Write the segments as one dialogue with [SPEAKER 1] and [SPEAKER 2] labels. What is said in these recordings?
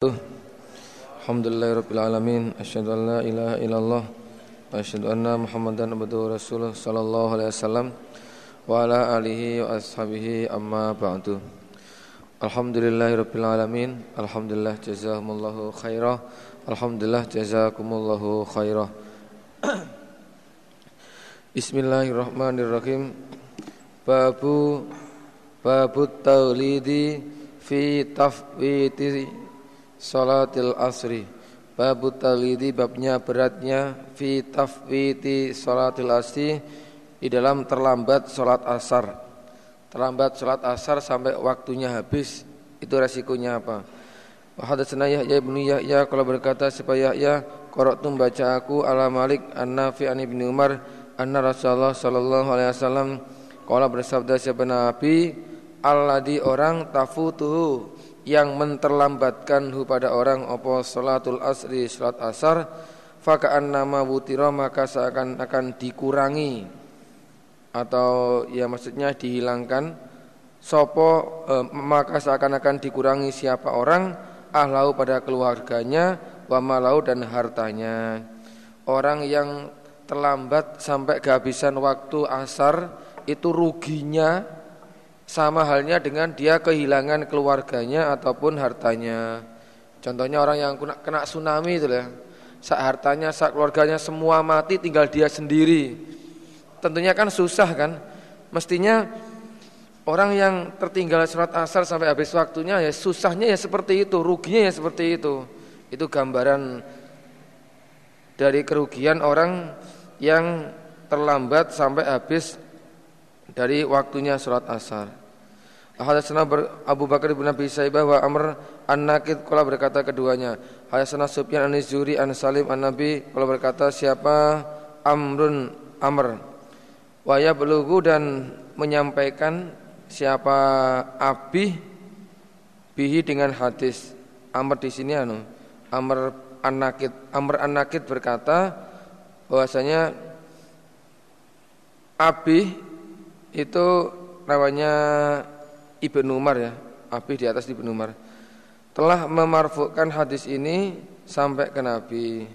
[SPEAKER 1] Alhamdulillahirrabbilalamin Asyadu an la ilaha illallah Wa anna muhammadan abduhu rasulullah Sallallahu alaihi wasallam Wa ala alihi wa ashabihi amma ba'du. Alhamdulillahirrabbilalamin Alhamdulillah jazakumullahu khairah. Alhamdulillah jazakumullahu khairah. Bismillahirrahmanirrahim. Babu Babu tawlidi Fi tafwiti Salatil asri. Babu talidi babnya beratnya Fi tafwiti salatil asri Di dalam terlambat salat asar. Terlambat salat asar sampai waktunya habis Itu resikonya apa? Wahadatsana Yahya ibn Yahya Kalau berkata supaya Yahya Korok baca aku ala Malik An-Nafi an ibn Umar Anna Rasulullah sallallahu alaihi wasallam Kalau bersabda siapa Nabi Alladhi orang tafutuhu yang menterlambatkan hu pada orang opo salatul asri salat asar fakaan nama wutiro maka seakan akan dikurangi. Atau ya maksudnya dihilangkan. Sopo eh, maka seakan akan dikurangi siapa orang ahlau pada keluarganya wa malau dan hartanya. Orang yang terlambat sampai kehabisan waktu asar itu ruginya sama halnya dengan dia kehilangan keluarganya ataupun hartanya. Contohnya orang yang kena, kena tsunami itu ya. Saat hartanya, saat keluarganya semua mati tinggal dia sendiri. Tentunya kan susah kan. Mestinya orang yang tertinggal surat asar sampai habis waktunya ya susahnya ya seperti itu, ruginya ya seperti itu. Itu gambaran dari kerugian orang yang terlambat sampai habis dari waktunya surat asar. Hadatsana Abu Bakar bin Abi Saibah wa Amr An-Nakid kala berkata keduanya. Hadatsana Sufyan An-Zuri An Salim An-Nabi kala berkata siapa Amrun Amr. Wa yablughu dan menyampaikan siapa Abi bihi dengan hadis. Amr di sini anu Amr An-Nakid Amr An-Nakid berkata bahwasanya Abi itu namanya Ibnu Umar ya, Abi di atas Ibnu Umar telah memarfukkan hadis ini sampai ke Nabi.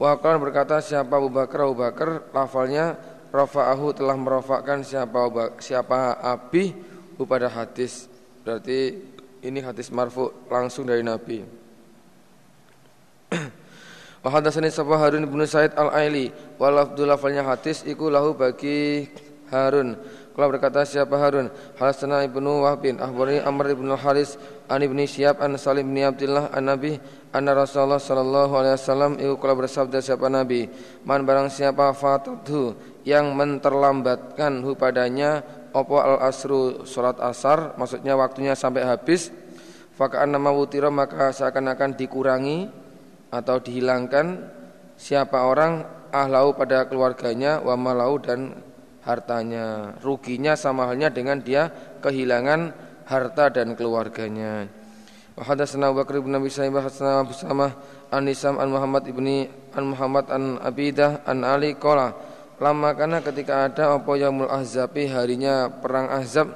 [SPEAKER 1] Wakil berkata siapa Abu Bakar Abu Bakar lafalnya rafa'ahu telah merofakkan siapa siapa Abi pada hadis. Berarti ini hadis marfu langsung dari Nabi. Wa hadatsani sapa Harun bin Said Al-Aili wa lafalnya hadis iku lahu bagi Harun kalau berkata siapa Harun? Halasana ibnu Wahbin Ahbari Amr ibnu Haris An ibni Syihab An Salim ibni Abdullah An Nabi Anna Rasulullah sallallahu alaihi wasallam. Iku kalau bersabda siapa Nabi? Man barang siapa fatadhu Yang menterlambatkan hu padanya Opo al asru sholat asar Maksudnya waktunya sampai habis Faka'an nama wutira maka seakan-akan dikurangi Atau dihilangkan Siapa orang ahlau pada keluarganya Wa malau dan hartanya. Ruginya sama halnya dengan dia kehilangan harta dan keluarganya. Wa hadatsana Abu Bakar bin Abi Syaibah hadatsana Abu Samah an an Muhammad ibni an Muhammad an Abidah an Ali qala lama karena ketika ada apa yaumul ahzabi harinya perang ahzab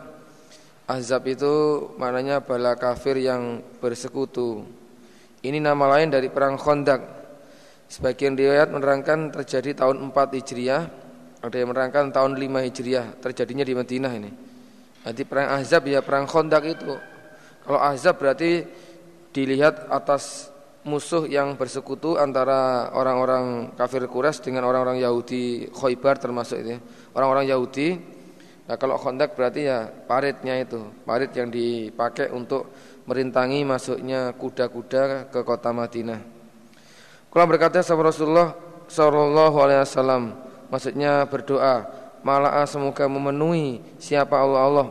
[SPEAKER 1] ahzab itu maknanya bala kafir yang bersekutu ini nama lain dari perang Khandaq sebagian riwayat menerangkan terjadi tahun 4 Hijriah ada yang menerangkan tahun 5 Hijriah terjadinya di Madinah ini. Nanti perang Ahzab ya perang Khandaq itu. Kalau Ahzab berarti dilihat atas musuh yang bersekutu antara orang-orang kafir Quraisy dengan orang-orang Yahudi Khaybar termasuk itu. Ya. Orang-orang Yahudi. Nah, kalau Khandaq berarti ya paritnya itu, parit yang dipakai untuk merintangi masuknya kuda-kuda ke kota Madinah. Kalau berkata sahabat Rasulullah sallallahu alaihi wasallam maksudnya berdoa malah semoga memenuhi siapa Allah Allah.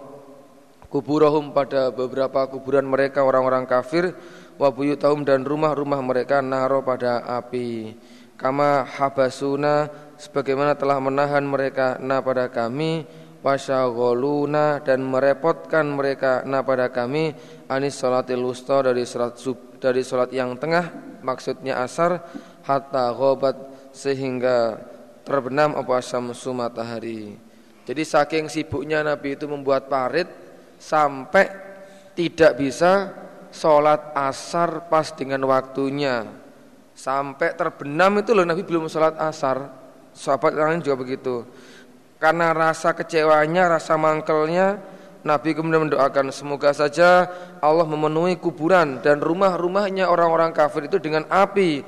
[SPEAKER 1] Kuburahum pada beberapa kuburan mereka orang-orang kafir wa buyutahum dan rumah-rumah mereka naro pada api. Kama habasuna sebagaimana telah menahan mereka na pada kami wasyagoluna dan merepotkan mereka na pada kami anis salatil wusta dari salat sub dari salat yang tengah maksudnya asar hatta ghabat sehingga terbenam apa syamsu matahari. Jadi saking sibuknya Nabi itu membuat parit sampai tidak bisa sholat asar pas dengan waktunya. Sampai terbenam itu loh Nabi belum sholat asar. Sahabat lain juga begitu. Karena rasa kecewanya rasa mangkelnya Nabi kemudian mendoakan semoga saja Allah memenuhi kuburan dan rumah-rumahnya orang-orang kafir itu dengan api.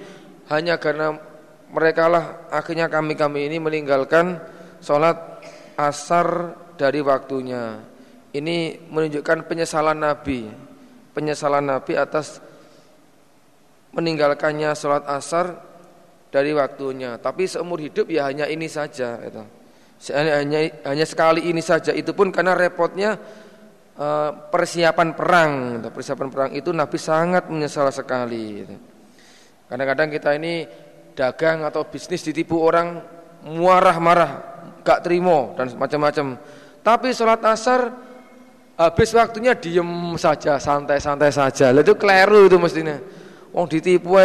[SPEAKER 1] Hanya karena mereka lah akhirnya kami-kami ini meninggalkan sholat asar dari waktunya. Ini menunjukkan penyesalan Nabi, penyesalan Nabi atas meninggalkannya sholat asar dari waktunya. Tapi seumur hidup ya hanya ini saja. Itu. Hanya, hanya sekali ini saja. Itu pun karena repotnya eh, persiapan perang. Persiapan perang itu Nabi sangat menyesal sekali. Kadang-kadang kita ini dagang atau bisnis ditipu orang muarah marah, gak terima dan macam-macam. Tapi sholat asar habis waktunya diem saja, santai-santai saja. Itu keliru itu mestinya. Wong ditipu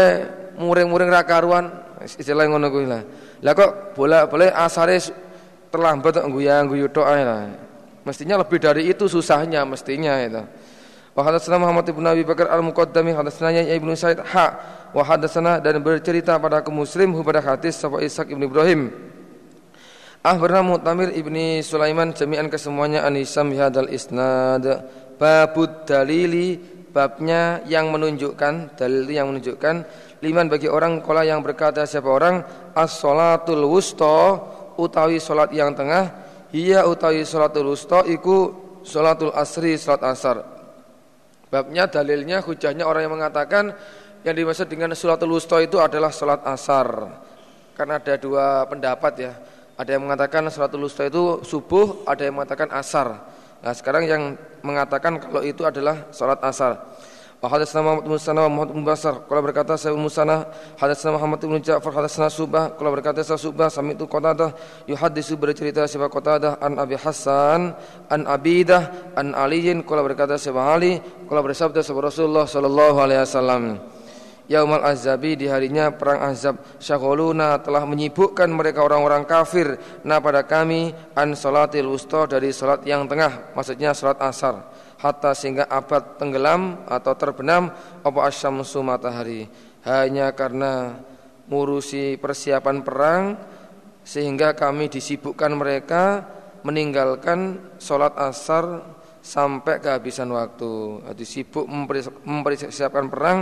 [SPEAKER 1] muring-muring rakaruan istilah ngono kuwi lah. Lah kok boleh-boleh asare terlambat kok tok ae lah. Mestinya lebih dari itu susahnya mestinya itu. Wa hadatsana Muhammad ibn Abi Bakar al-Muqaddami hadatsana ibnu Sa'id ha wa hadatsana dan bercerita pada aku Muslim pada hadis sapa Ishaq ibn Ibrahim. Akhbarna Mu'tamir ibni Sulaiman jami'an kesemuanya anisam hadal isnad. Babud dalili babnya yang menunjukkan dalil yang menunjukkan liman bagi orang kola yang berkata siapa orang as-salatul wusta utawi salat yang tengah hiya utawi salatul wusta iku salatul asri salat asar. Babnya dalilnya hujahnya orang yang mengatakan yang dimaksud dengan salatul wusta itu adalah salat asar karena ada dua pendapat ya ada yang mengatakan salatul wusta itu subuh, ada yang mengatakan asar. Nah, sekarang yang mengatakan kalau itu adalah salat asar. Hadatsana Muhammad bin wa Muhammad bin Basar. Kalau berkata saya Musanna, hadatsana Muhammad bin Ja'far, hadatsana Subah. Kalau berkata saya Subah, sami itu Qatadah yuhaddisu bercerita siapa Qatadah an Abi Hasan, an Abidah, an Aliyin. Kalau berkata siapa Ali, kalau bersabda siapa Rasulullah sallallahu alaihi wasallam. Yaumal Azabi di harinya perang Azab syagholuna telah menyibukkan mereka orang-orang kafir. Na pada kami an salatil wusta dari salat yang tengah maksudnya salat asar. Hatta sehingga abad tenggelam atau terbenam apa asyamsu matahari. Hanya karena ngurusi persiapan perang sehingga kami disibukkan mereka meninggalkan salat asar sampai kehabisan waktu. Jadi sibuk mempersiapkan perang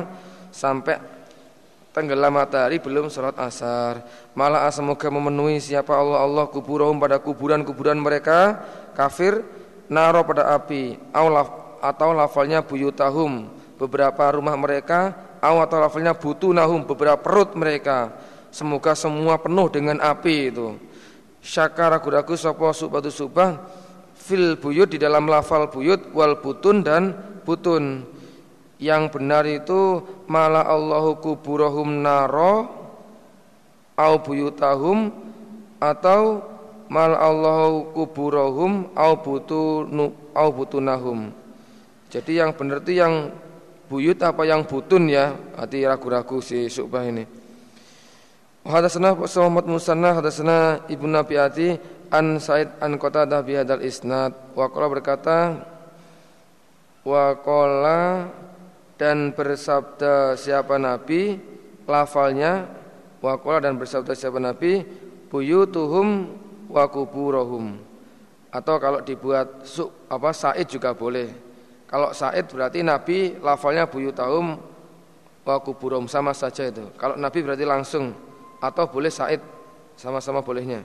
[SPEAKER 1] sampai tenggelam matahari belum sholat asar. Malah semoga memenuhi siapa Allah Allah kuburahum pada kuburan-kuburan mereka kafir naro pada api atau lafalnya buyutahum beberapa rumah mereka atau lafalnya butunahum beberapa perut mereka. Semoga semua penuh dengan api itu. Syakara ragu-ragu sapa subatu subah fil buyut di dalam lafal buyut wal butun dan butun yang benar itu malah Allahu kuburahum naro au buyutahum atau mal Allahu kuburahum au butunu au butunahum. Jadi yang benar itu yang buyut apa yang butun ya? Hati ragu-ragu si Subah ini. Hadasana Muhammad Musanna hadasana Ibnu Nabi Ati an Said an Qatadah bi hadal isnad wa berkata wa qala dan bersabda siapa nabi lafalnya wakola dan bersabda siapa nabi buyutuhum wa kuburohum. Atau kalau dibuat su, apa said juga boleh. Kalau said berarti nabi lafalnya buyutahum wa kuburohum sama saja itu. Kalau nabi berarti langsung atau boleh said sama-sama bolehnya.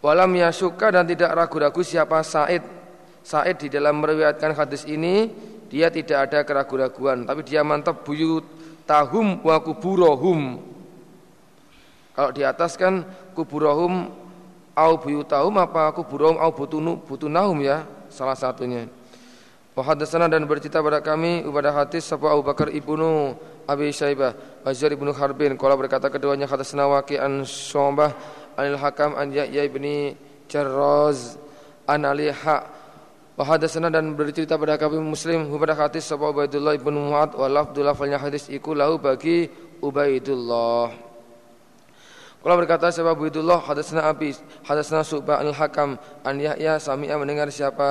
[SPEAKER 1] Walam yasuka dan tidak ragu-ragu siapa said said di dalam meriwayatkan hadis ini dia tidak ada keraguan-raguan, tapi dia mantap buyut tahum wa kuburohum. Kalau di atas kan kuburohum au buyutahum apa kuburohum au butunu butunahum ya, salah satunya. Wahadasana dan bercerita pada kami kepada hadis sapa Abu Bakar ibnu Abi Syaibah Azhar ibnu Harbin kalau berkata keduanya kata senawaki an Syu'bah anil Hakam an Yahya ibni Jarraz an Ali Ha Wa dan bercerita pada kami Muslim pada hadis sapa Ubaidullah ibn Mu'ad wa lafdul lafalnya hadis iku lahu bagi Ubaidullah. Kalau berkata siapa Abdullah hadasna Abi hadasna Subah al-Hakam an Yahya sami'a mendengar siapa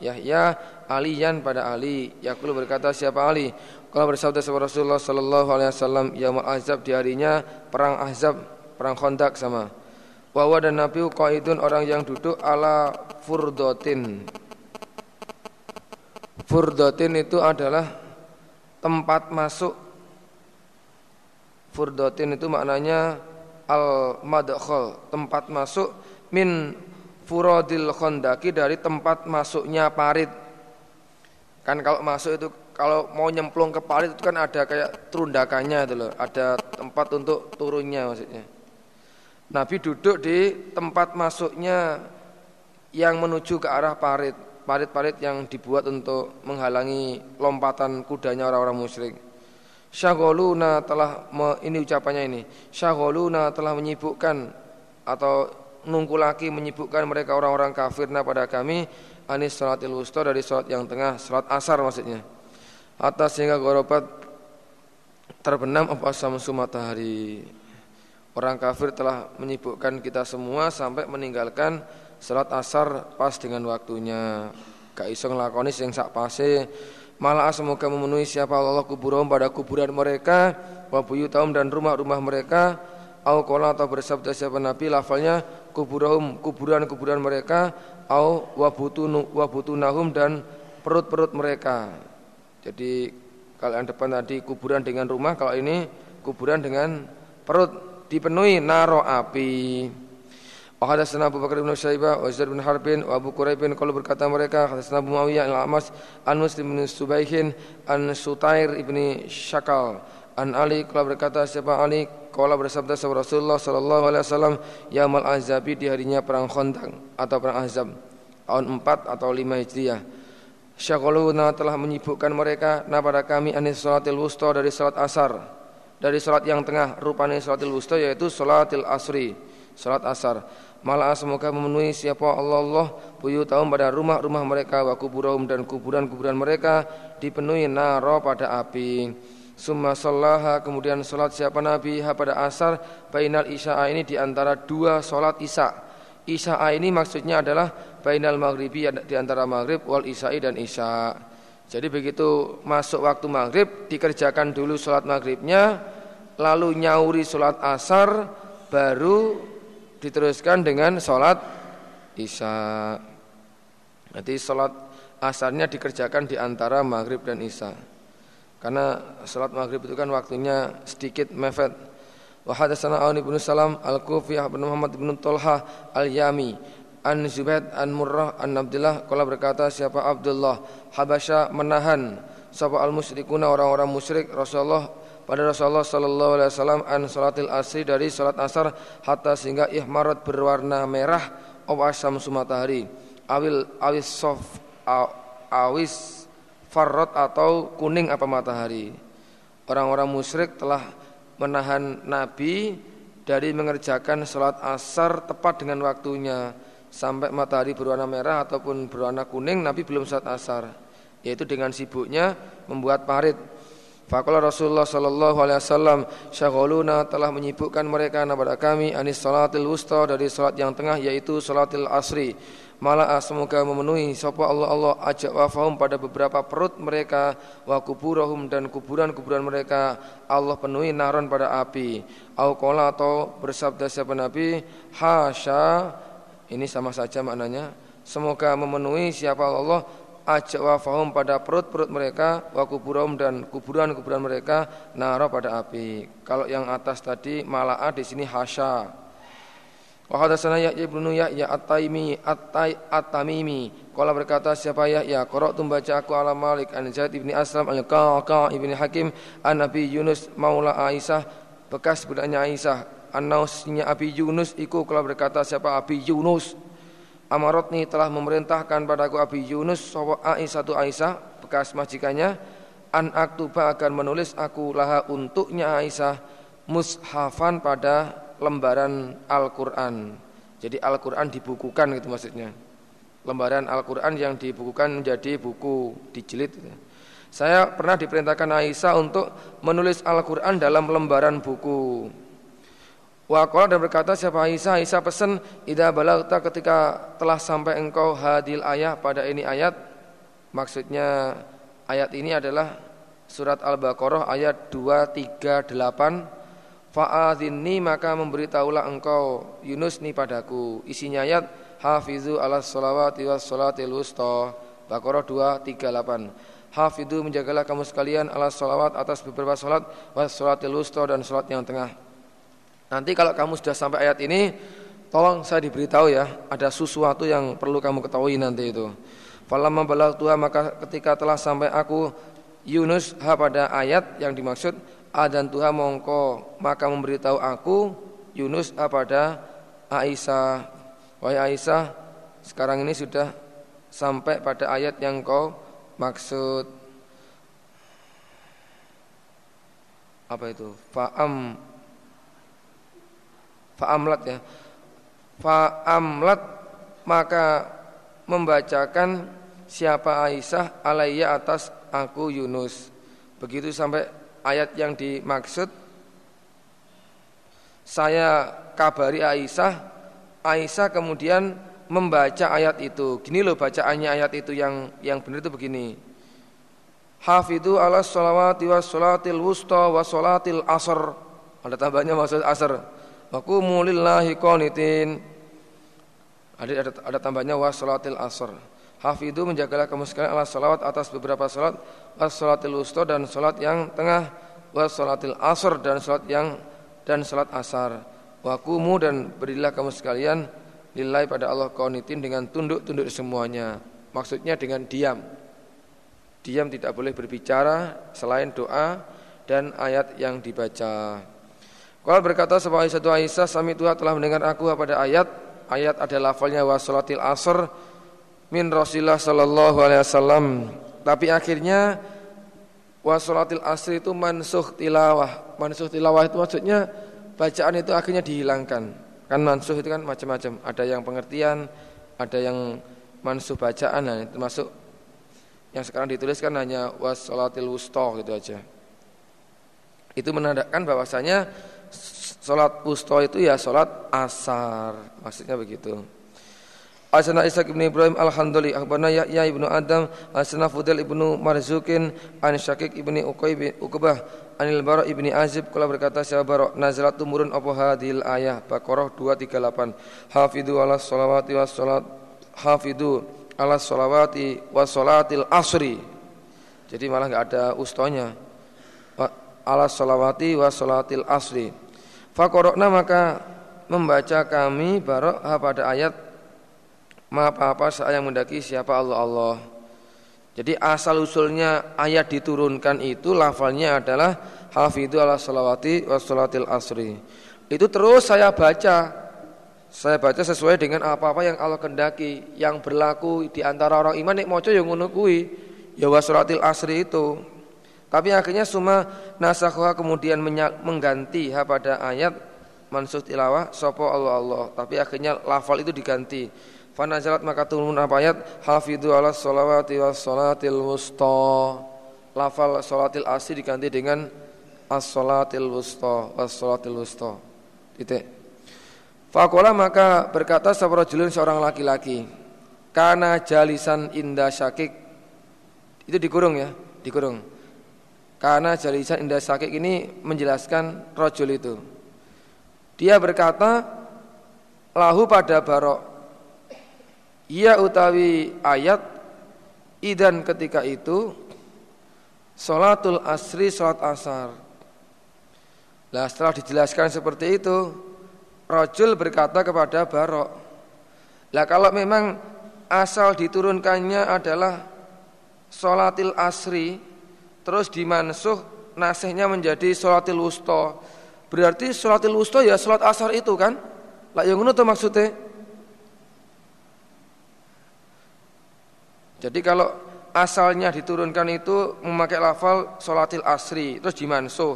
[SPEAKER 1] Yahya Aliyan pada Ali. Yakul berkata siapa Ali? Kalau bersabda siapa Rasulullah sallallahu alaihi wasallam yaumul azab di harinya perang Ahzab perang Khandaq sama. Wawa dan Nabi qaidun orang yang duduk ala furdotin Furdotin itu adalah tempat masuk. Furdotin itu maknanya al madkhal tempat masuk min furodil khondaki dari tempat masuknya parit. Kan kalau masuk itu kalau mau nyemplung ke parit itu kan ada kayak terundakannya itu loh ada tempat untuk turunnya maksudnya. Nabi duduk di tempat masuknya yang menuju ke arah parit parit-parit yang dibuat untuk menghalangi lompatan kudanya orang-orang musyrik Syagoluna telah ini ucapannya ini. Syagoluna telah menyibukkan atau nunggu lagi menyibukkan mereka orang-orang kafirna pada kami anis salatil wusta dari salat yang tengah salat asar maksudnya. Atas sehingga gorobat terbenam apa samsu matahari. Orang kafir telah menyibukkan kita semua sampai meninggalkan salat asar pas dengan waktunya. Gak iso nglakoni sing sak pase Malah semoga memenuhi siapa Allah kuburan pada kuburan mereka wa buyutahum dan rumah-rumah mereka au qala atau bersabda siapa Nabi lafalnya kuburahum kuburan-kuburan mereka au wa butunu wa butunahum dan perut-perut mereka. Jadi kalau yang depan tadi kuburan dengan rumah, kalau ini kuburan dengan perut dipenuhi naro api. Wa hadatsana Abu Bakar bin Syaibah wa Zaid bin Harbin wa Abu Quraib kalau berkata mereka hadatsana Abu Muawiyah al-Amas an Muslim bin Subaihin an Sutair ibni Syakal an Ali. Kalau berkata siapa Ali kalau bersabda sahabat Rasulullah sallallahu alaihi wasallam yaumul azabi di harinya perang Khandaq atau perang Ahzab tahun 4 atau 5 Hijriah. Syakoluna telah menyibukkan mereka nah pada kami anis salatil wusta dari salat asar dari salat yang tengah rupanya salatil wusta yaitu salatil asri salat asar Malah semoga memenuhi siapa Allah Allah buyutahum pada rumah-rumah mereka wa kuburahum dan kuburan-kuburan mereka dipenuhi naro pada api. Summa sallaha kemudian salat siapa Nabi ha pada asar bainal isya'a ini di antara dua salat isya. Isya'a ini maksudnya adalah bainal maghribi di antara maghrib wal isya'i dan isya. Jadi begitu masuk waktu maghrib dikerjakan dulu salat maghribnya lalu nyauri salat asar baru diteruskan dengan sholat isya. Nanti sholat asarnya dikerjakan di antara maghrib dan isya. Karena sholat maghrib itu kan waktunya sedikit mepet. Wa hadatsana Aun bin Salam Al-Kufi bin Muhammad bin Tolha Al-Yami An Zubaid an Murrah an Abdullah kala berkata siapa Abdullah Habasya menahan sapa al-musyrikuna orang-orang musyrik Rasulullah pada Rasulullah sallallahu alaihi wasallam an salatil asri dari salat asar hatta sehingga ihmarat berwarna merah awasam matahari awil awis sof awis farrot atau kuning apa matahari. Orang-orang musyrik telah menahan Nabi dari mengerjakan salat asar tepat dengan waktunya. Sampai matahari berwarna merah ataupun berwarna kuning Nabi belum salat asar. Yaitu dengan sibuknya membuat parit Fakola Rasulullah Sallallahu Alaihi Wasallam syagoluna telah menyibukkan mereka kepada kami anis salatil wusta dari salat yang tengah yaitu salatil asri. Malah semoga memenuhi sapa Allah Allah ajak wafahum pada beberapa perut mereka wa kuburahum dan kuburan-kuburan mereka Allah penuhi naron pada api. Au kola atau bersabda siapa Nabi hasya ini sama saja maknanya semoga memenuhi siapa Allah ajak wafahum pada perut-perut mereka wa kuburum dan kuburan-kuburan mereka nara pada api. Kalau yang atas tadi mala'a di sini hasya. Wa hadatsana Yahya ibnu Yahya At-Taimi At-Tai At-Tamimi. Qala berkata siapa Yahya? Qara'tu baca aku ala Malik an Zaid ibni Aslam an Qaqa ibni Hakim an Nabi Yunus maula Aisyah. Bekas budaknya Aisyah. An-Nausnya Abi Yunus iku kalau berkata siapa Abi Yunus Amarotni telah memerintahkan padaku Abi Yunus sawa Aisyatu Aisyah bekas majikannya an aktuba akan menulis aku laha untuknya Aisyah mushafan pada lembaran Al-Qur'an. Jadi Al-Qur'an dibukukan gitu maksudnya. Lembaran Al-Qur'an yang dibukukan menjadi buku dijilid gitu. Saya pernah diperintahkan Aisyah untuk menulis Al-Qur'an dalam lembaran buku. Wa dan berkata siapa Aisyah, Aisyah pesan idza balagta ketika telah sampai engkau hadil ayat pada ini ayat. Maksudnya ayat ini adalah surat Al-Baqarah ayat 238 Fa'adhinni maka memberitahulah engkau Yunus ni padaku. Isinya ayat hafizu ala salawati was salatil wusta. Baqarah 238 Hafizu menjagalah kamu sekalian ala salawat atas beberapa salat was salatil wusta dan salat yang tengah Nanti kalau kamu sudah sampai ayat ini, tolong saya diberitahu ya, ada sesuatu yang perlu kamu ketahui nanti itu. Falamma tua maka ketika telah sampai aku Yunus ha pada ayat yang dimaksud adan Tuhan mongko maka memberitahu aku Yunus ha pada Aisyah. Wahai Aisyah, sekarang ini sudah sampai pada ayat yang kau maksud. Apa itu? Fa'am Fa'amlat ya. Fa'amlat maka membacakan siapa Aisyah alaiya atas aku Yunus. Begitu sampai ayat yang dimaksud saya kabari Aisyah, Aisyah kemudian membaca ayat itu. Gini loh bacaannya ayat itu yang yang benar itu begini. Hafidhu ala sholawati wa sholatil wusta wa sholatil asr. Ada tambahnya maksud asr. Aku mulillahi qanitin. Ada, ada, ada tambahnya wa salatil asr. Hafidhu menjagalah kamu sekalian ala salawat atas beberapa salat, wa salatil dan salat yang tengah, wa salatil dan salat yang dan salat asar. Wa kumu dan berilah kamu sekalian lillahi pada Allah qanitin dengan tunduk-tunduk semuanya. Maksudnya dengan diam. Diam tidak boleh berbicara selain doa dan ayat yang dibaca. Kalau berkata sebuah satu Aisyah Sami Tuhan telah mendengar aku pada ayat. Ayat ada lafalnya wasolatil asr Min Rasulullah Sallallahu Alaihi Wasallam. Tapi akhirnya Wasolatil asr itu mansuh tilawah. Mansuh tilawah itu maksudnya Bacaan itu akhirnya dihilangkan. Kan mansuh itu kan macam-macam. Ada yang pengertian Ada yang mansuh bacaan nah, Termasuk yang sekarang dituliskan hanya wasolatil wusto gitu aja. Itu menandakan bahwasanya Salat wusta itu ya salat asar. Maksudnya begitu. Asana Ishaq ibn Ibrahim Al-Handali Akhbarna Yahya ibnu Adam Asana Fudel ibnu Marzukin An Syakik ibni Uqbah Anil Bara ibni Azib Kala berkata siapa Bara Nazalat tumurun apa hadil ayah Baqarah 238 Hafidhu ala salawati wa salat Hafidhu ala salawati wa salatil asri Jadi malah enggak ada ustonya Ala salawati wa salatil asri Fakorokna maka membaca kami barok pada ayat ma apa-apa saya mendaki siapa Allah Allah. Jadi asal usulnya ayat diturunkan itu lafalnya adalah hafidhu ala salawati wa salatil asri. Itu terus saya baca. Saya baca sesuai dengan apa-apa yang Allah kendaki, yang berlaku di antara orang iman nek maca yang ngono kuwi. Ya wa salatil asri itu. Tapi akhirnya suma nasakha kemudian mengganti ha pada ayat mansuh tilawah sopo Allah Allah. Tapi akhirnya lafal itu diganti. Fanazalat maka turun apa ayat hafidhu ala sholawati was sholatil wusta. Lafal sholatil asri diganti dengan as sholatil wusta was sholatil wusta. Titik. Fakola maka berkata sabarajulun seorang laki-laki. Karena jalisan indah syakik. Itu dikurung ya, dikurung. Karena jalisan indah sakit ini menjelaskan rojul itu. Dia berkata, lahu pada barok. Ia utawi ayat, idan ketika itu, Salatul asri, salat asar. Nah setelah dijelaskan seperti itu, rojul berkata kepada barok. Lah kalau memang asal diturunkannya adalah Salatil asri, terus dimansuh nasihnya menjadi sholatil wusta. Berarti sholatil wusta ya sholat asar itu kan? Lah yang ngono maksudnya. Jadi kalau asalnya diturunkan itu memakai lafal sholatil asri terus dimansuh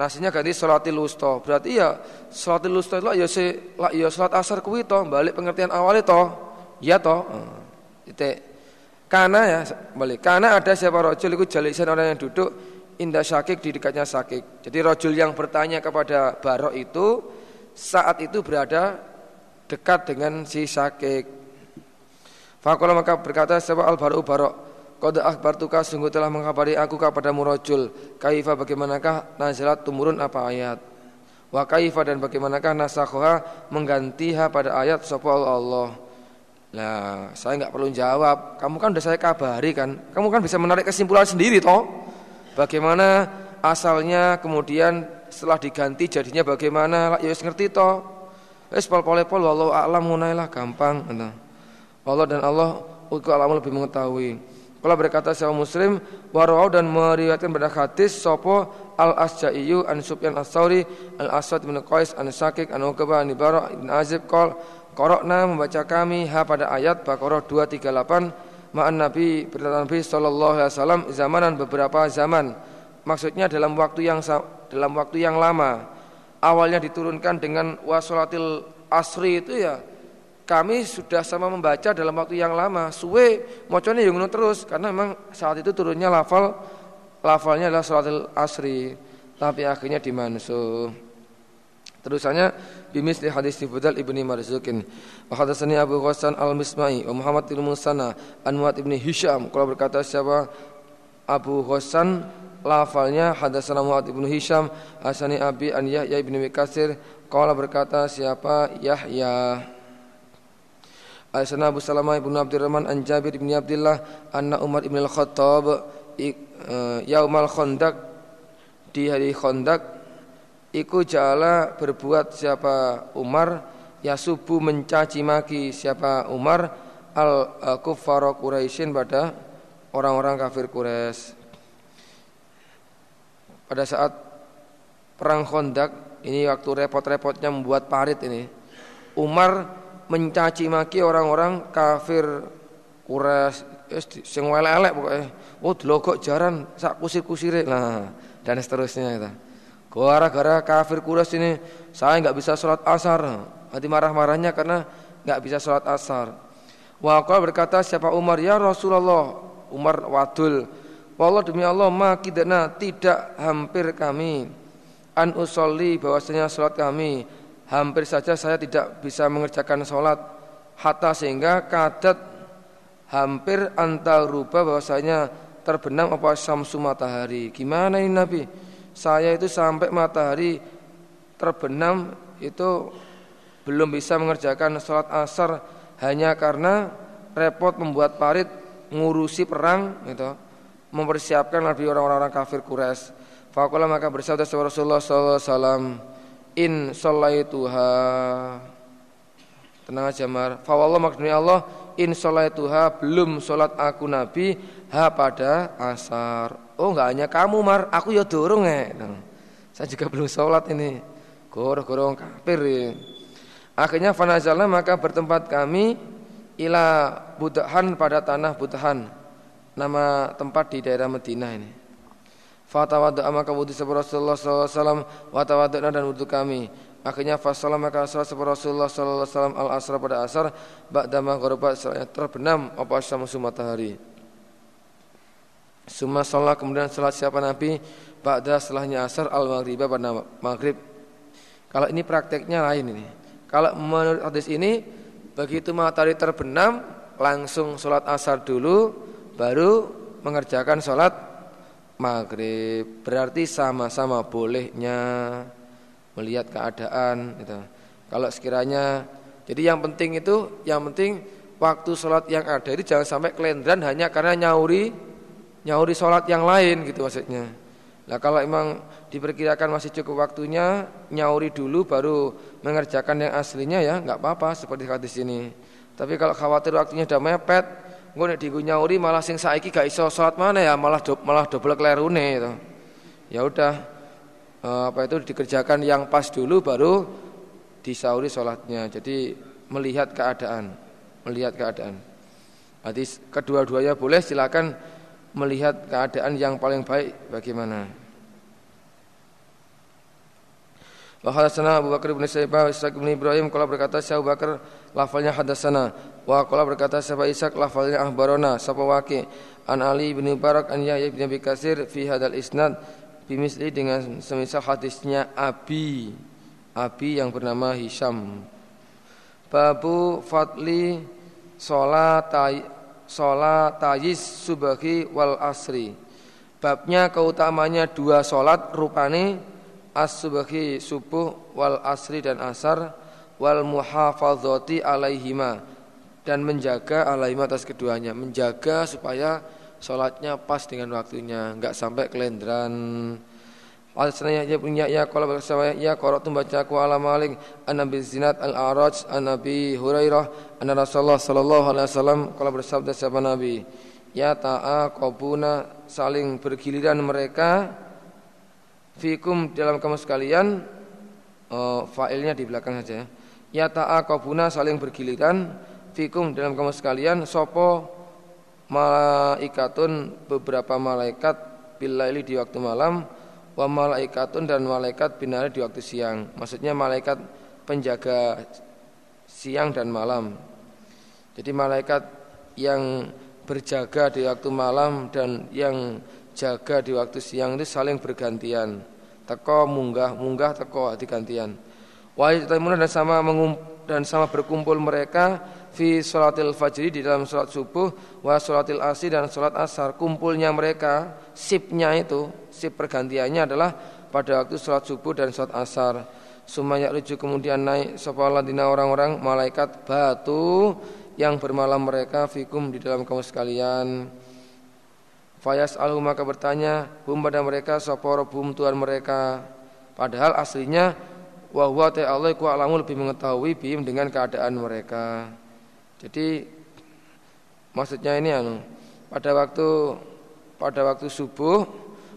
[SPEAKER 1] nasinya ganti sholatil wusta. Berarti ya sholatil wusta itu ya se ya sholat asar kuwi to, balik pengertian awal itu. Ya toh. Itu karena ya balik. Karena ada siapa rojul itu jalisan orang yang duduk indah sakik di dekatnya sakik. Jadi rojul yang bertanya kepada barok itu saat itu berada dekat dengan si sakik. Fakola maka berkata sebab al baru barok. Qad akhbartuka sungguh telah mengkabari aku kepada murajul. Kaifa bagaimanakah nazalat tumurun apa ayat? Wa kaifa dan bagaimanakah nasakhoha menggantiha pada ayat sapa Allah. Nah, saya nggak perlu jawab. Kamu kan udah saya kabari kan. Kamu kan bisa menarik kesimpulan sendiri toh. Bagaimana asalnya kemudian setelah diganti jadinya bagaimana? Ya ngerti toh. Wis pol-pol-pol wallahu a'lam munailah gampang. Allah dan Allah ukur alam lebih mengetahui. Kalau berkata seorang muslim warau dan meriwayatkan pada hadis sopo al asjaiyu an Sufyan as sauri al aswad bin Qais an Sakik an Uqbah an Ibarak bin Azib kol korokna membaca kami ha pada ayat Baqarah 238 ma'an Nabi berkata Nabi sallallahu alaihi wasallam zamanan beberapa zaman. Maksudnya dalam waktu yang dalam waktu yang lama. Awalnya diturunkan dengan wasolatil asri itu ya kami sudah sama membaca dalam waktu yang lama. Suwe mocone yang terus karena memang saat itu turunnya lafal lafalnya adalah salatil asri. Tapi akhirnya dimansuh terusannya bimis di hadis Fudal ibni Marzukin wa hadatsani Abu Ghassan al-Mismai wa Muhammad bin Musana Anwat ibni Hisham kalau berkata siapa? Abu Ghassan lafalnya hadatsana Muhammad ibnu Hisham asani Abi an Yahya ibni Mikasir kalau berkata siapa? Yahya Al-Sana Abu Salamah ibn Abdurrahman an Jabir ibn Abdullah anna Umar ibn al-Khattab yaumal khandak di hari khandak iku jala berbuat siapa Umar ya subuh mencaci maki siapa Umar al kuffar Quraisyin pada orang-orang kafir Quraisy pada saat perang Khandak ini waktu repot-repotnya membuat parit ini Umar mencaci maki orang-orang kafir Quraisy sing elek pokoknya. Oh delokok jaran sak kusir-kusire. Nah, dan seterusnya itu. Gara-gara kafir Quraisy ini saya nggak bisa sholat asar. Hati marah-marahnya karena nggak bisa sholat asar. Waqal berkata siapa Umar ya Rasulullah Umar wadul Wallah demi Allah makidana tidak hampir kami an usolli bahwasanya sholat kami hampir saja saya tidak bisa mengerjakan sholat hatta sehingga kadat hampir antaruba bahwasanya terbenam apa samsu matahari. Gimana ini Nabi? Saya itu sampai matahari terbenam itu belum bisa mengerjakan sholat asar hanya karena repot membuat parit ngurusi perang gitu mempersiapkan Nabi orang-orang kafir Quraisy. Fakola maka bersabda Rasulullah sallallahu alaihi wasallam in salaituha tenang aja mar fawallah maksudnya Allah in salaituha belum salat aku nabi ha pada asar. Oh enggak hanya kamu mar. Aku ya dorong eh. Saya juga belum salat ini. Goro-goro kafir ya. akhirnya fanazalna maka bertempat kami ila budahan pada tanah budahan nama tempat di daerah Madinah ini. Fatawadda maka wudhu sebuah Rasulullah SAW Watawadda dan wudhu kami Akhirnya fasalah maka sebuah Rasulullah SAW al asra pada asar Ba'dama gharabat setelahnya terbenam Apa musuh matahari Suma salat kemudian salat siapa Nabi? Ba'da setelahnya asar al maghribah pada maghrib. Kalau ini prakteknya lain ini. Kalau menurut hadis ini Begitu matahari terbenam Langsung salat asar dulu Baru mengerjakan salat maghrib. Berarti sama-sama bolehnya melihat keadaan gitu. Kalau sekiranya jadi yang penting itu yang penting waktu sholat yang ada itu jangan sampai kelendran hanya karena nyauri nyauri sholat yang lain gitu maksudnya. Nah kalau emang diperkirakan masih cukup waktunya nyauri dulu baru mengerjakan yang aslinya ya nggak apa-apa seperti hadis ini. Tapi kalau khawatir waktunya udah mepet engko nek dienggo nyauri malah sing saiki gak iso salat mana ya malah do, malah double klerune itu. Ya udah apa itu dikerjakan yang pas dulu baru disauri salatnya. Jadi melihat keadaan, melihat keadaan. Berarti kedua-duanya boleh silakan melihat keadaan yang paling baik bagaimana. Wa hadatsana Abu Bakar bin Sa'ibah Ishaq bin Ibrahim kalau berkata Abu Bakar lafalnya hadatsana wa qala berkata Syekh Ishaq lafalnya ahbarona sapa waqi an Ali bin Barak an Yahya bin Abi Katsir fi hadal isnad bimisli dengan semisal hadisnya Abi abi yang bernama Hisham. Babu fadli sholat sholat tayis subahi wal asri. Babnya keutamanya dua sholat rupane as-subahi subuh wal asri dan asar wal muhafadzati alaihima dan menjaga alaihima atas keduanya menjaga supaya sholatnya pas dengan waktunya enggak sampai kelendran Al-Sanaya ya punya ya kalau bersama ya qara'tu baca aku ala Malik an Nabi Zinat al-Araj an Nabi Hurairah anna Rasulullah sallallahu alaihi wasallam kalau bersabda siapa Nabi? Ya ta'a qabuna saling bergiliran mereka fikum dalam kamu sekalian uh, failnya di belakang saja ya. Ya ta'a qabuna saling bergiliran fikum dalam kamu sekalian sopo malaikatun beberapa malaikat bilaili di waktu malam wa malaikatun dan malaikat binari di waktu siang. Maksudnya malaikat penjaga siang dan malam. Jadi malaikat yang berjaga di waktu malam dan yang jaga di waktu siang itu saling bergantian. Teko munggah munggah teko digantian. Wa dan sama dan sama berkumpul mereka fi sholatil fajri di dalam sholat subuh wa sholatil asri dan sholat asar kumpulnya mereka sipnya itu sip pergantiannya adalah pada waktu sholat subuh dan sholat asar Sumaya lucu kemudian naik dina orang-orang malaikat batu yang bermalam mereka fikum di dalam kamu sekalian. Fayas alhu maka bertanya hum pada mereka sopor bum tuan mereka. Padahal aslinya wahwa te Allah ku lebih mengetahui bim dengan keadaan mereka. Jadi maksudnya ini anu pada waktu pada waktu subuh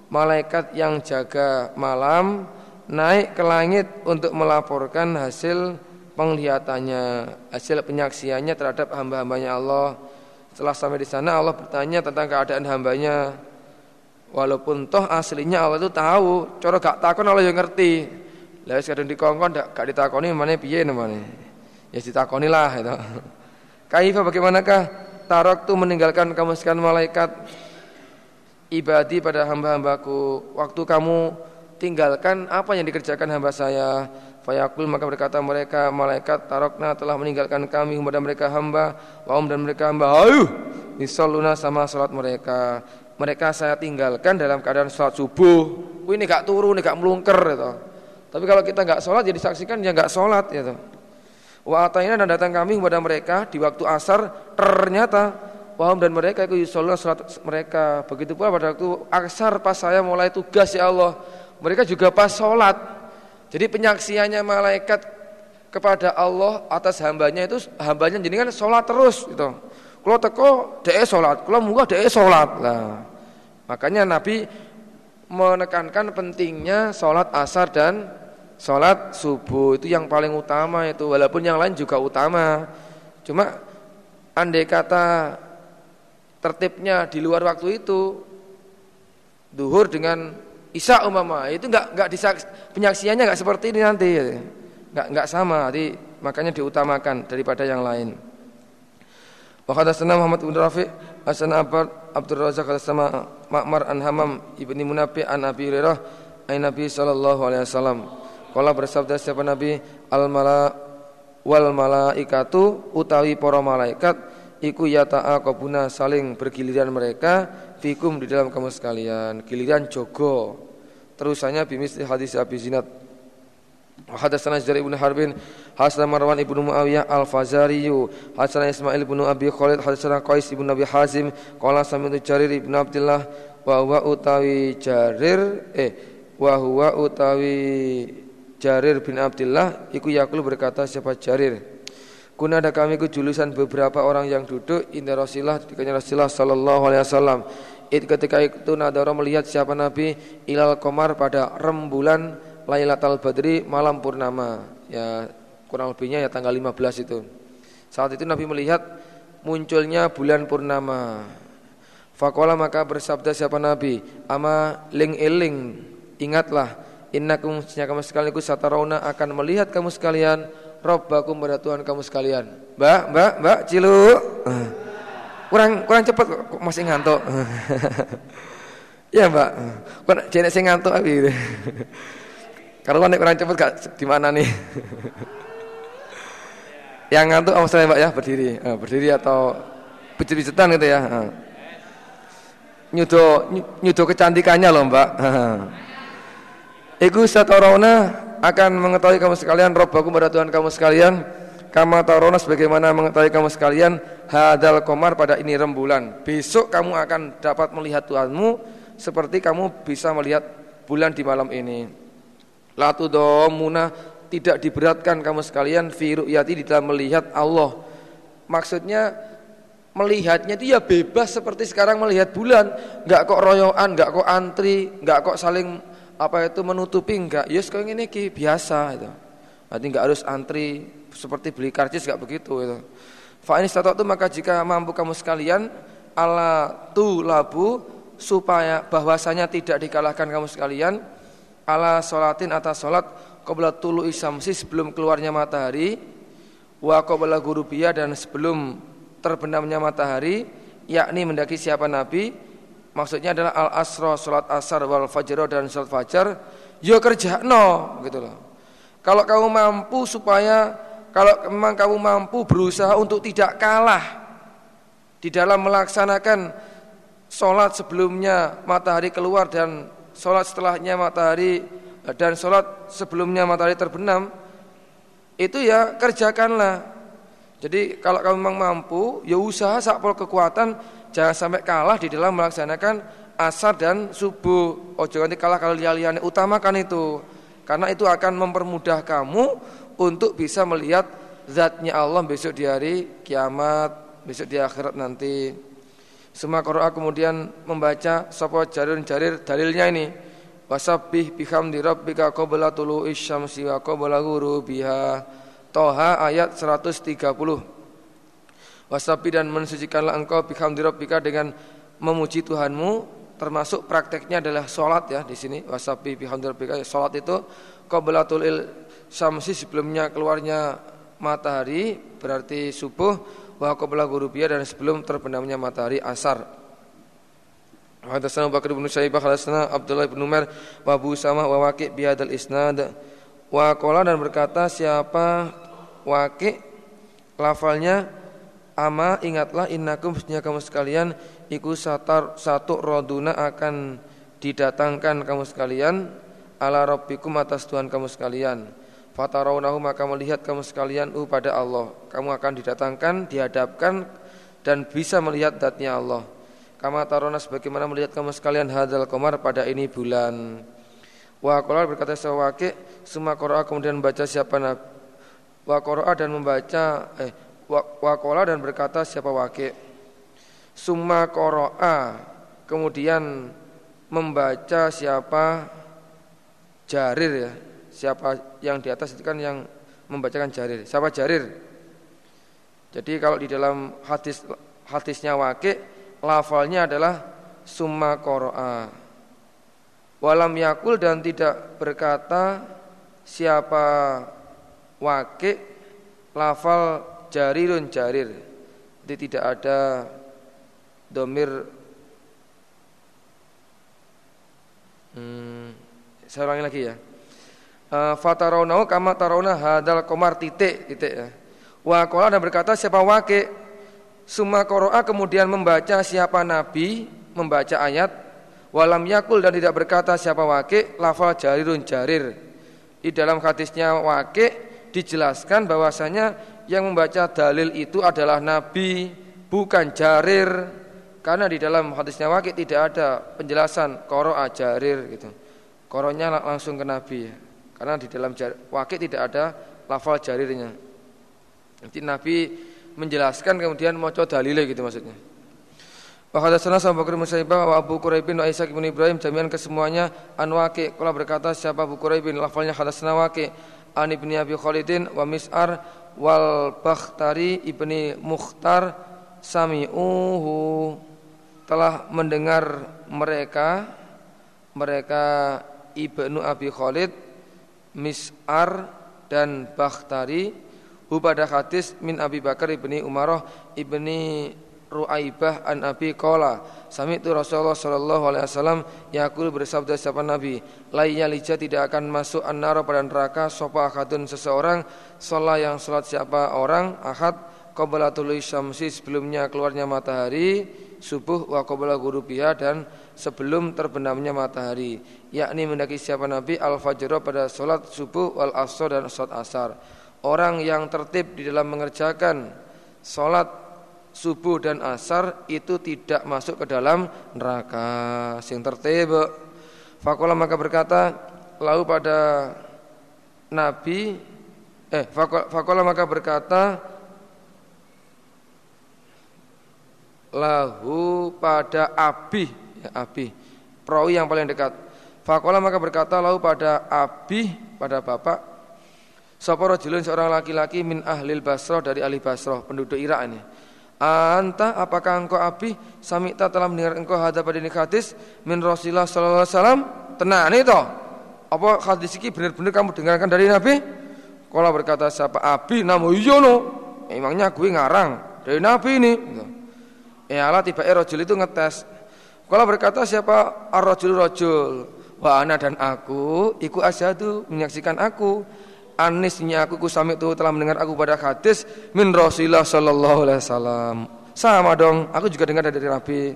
[SPEAKER 1] malaikat yang jaga malam naik ke langit untuk melaporkan hasil penglihatannya, hasil penyaksiannya terhadap hamba-hambanya Allah. Setelah sampai di sana Allah bertanya tentang keadaan hambanya. Walaupun toh aslinya Allah itu tahu, cara gak takon Allah yang ngerti. Lah wis kadang dikongkon gak ditakoni mana piye namanya. Ya ditakoni lah itu. Kaifa bagaimanakah tarok tu meninggalkan kamu sekian malaikat? Ibadi pada hamba-hambaku waktu kamu tinggalkan apa yang dikerjakan hamba saya? Fayaqul maka berkata mereka malaikat tarokna telah meninggalkan kami kepada mereka hamba waum dan mereka hamba. Ayu nisalluna sama salat mereka. Mereka saya tinggalkan dalam keadaan salat subuh. Ini gak turun ini gak melungker gitu. tapi kalau kita gak sholat jadi saksikan dia gak sholat gitu Wa ataina dan datang kami kepada mereka di waktu asar ternyata wahum dan mereka itu yusoluna salat mereka. Begitu pula pada waktu asar pas saya mulai tugas ya Allah, mereka juga pas sholat. Jadi penyaksiannya malaikat kepada Allah atas hambanya itu hambanya jadi kan sholat terus gitu. Kalau teko dee sholat, kalau munggah dee sholat lah. Makanya Nabi menekankan pentingnya sholat asar dan Sholat subuh itu yang paling utama itu Walaupun yang lain juga utama. Cuma andai kata tertibnya di luar waktu itu Duhur dengan Isya umama itu enggak enggak penyaksiannya enggak seperti ini nanti. Enggak enggak sama jadi makanya diutamakan daripada yang lain. Wa hadatsana Muhammad bin Rafi' Hasan Abdul Razak hadatsana Ma'mar an Hamam ibni Munafi an Abi Hurairah ay Nabi sallallahu alaihi wasallam Kala bersabda siapa Nabi al mala wal malaikatu utawi para malaikat iku yata'a kabuna saling bergiliran mereka fikum di dalam kamu sekalian giliran jogo. Terusannya bimis hadis Abi Zinad. Hadatsana Jarir ibn Harbin Hasan Marwan ibnu Muawiyah Al-Fazariyu Hasan Ismail ibnu Abi Khalid Hasan Qais ibnu Abi Hazim qala sami'tu Jarir ibnu Abdullah wa huwa utawi Jarir eh wa huwa utawi Jarir bin Abdullah iku yakul berkata siapa Jarir? Kuna ada kami ku beberapa orang yang duduk indah Rasulullah ketika Rasulullah sallallahu alaihi wasallam. It ketika itu Nadara melihat siapa Nabi ilal komar pada rembulan Lailatul Badri malam purnama. Ya kurang lebihnya ya tanggal 15 itu. Saat itu Nabi melihat munculnya bulan purnama. Fakola maka bersabda siapa Nabi ama ling eling ingatlah Innakum sesungguhnya kamu sekalian ku satarauna akan melihat kamu sekalian Rabbakum pada Tuhan kamu sekalian. Mbak, mbak, mbak, cilu. Kurang kurang cepat kok masih ngantuk. ya mbak. Kok jenek sing ngantuk abi. Karuan nek orang cepet gak di mana nih? Yang ngantuk awas saya Mbak ya, berdiri. Uh, berdiri atau pijit-pijitan gitu ya. Uh. Nyudo nyudo kecantikannya loh Mbak. Iku satarona akan mengetahui kamu sekalian Robbakum pada Tuhan kamu sekalian Kama tarona sebagaimana mengetahui kamu sekalian hadal komar pada ini rembulan. Besok kamu akan dapat melihat Tuhanmu seperti kamu bisa melihat bulan di malam ini. Latu domuna tidak diberatkan kamu sekalian fi ru'yati di melihat Allah. Maksudnya melihatnya itu ya bebas seperti sekarang melihat bulan, enggak kok royoan, enggak kok antri, enggak kok saling apa itu menutupi enggak. Yes kok ini biasa itu. Berarti enggak harus antri seperti beli karcis gak begitu itu. Fa ini itu maka jika mampu kamu sekalian ala tu labu supaya bahwasanya tidak dikalahkan kamu sekalian ala solatin atas solat qabla tulu isamsi sebelum keluarnya matahari wa qabla gurubiyah dan sebelum terbenamnya matahari yakni mendaki siapa nabi maksudnya adalah al asro salat asar wal fajr dan salat fajar yo kerja no gitu loh. Kalau kamu mampu supaya kalau memang kamu mampu berusaha untuk tidak kalah di dalam melaksanakan sholat sebelumnya matahari keluar dan sholat setelahnya matahari dan sholat sebelumnya matahari terbenam itu ya kerjakanlah. Jadi kalau kamu memang mampu ya usaha sakpol kekuatan jangan sampai kalah di dalam melaksanakan asar dan subuh ojo nanti kalah kalau lihat utamakan itu karena itu akan mempermudah kamu untuk bisa melihat zatnya Allah besok di hari kiamat, besok di akhirat nanti. Semua Qur'an kemudian membaca sapa jarir-jarir dalilnya ini. Wasabbih bihamdi rabbika qabla tulu'i syamsi wa qabla ghurubiha. Toha ayat 130. Wasabbih dan mensucikanlah engkau bihamdi rabbika dengan memuji Tuhanmu. Termasuk prakteknya adalah sholat ya di sini. Wasabi bihamdi rabbika sholat itu qablatul syamsi sebelumnya keluarnya matahari berarti subuh wa qabla ghurubiyah dan sebelum terbenamnya matahari asar. Hadatsana Bakar bin Syaibah hadatsana Abdullah bin Umar wa Abu Sama wa Waqi bi hadzal isnad. Wa qala dan berkata siapa Waqi lafalnya ama ingatlah innakum sesungguhnya kamu sekalian iku satar satu roduna akan didatangkan kamu sekalian ala rabbikum atas Tuhan kamu sekalian. Fatarawnahu maka melihat kamu sekalian u pada Allah. Kamu akan didatangkan, dihadapkan dan bisa melihat datnya Allah. Kama tarona sebagaimana melihat kamu sekalian hadal komar pada ini bulan. Wa berkata sawake semua kemudian membaca siapa nabi wa dan membaca eh wa qala dan berkata siapa wake summa qira'a kemudian membaca siapa jarir ya. Siapa yang di atas itu kan yang membacakan jarir. Siapa jarir? Jadi kalau di dalam hadis hadisnya wakil lafalnya adalah summa qara'a. Walam yakul dan tidak berkata siapa wakil lafal jarirun jarir. Jadi tidak ada domir hmm, saya ulangi lagi ya. Uh, Fataronau kama tarona hadal komar titik titik ya. Wa dan berkata siapa wake Suma koroa kemudian membaca siapa nabi membaca ayat walam yakul dan tidak berkata siapa wake lafal jarirun jarir di dalam hadisnya wake dijelaskan bahwasanya yang membaca dalil itu adalah nabi bukan jarir karena di dalam hadisnya wake tidak ada penjelasan koroa jarir gitu Koronya langsung ke Nabi ya. Karena di dalam wakil tidak ada lafal jarirnya. Nanti Nabi menjelaskan kemudian mau coba dalilnya gitu maksudnya. Wa hadatsana Abu Bakar Musaibah wa Abu Quraibin wa Isa bin Ibrahim jami'an kesemuanya an Waqi berkata siapa Abu Quraibin lafalnya hadatsana Waqi an ibni Abi Khalidin wa Mis'ar wal Bakhtari ibni Mukhtar sami'uhu telah mendengar mereka mereka Ibnu Abi Khalid Mis'ar dan Bakhtari. Hu pada hadis min Abi Bakar ibni Umarah ibni Ru'aibah an Abi Qala Sami itu Rasulullah Shallallahu Alaihi Wasallam Yakul bersabda siapa Nabi Lainnya lija tidak akan masuk an-nara pada neraka Sopa akadun seseorang Sholat yang sholat siapa orang Ahad Qobalatul syamsi sebelumnya keluarnya matahari Subuh wa qabala gurubiha dan sebelum terbenamnya matahari. Yakni mendaki siapa Nabi Al-Fajr pada sholat subuh wal asr dan sholat asar. Orang yang tertib di dalam mengerjakan Sholat subuh dan asar itu tidak masuk ke dalam neraka. Sing tertib fakola maka berkata lalu pada nabi eh fakola maka berkata lahu pada abi ya, abi perawi yang paling dekat. Fakola maka berkata lalu pada abi pada bapak Sapa seorang laki-laki min ahlil Basrah dari ahli Basrah penduduk Irak ini Anta apakah engkau Abi Samita telah mendengar engkau pada ini hadis. Min Rasulullah sallallahu alaihi wasallam. Tenang itu Apa hadis ini benar-benar kamu dengarkan dari Nabi? Kalau berkata siapa Abi Namu iya no. Emangnya gue ngarang Dari Nabi ini? Ya Allah tiba rojul itu ngetes. Kalau berkata siapa Ar-rajul rojul Wa ana dan aku Iku asyadu menyaksikan aku anisnya aku kusami itu telah mendengar aku pada hadis min Rasulullah sallallahu alaihi wasallam. Sama dong, aku juga dengar dari Nabi.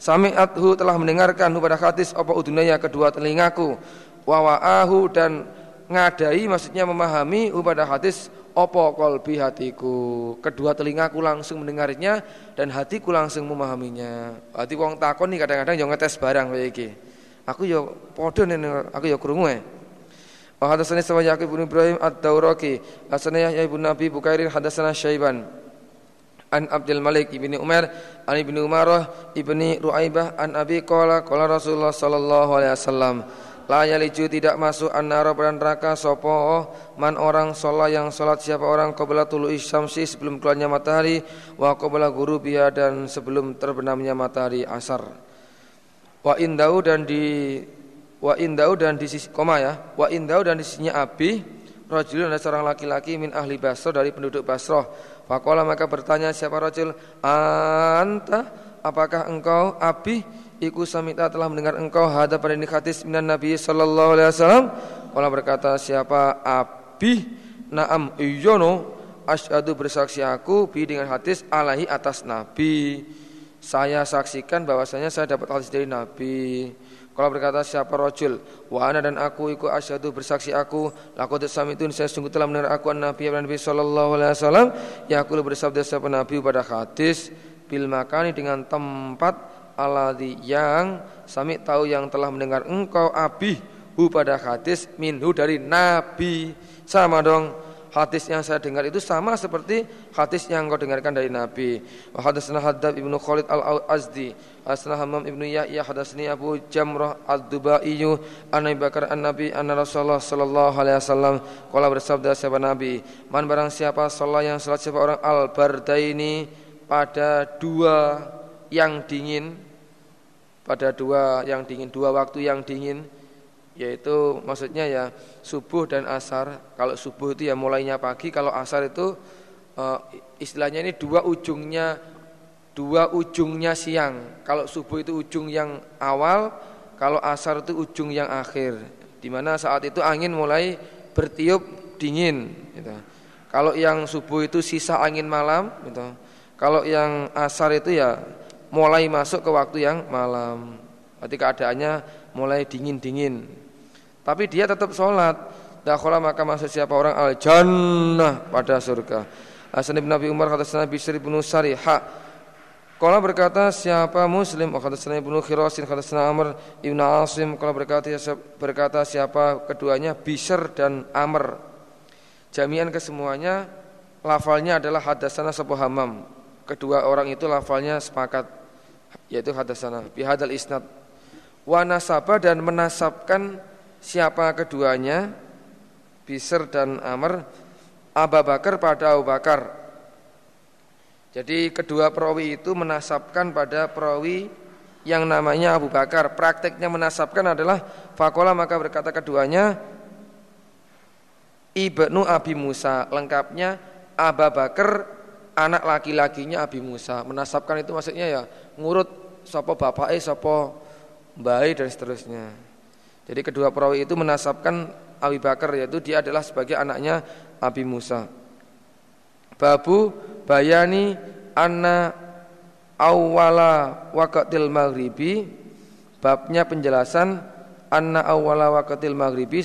[SPEAKER 1] Sami'athu telah mendengarkan pada hadis apa udunaya kedua telingaku. Wa wa'ahu dan ngadai maksudnya memahami pada hadis apa kolbi hatiku. Kedua telingaku langsung mendengarnya dan hatiku langsung memahaminya. Hati wong takon nih kadang-kadang yang ngetes barang kayak iki. Aku yo padha aku yo krungu Wa hadatsani sama Yaqub bin Ibrahim ad-Dauraqi, hasanah Yahya bin Nabi Bukairin hadatsana Syaiban. An Abdul Malik ibni Umar, an ibni Umarah ibni Ruaibah, an Abi qala qala Rasulullah sallallahu alaihi wasallam. La yaliju tidak masuk an-nara pada neraka sapa man orang sholat yang sholat siapa orang qabla tulu'i syamsi sebelum keluarnya matahari wa qabla ghurubiha dan sebelum terbenamnya matahari asar. Wa indau dan di wa indau dan di sisi koma ya. Wa indau dan di sisinya Abi rajulun ada seorang laki-laki min ahli Basrah dari penduduk Basrah Fakola maka bertanya siapa rajul? Anta? Apakah engkau Abi? Iku samita telah mendengar engkau hada pada ini hadis minan Nabi sallallahu alaihi wasallam. Kala berkata siapa Abi? Naam iyono asyhadu bersaksi aku bi dengan hadis alaihi atas Nabi. Saya saksikan bahwasanya saya dapat hadis dari Nabi. Kalau berkata siapa rojul Wa ana dan aku ikut asyhadu bersaksi aku. Laqad itu saya sungguh telah mendengar aku Nabi Nabi sallallahu alaihi wasallam. Ya aku bersabda siapa Nabi pada hadis Bil makani dengan tempat Aladhi yang Sami tahu yang telah mendengar engkau Abi Hu pada hadis minhu dari Nabi. Sama dong hadis yang saya dengar itu sama seperti hadis yang kau dengarkan dari Nabi. Wa hadatsana ibnu Khalid al-Azdi, hadatsana Hammam ibnu Yahya, hadatsani Abu Jamrah ad-Dubai, an Bakar an-Nabi anna Rasulullah sallallahu alaihi wasallam qala bersabda siapa Nabi, man barang siapa salat yang salat siapa orang al-bardaini pada dua yang dingin pada dua yang dingin dua waktu yang dingin yaitu maksudnya ya subuh dan asar. Kalau subuh itu ya mulainya pagi, kalau asar itu uh, istilahnya ini dua ujungnya dua ujungnya siang. Kalau subuh itu ujung yang awal, kalau asar itu ujung yang akhir. Di mana saat itu angin mulai bertiup dingin. Gitu. Kalau yang subuh itu sisa angin malam. Gitu. Kalau yang asar itu ya mulai masuk ke waktu yang malam. Berarti keadaannya mulai dingin-dingin. Tapi dia tetap sholat. Dakhala maka masuk siapa orang al jannah pada surga. Hasan bin Nabi Umar kata Nabi Bisri bin Sariha. Kalau berkata siapa Muslim, kata Nabi bin Khirasin, kata Amr ibn Asim. Kalau berkata berkata siapa keduanya Bisr dan Amr. Jamian kesemuanya lafalnya adalah hadasana sebuah hamam. Kedua orang itu lafalnya sepakat yaitu hadasana bihadal isnad. Wa nasaba dan menasabkan siapa keduanya Bisr dan Amr Abu Bakar pada Abu Bakar jadi kedua perawi itu menasabkan pada perawi yang namanya Abu Bakar prakteknya menasabkan adalah Fakola maka berkata keduanya Ibnu Abi Musa lengkapnya Abu Bakar anak laki-lakinya Abi Musa. Menasabkan itu maksudnya ya ngurut sopo bapake, sopo bayi dan seterusnya. Jadi kedua perawi itu menasabkan Abi Bakar yaitu dia adalah sebagai anaknya Abi Musa. Babu bayani anna awwala waqtil maghribi babnya penjelasan anna awwala waqtil maghribi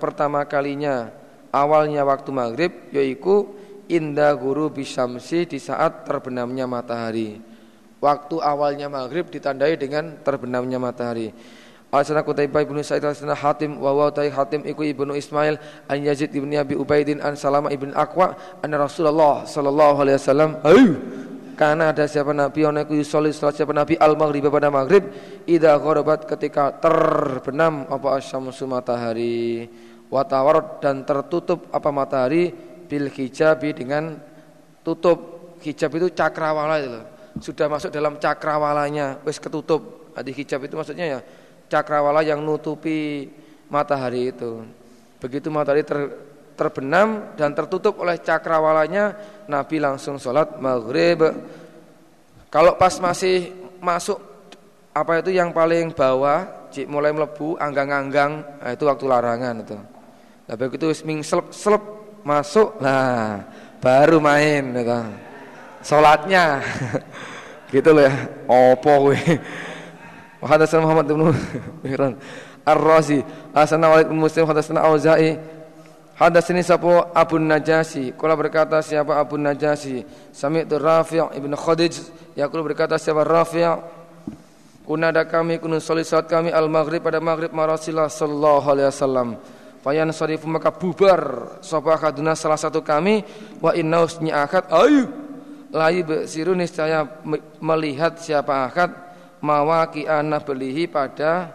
[SPEAKER 1] pertama kalinya awalnya waktu maghrib yaitu inda guru bisamsi di saat terbenamnya matahari. Waktu awalnya maghrib ditandai dengan terbenamnya matahari. Asana Qutaibah ibnu Sa'id asana Hatim wa wa Hatim iku ibnu Ismail an Yazid ibnu Abi Ubaidin an Salama ibnu Aqwa anna Rasulullah sallallahu alaihi wasallam ayu karena ada siapa Nabi yang iku yusolli salat siapa Nabi al maghrib pada maghrib idza gharabat ketika terbenam apa asyamsu matahari watawar dan tertutup apa matahari bil hijabi dengan tutup hijab itu cakrawala itu loh. Sudah masuk dalam cakrawalanya, wis ketutup. Adi hijab itu maksudnya ya cakrawala yang nutupi matahari itu. Begitu matahari ter, terbenam dan tertutup oleh cakrawalanya, Nabi langsung sholat maghrib. Kalau pas masih masuk apa itu yang paling bawah, cik mulai melebu, anggang-anggang, nah itu waktu larangan itu. Nah begitu ming selep, selep masuk nah baru main gitu. Salatnya gitu loh ya. Opo kowe. Hadatsana Muhammad bin Mihran Ar-Razi, Asana Walid bin Muslim, hadatsana Auza'i. Hadatsani sapa Abu Najasi, kala berkata siapa Abu Najasi, sami'tu Rafi' ibn Khadij, yaqul berkata siapa Rafi' Kunada kami kunun sholat salat kami al-maghrib pada maghrib Rasulullah sallallahu alaihi wasallam. Fayan sarifu maka bubar. Sapa kaduna salah satu kami? Wa inna usnya akad. Ayu. Layu besiru niscaya melihat siapa akad mawaki anak belihi pada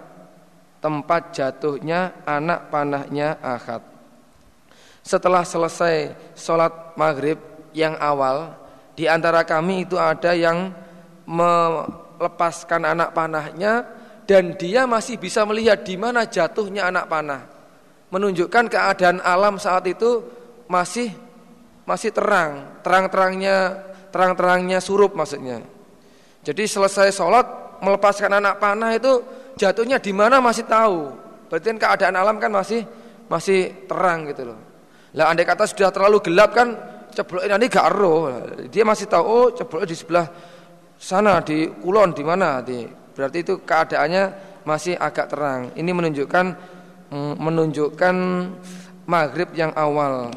[SPEAKER 1] tempat jatuhnya anak panahnya akad. Setelah selesai sholat maghrib yang awal di antara kami itu ada yang melepaskan anak panahnya dan dia masih bisa melihat di mana jatuhnya anak panah menunjukkan keadaan alam saat itu masih masih terang, terang-terangnya terang-terangnya surup maksudnya. Jadi selesai sholat melepaskan anak panah itu jatuhnya di mana masih tahu. Berarti kan keadaan alam kan masih masih terang gitu loh. Lah andai kata sudah terlalu gelap kan ceblok ini gak ero. Dia masih tahu oh ceblok di sebelah sana di kulon di mana Berarti itu keadaannya masih agak terang. Ini menunjukkan menunjukkan maghrib yang awal.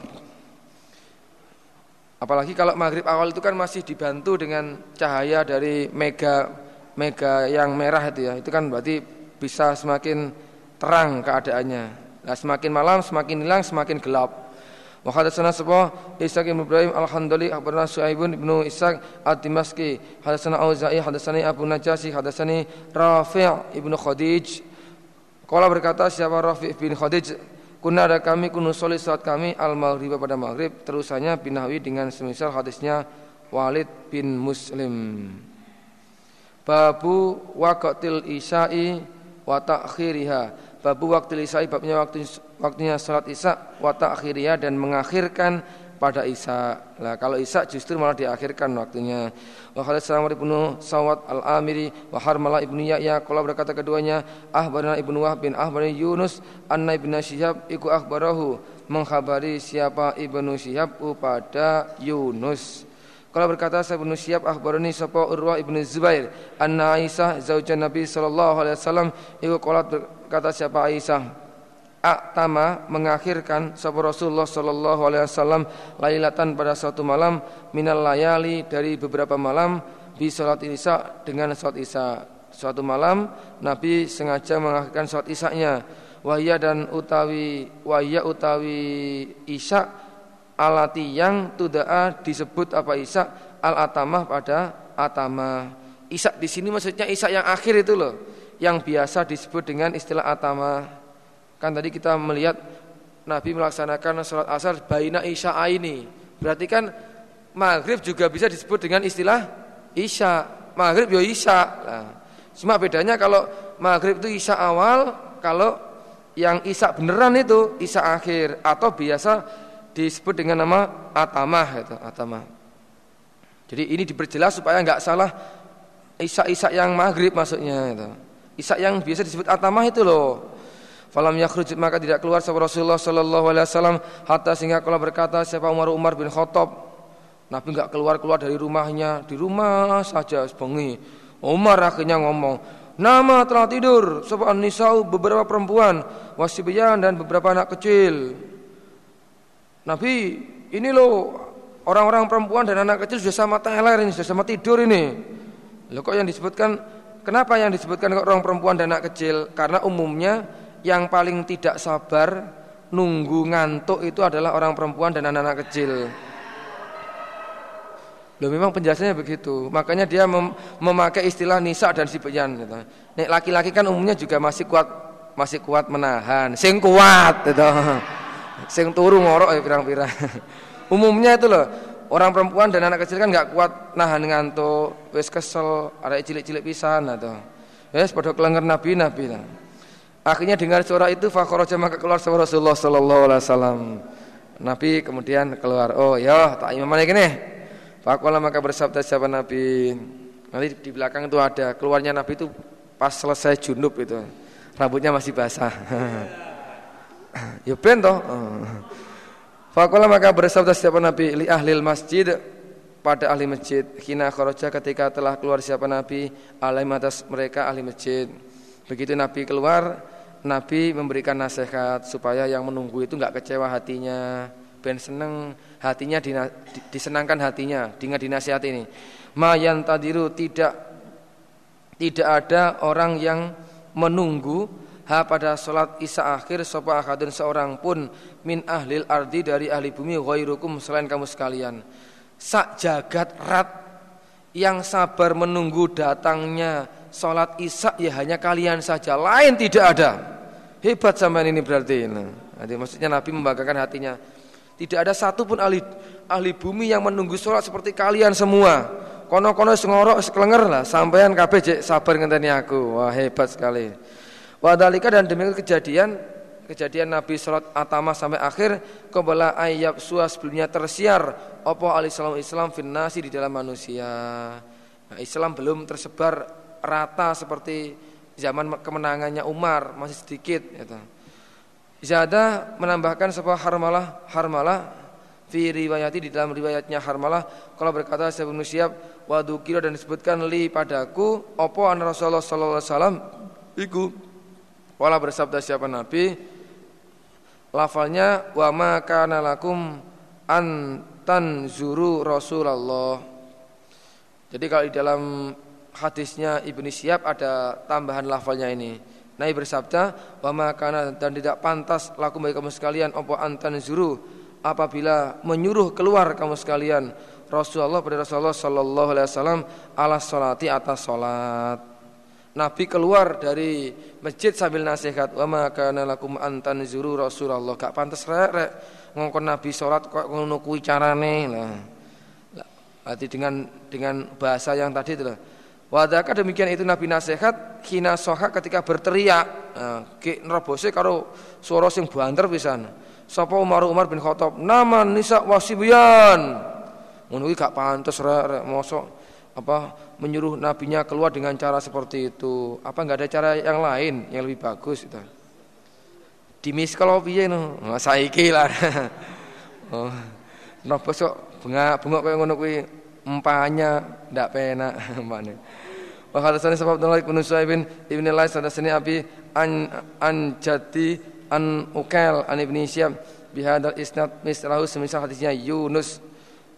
[SPEAKER 1] Apalagi kalau maghrib awal itu kan masih dibantu dengan cahaya dari mega mega yang merah itu ya. Itu kan berarti bisa semakin terang keadaannya. Nah, semakin malam semakin hilang semakin gelap. Wa hadatsana sabah Ishaq bin Ibrahim al-Handali akhbarana Su'aibun ibnu Ishaq ad-Dimaski hadatsana Auza'i hadatsani Abu Najasi hadatsani Rafi' ibnu Khadij Kala berkata siapa Rafi bin Khadij Kuna ada kami kunu soli saat kami al maghrib pada maghrib terusannya binahwi dengan semisal hadisnya Walid bin Muslim. Babu waqtil isya'i wa ta'khiriha. Babu waqtil isya'i babnya waktu waktunya salat isya wa ta'khiriha dan mengakhirkan pada Isa. Lah kalau Isa justru malah diakhirkan waktunya. Wa Khalid Salamah ibnu Sawat al-Amiri wa Harmalah ibnu Yahya kalau berkata keduanya ahbarana ibnu Wahb bin ahbarani Yunus anna ibnu Syihab iku ahbarahu mengkhabari siapa ibnu Syihab pada Yunus. Kalau berkata saya ibnu Syihab ahbarani sapa Urwah ibnu Zubair anna Aisyah zaujan Nabi sallallahu alaihi wasallam. Iku qalat berkata siapa Aisyah? Aktama mengakhirkan sahabat Rasulullah Sallallahu Alaihi Wasallam lailatan pada suatu malam minal layali dari beberapa malam di sholat isya dengan sholat isya. Suatu malam Nabi sengaja mengakhirkan sholat isya-nya wahya dan utawi wahya utawi isya alati yang tudaa disebut apa isya al atamah pada atama isya di sini maksudnya isya yang akhir itu loh yang biasa disebut dengan istilah atama Kan tadi kita melihat Nabi melaksanakan sholat asar baina isya ini. Berarti kan maghrib juga bisa disebut dengan istilah isya. Maghrib ya isya. Nah, cuma bedanya kalau maghrib itu isya awal, kalau yang isya beneran itu isya akhir atau biasa disebut dengan nama atamah itu atamah. Jadi ini diperjelas supaya nggak salah isak-isak yang maghrib maksudnya itu. Isak yang biasa disebut atamah itu loh. Falam yakhruj maka tidak keluar sahabat Rasulullah sallallahu alaihi wasallam hatta sehingga kalau berkata siapa Umar Umar bin Khattab Nabi enggak keluar-keluar dari rumahnya, di rumah saja sebengi. Umar akhirnya ngomong, "Nama telah tidur sebab nisau beberapa perempuan, wasibiyan dan beberapa anak kecil." Nabi, ini loh orang-orang perempuan dan anak kecil sudah sama teler ini, sudah sama tidur ini. Loh kok yang disebutkan kenapa yang disebutkan orang perempuan dan anak kecil? Karena umumnya yang paling tidak sabar nunggu ngantuk itu adalah orang perempuan dan anak-anak kecil. Loh memang penjelasannya begitu. Makanya dia mem memakai istilah nisa dan sibyan gitu. Nek laki-laki kan umumnya juga masih kuat masih kuat menahan. Sing kuat gitu. Sing turu ngorok ya pirang-pirang. umumnya itu loh. Orang perempuan dan anak kecil kan nggak kuat nahan ngantuk, wis kesel, ada cilik-cilik pisan atau. Wis padha kelenger nabi nabi lah. Akhirnya dengar suara itu fakharaja maka keluar sama Rasulullah sallallahu alaihi wasallam. Nabi kemudian keluar. Oh ya, tak imam gini. Fakola maka bersabda siapa Nabi. Nanti di belakang itu ada keluarnya Nabi itu pas selesai junub itu. Rambutnya masih basah. ya ben toh. Fakola maka bersabda siapa Nabi li ahlil masjid pada ahli masjid. Hina kharaja ketika telah keluar siapa Nabi alaim atas mereka ahli masjid. Begitu Nabi keluar, Nabi memberikan nasihat supaya yang menunggu itu nggak kecewa hatinya, ben seneng hatinya dina, disenangkan hatinya dengan dinasihat ini. Mayan tadiru tidak tidak ada orang yang menunggu ha pada sholat isya akhir sopa akadun seorang pun min ahlil ardi dari ahli bumi ghairukum selain kamu sekalian. Sak jagat rat yang sabar menunggu datangnya sholat isya ya hanya kalian saja, lain tidak ada. Hebat sampai ini berarti. Nah, maksudnya Nabi membanggakan hatinya. Tidak ada satupun ahli ahli bumi yang menunggu sholat seperti kalian semua. Kono-kono sengorok sekelenger lah, sampean kabeh sabar ngenteni aku. Wah hebat sekali. Wadalika dan demikian kejadian kejadian Nabi sholat atama sampai akhir kebala ayat suas sebelumnya tersiar opo alislam Islam finnasi di dalam manusia. Nah, Islam belum tersebar rata seperti zaman kemenangannya Umar masih sedikit gitu. Zada menambahkan sebuah harmalah harmalah fi riwayati di dalam riwayatnya harmalah kalau berkata saya bin Syihab wa dan disebutkan li padaku opo an Rasulullah sallallahu alaihi wasallam iku wala bersabda siapa nabi lafalnya wa ma kana lakum an tanzuru Rasulullah jadi kalau di dalam hadisnya Ibnu Syihab ada tambahan lafalnya ini. Nabi bersabda, "Wa makana dan tidak pantas laku bagi kamu sekalian apa antan zuru apabila menyuruh keluar kamu sekalian Rasulullah pada Rasulullah sallallahu alaihi wasallam ala salati atas salat." Nabi keluar dari masjid sambil nasihat, "Wa makana lakum antan zuru Rasulullah." Gak pantas rek, rek ngongkon Nabi salat kok ngono kuwi carane lah. Berarti dengan dengan bahasa yang tadi itu lah Wadaka demikian itu Nabi nasihat hina soha ketika berteriak. Nah, ki nerobose karo suara sing banter pisan. Sapa Umar Umar bin Khattab, "Nama nisa wasibian." Ngono iki gak pantes rek mosok apa menyuruh nabinya keluar dengan cara seperti itu. Apa enggak ada cara yang lain yang lebih bagus itu? Di kalau piye no? Nah, saiki lah. oh. Napa sok bengak-bengok kaya ngono kuwi empanya ndak penak empane. Wa hadatsani sebab Abdullah bin Suaibin ibn Lais hadatsani Abi an an jati an Ukail an Ibnu Syihab bihadal isnad misrahu semisal hadisnya Yunus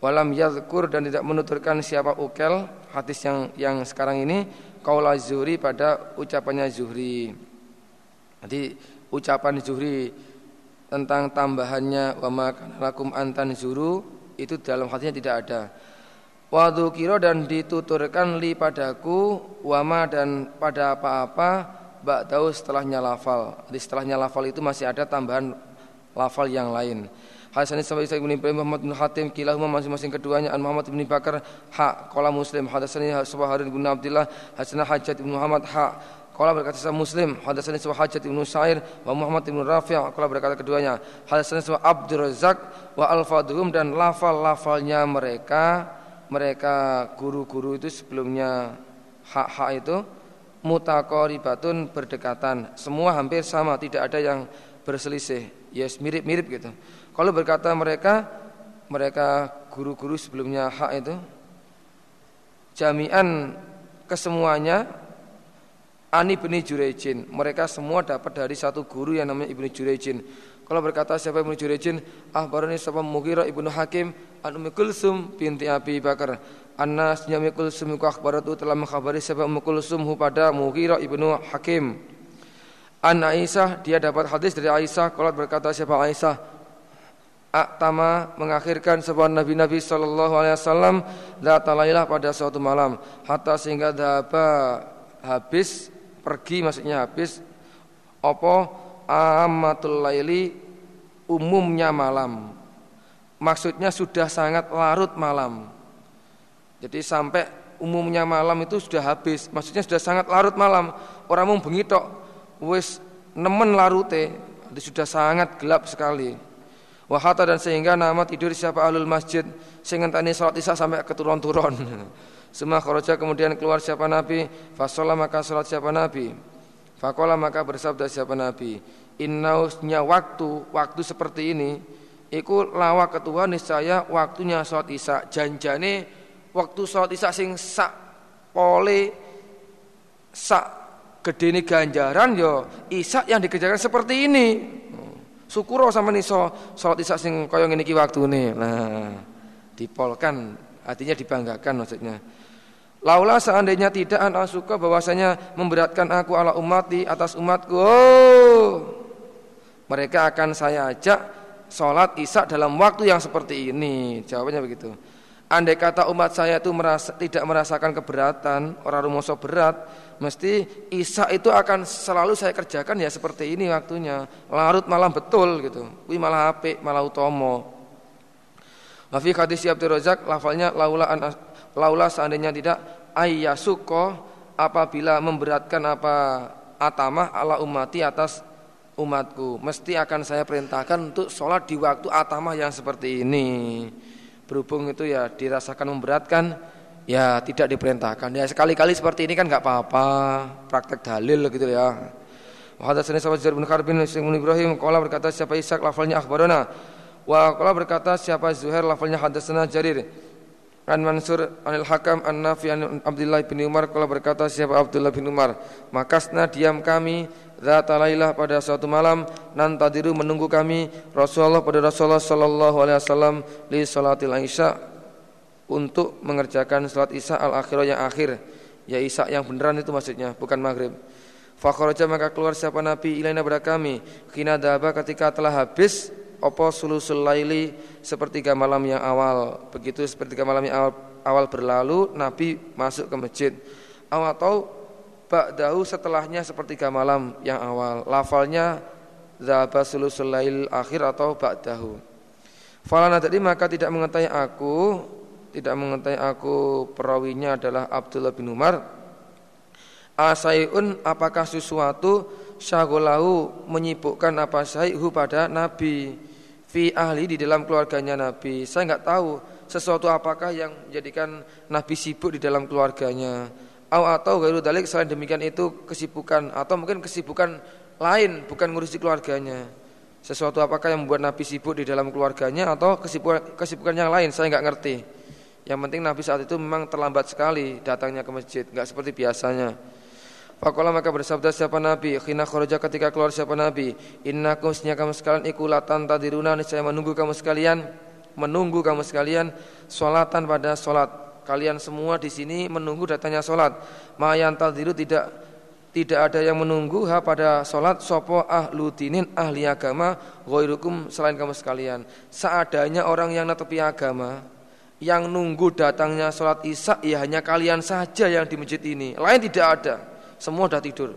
[SPEAKER 1] walam yadhkur dan tidak menuturkan siapa Ukail hadis yang yang sekarang ini qaula Zuhri pada ucapannya Zuhri. Nanti ucapan Zuhri tentang tambahannya wa ma lakum antan zuru itu dalam hadisnya tidak ada. Wadu kiro dan dituturkan li padaku wama dan pada apa-apa bak tahu setelahnya lafal. Di setelahnya lafal itu masih ada tambahan lafal yang lain. Hasan sampai Isa bin Ibrahim Muhammad bin Hatim kilahuma masing-masing keduanya an Muhammad bin Bakar hak qala Muslim hadatsani Subah Harun bin Abdullah hasanah Hajjat bin Muhammad hak Qala berkata sahih Muslim, hadatsani Subah Hajjat bin Sa'ir wa Muhammad bin Rafi' qala berkata keduanya, hadatsani Subah Abdul Razak wa al dan lafal-lafalnya mereka mereka guru-guru itu sebelumnya hak-hak itu mutakoribatun berdekatan. Semua hampir sama, tidak ada yang berselisih. Yes, mirip-mirip gitu. Kalau berkata mereka mereka guru-guru sebelumnya hak itu jami'an kesemuanya Ani bin Jurejin. Mereka semua dapat dari satu guru yang namanya Ibnu Jurejin. Kalau berkata siapa Ibnu Jurejin, ah barani siapa Mughirah Ibnu Hakim an Ummi Kulsum binti Abi Bakar. Anas Ummi Kulsum ku akhbaratu telah mengkhabari siapa Ummi Kulsum pada Mughirah Ibnu Hakim. An Aisyah dia dapat hadis dari Aisyah kalau berkata siapa Aisyah Aktama mengakhirkan sebuah Nabi-Nabi Sallallahu Alaihi Wasallam Latalailah pada suatu malam Hatta sehingga daba habis pergi maksudnya habis apa amatul laili umumnya malam. Maksudnya sudah sangat larut malam. Jadi sampai umumnya malam itu sudah habis. Maksudnya sudah sangat larut malam. Orang mau bengi tok wis nemen larute. Sudah sangat gelap sekali. Wahata dan sehingga nama tidur siapa alul masjid sehingga tani salat isya sampai keturun-turun. Semua kharaja kemudian keluar siapa Nabi, fasolah maka salat siapa Nabi. Fakola maka bersabda siapa Nabi, innausnya waktu, waktu seperti ini, iku lawa ketua niscaya waktunya salat isya. Janjane waktu salat isya sing sak pole sak gedene ganjaran yo isya yang dikerjakan seperti ini. Syukur sama niso salat isya sing kaya ngene iki waktune. Nah, dipolkan artinya dibanggakan maksudnya. Laula seandainya tidak an suka bahwasanya memberatkan aku ala umati atas umatku. Oh, mereka akan saya ajak sholat isya dalam waktu yang seperti ini. Jawabannya begitu. Andai kata umat saya itu merasa, tidak merasakan keberatan, orang rumoso berat, mesti isya itu akan selalu saya kerjakan ya seperti ini waktunya. Larut malam betul gitu. Wih malah apik, malah utomo. Wafi hadis Abdul Razak lafalnya laula an laula seandainya tidak ayyasuko apabila memberatkan apa atamah ala umati atas umatku mesti akan saya perintahkan untuk sholat di waktu atamah yang seperti ini berhubung itu ya dirasakan memberatkan ya tidak diperintahkan. Ya sekali-kali seperti ini kan nggak apa-apa praktek dalil gitu ya. Hadatsani sahabat Zuhair bin Harbin bin Ibrahim qala berkata siapa Ishak lafalnya akhbarana? Wa qala berkata siapa Zuhair lafalnya hadatsana Jarir? An Mansur Anil Hakam An Nafi An Abdullah bin Umar kalau berkata siapa Abdullah bin Umar? Makasna diam kami Zata lailah pada suatu malam Nantadiru menunggu kami Rasulullah pada Rasulullah Sallallahu Alaihi Wasallam Li salatil isya Untuk mengerjakan salat isya al-akhirah yang akhir Ya isya yang beneran itu maksudnya Bukan maghrib Fakharaja maka keluar siapa Nabi ilaina pada kami Kina daba ketika telah habis opo sulusul laili sepertiga malam yang awal. Begitu sepertiga malam yang awal, awal berlalu Nabi masuk ke masjid. Awal atau ba'dahu setelahnya sepertiga malam yang awal. Lafalnya zaba sulusul lail akhir atau ba'dahu. Falana tadi maka tidak mengetahui aku tidak mengetahui aku perawinya adalah Abdullah bin Umar Asaiun apakah sesuatu syagolahu menyibukkan apa saihu pada Nabi fi ahli di dalam keluarganya Nabi. Saya nggak tahu sesuatu apakah yang menjadikan Nabi sibuk di dalam keluarganya. Au atau gairu dalik selain demikian itu kesibukan atau mungkin kesibukan lain bukan ngurusi keluarganya. Sesuatu apakah yang membuat Nabi sibuk di dalam keluarganya atau kesibukan kesibukan yang lain saya nggak ngerti. Yang penting Nabi saat itu memang terlambat sekali datangnya ke masjid, nggak seperti biasanya. Fakola maka bersabda siapa Nabi Khina khoroja ketika keluar siapa Nabi Innakum sesnya kamu sekalian ikulatan tadiruna Saya menunggu kamu sekalian Menunggu kamu sekalian Solatan pada solat Kalian semua di sini menunggu datangnya solat Mayan tadiru tidak tidak ada yang menunggu ha pada solat sopo ahlu dinin ahli agama Goirukum selain kamu sekalian. Seadanya orang yang netepi agama Yang nunggu datangnya solat isya Ya hanya kalian saja yang di masjid ini. Lain tidak ada. Semua sudah tidur.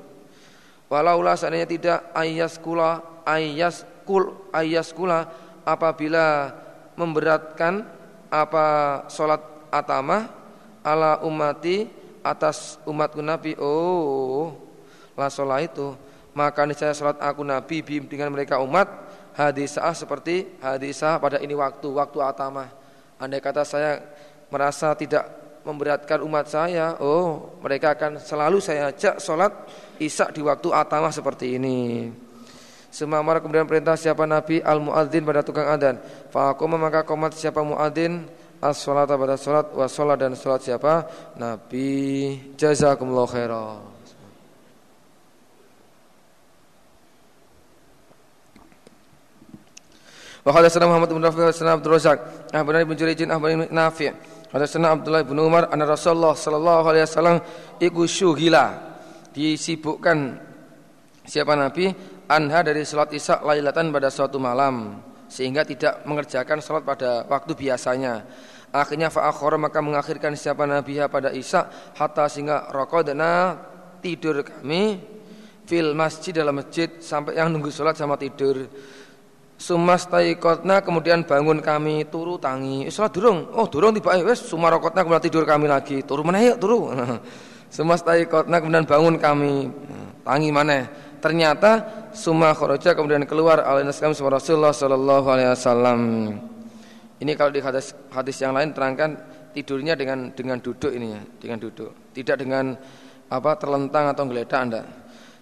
[SPEAKER 1] Walaulah seandainya tidak ayas kula ayas kul ayas kula apabila memberatkan apa solat atama ala umati atas umatku Nabi. Oh, lah solat itu maka niscaya solat aku Nabi bim dengan mereka umat hadisah seperti hadisah pada ini waktu waktu atama. Andai kata saya merasa tidak memberatkan umat saya, oh mereka akan selalu saya ajak sholat isak di waktu atamah seperti ini. Semamar kemudian perintah siapa Nabi al muadzin pada tukang adan. Faqoma maka komat siapa muadzin as salat pada salat wa salat dan salat siapa Nabi jazakumullah khairan. Wa hadatsana Muhammad bin Rafi' wa Abdul Razak, Ahbarani bin Jurijin, Ahbarani Nafi'. Hadatsana Abdullah bin Umar anna Rasulullah sallallahu alaihi wasallam iku syughila disibukkan siapa Nabi anha dari salat Isya lailatan pada suatu malam sehingga tidak mengerjakan salat pada waktu biasanya. Akhirnya fa'akhara maka mengakhirkan siapa Nabi pada Isya hatta sehingga raqadna tidur kami fil masjid dalam masjid sampai yang nunggu salat sama tidur. Sumas taikotna kemudian bangun kami turu tangi. Salat durung. Oh durung tiba wes sumarokotna kemudian tidur kami lagi. Turu mana yuk turu. Sumas taikotna kemudian bangun kami tangi mana. Ternyata summa kharaja kemudian keluar alainas kami Rasulullah sallallahu alaihi wasallam. Ini kalau di hadis hadis yang lain terangkan tidurnya dengan dengan duduk ini ya, dengan duduk. Tidak dengan apa terlentang atau geledak Anda.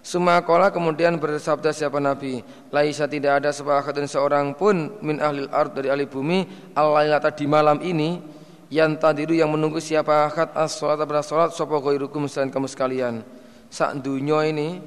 [SPEAKER 1] Sumakola kemudian bersabda siapa Nabi Laisa tidak ada dan seorang pun Min ahli ard dari ahli bumi Al-lailata di malam ini Yang tadiru yang menunggu siapa akad As-sholat pada sholat Sopo goirukum selain kamu sekalian Saat dunia ini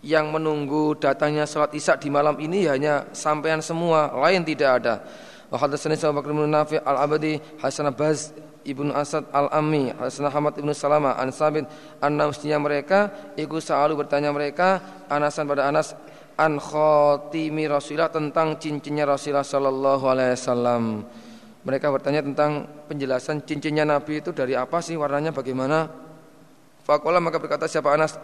[SPEAKER 1] Yang menunggu datangnya sholat isya di malam ini Hanya sampean semua Lain tidak ada Wa hadatsani Bakar bin Nafi al-Abadi Hasan Baz Ibnu Asad Al-Ammi, Hasan Hamad Ibnu Salama, An Sabit, anna mestinya mereka iku selalu bertanya mereka Anasan pada Anas an khotimi Rasulullah tentang cincinnya Rasulullah sallallahu alaihi wasallam. Mereka bertanya tentang penjelasan cincinnya Nabi itu dari apa sih warnanya bagaimana? Fakola maka berkata siapa Anas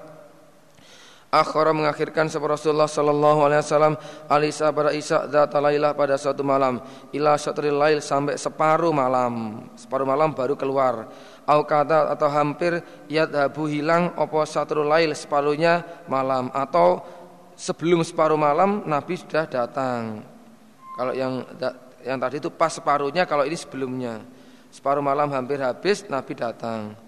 [SPEAKER 1] akhara mengakhirkan sebab Rasulullah sallallahu alaihi wasallam alisa pada Isa dzata lailah pada suatu malam ila syatril lail sampai separuh malam. Separuh malam baru keluar. Au kata atau hampir yadhabu hilang opo syatrul lail separuhnya malam atau sebelum separuh malam Nabi sudah datang. Kalau yang yang tadi itu pas separuhnya kalau ini sebelumnya. Separuh malam hampir habis Nabi datang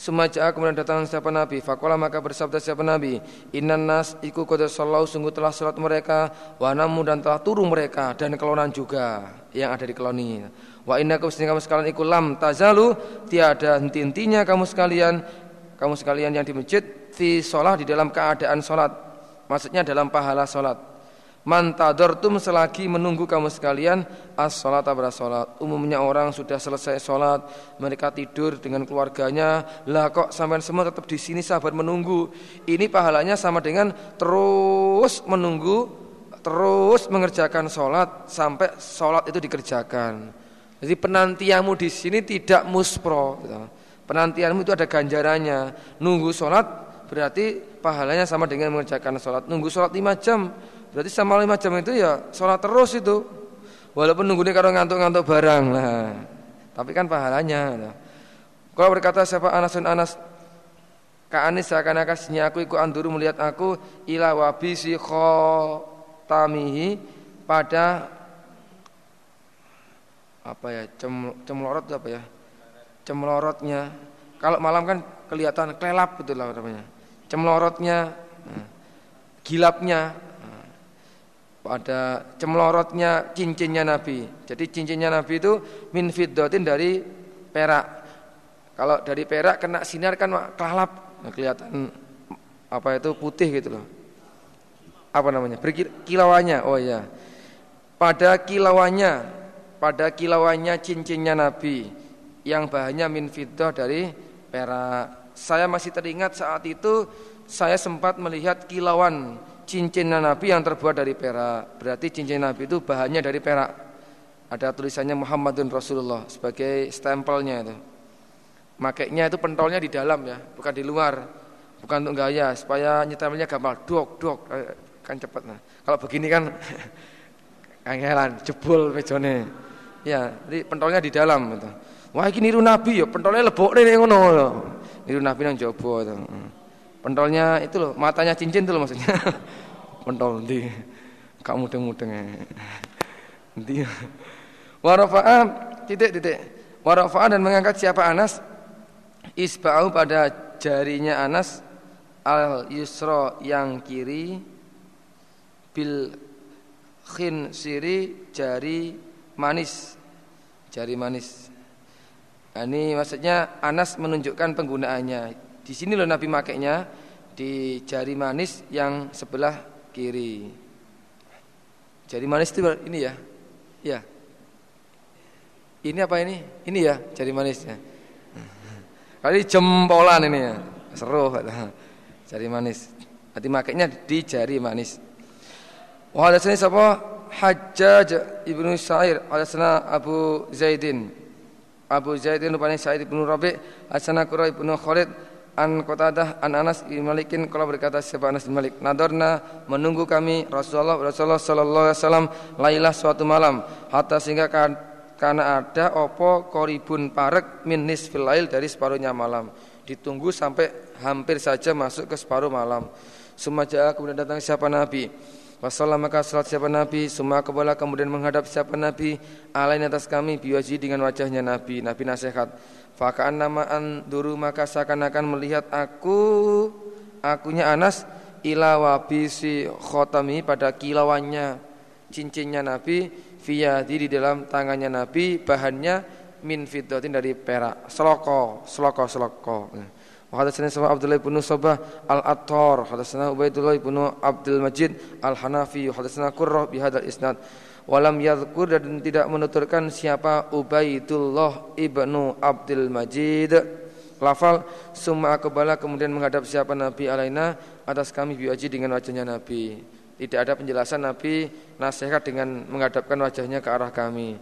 [SPEAKER 1] Semaja kemudian datang siapa Nabi. Fakola maka bersabda siapa Nabi Innan nas iku kode sallahu sungguh telah salat mereka Wanamu dan telah turun mereka Dan kelonan juga yang ada di koloni. Wa inna kamu sekalian iku lam tazalu Tiada henti-hentinya kamu sekalian Kamu sekalian yang di masjid Fi sholat di dalam keadaan sholat. Maksudnya dalam pahala sholat Mantadortum selagi menunggu kamu sekalian as pada salat. Umumnya orang sudah selesai salat, mereka tidur dengan keluarganya. Lah kok sampai semua tetap di sini sabar menunggu. Ini pahalanya sama dengan terus menunggu, terus mengerjakan salat sampai salat itu dikerjakan. Jadi penantianmu di sini tidak muspro. Gitu. Penantianmu itu ada ganjarannya. Nunggu salat berarti pahalanya sama dengan mengerjakan salat. Nunggu salat lima jam Berarti sama lima jam itu ya sholat terus itu. Walaupun nunggunya kalau ngantuk-ngantuk barang lah. Tapi kan pahalanya. Nah. Kalau berkata siapa Anas dan Anas Ka'anis seakan-akan aku ikut anduru melihat aku ila wabisi khotamihi pada apa ya cem, cemlorot apa ya cemlorotnya kalau malam kan kelihatan kelelap betul lah namanya cemlorotnya nah, gilapnya pada cemlorotnya cincinnya Nabi. Jadi cincinnya Nabi itu min fiddatin dari perak. Kalau dari perak kena sinar kan kelalap, nah, kelihatan apa itu putih gitu loh. Apa namanya? Kilauannya. Oh iya. Pada kilauannya, pada kilauannya cincinnya Nabi yang bahannya min fiddah dari perak. Saya masih teringat saat itu saya sempat melihat kilauan cincin Nabi yang terbuat dari perak. Berarti cincin Nabi itu bahannya dari perak. Ada tulisannya Muhammadun Rasulullah sebagai stempelnya itu. Makainya itu pentolnya di dalam ya, bukan di luar. Bukan untuk gaya supaya nyetelnya gampang dok dok eh, kan cepat nah. Kalau begini kan kangelan jebol mejone. Ya, jadi pentolnya di dalam gitu. Wah, ini niru Nabi ya, pentolnya lebok nih ngono. Niru Nabi yang jobo itu. Pentolnya itu loh, matanya cincin itu loh maksudnya. Pentol di kamu mudeng-mudeng. Nanti. Wa titik-titik. Warafa dan mengangkat siapa Anas isba'u pada jarinya Anas al yusra yang kiri bil khin siri jari manis jari manis nah, ini maksudnya Anas menunjukkan penggunaannya di sini loh Nabi makainya di jari manis yang sebelah kiri jari manis itu ini ya ya ini apa ini? Ini ya jari manisnya. Kali jempolan ini ya. Seru jari manis. Hati makainya di jari manis. Wa hadatsani sapa? Hajjaj Ibnu Sa'ir, hadatsana Abu Zaidin. Abu Zaidin rupanya Sa'id ibnu Rabi' Hasan Qura ibnu Khalid An Qatadah An Anas bin Malikin kalau berkata siapa Anas bin Malik. Nadorna menunggu kami Rasulullah Rasulullah sallallahu alaihi wasallam lailah suatu malam. Hatta sehingga karena ada opo koribun parek min nisfil lail dari separuhnya malam. Ditunggu sampai hampir saja masuk ke separuh malam. Sumaja kemudian datang siapa Nabi? Wasallam maka salat siapa Nabi? Suma kepala kemudian menghadap siapa Nabi? Alain atas kami biwaji dengan wajahnya Nabi. Nabi nasihat Fakaan namaan duru maka seakan-akan melihat aku Akunya Anas Ila wabisi khotami pada kilauannya Cincinnya Nabi fiyadi di dalam tangannya Nabi bahannya min fiddatin dari perak. Seloko seloko seloko. Hadatsana sama Abdullah bin Sabah al-Attar hadatsana Ubaidullah bin Abdul Majid al-Hanafi hadatsana Qurrah bi hadzal isnad walam yadhkur dan tidak menuturkan siapa Ubaidullah ibnu Abdul Majid. Lafal summa akbala kemudian menghadap siapa Nabi alaina? Atas kami biwaji dengan wajahnya Nabi. Tidak ada penjelasan Nabi nasihat dengan menghadapkan wajahnya ke arah kami.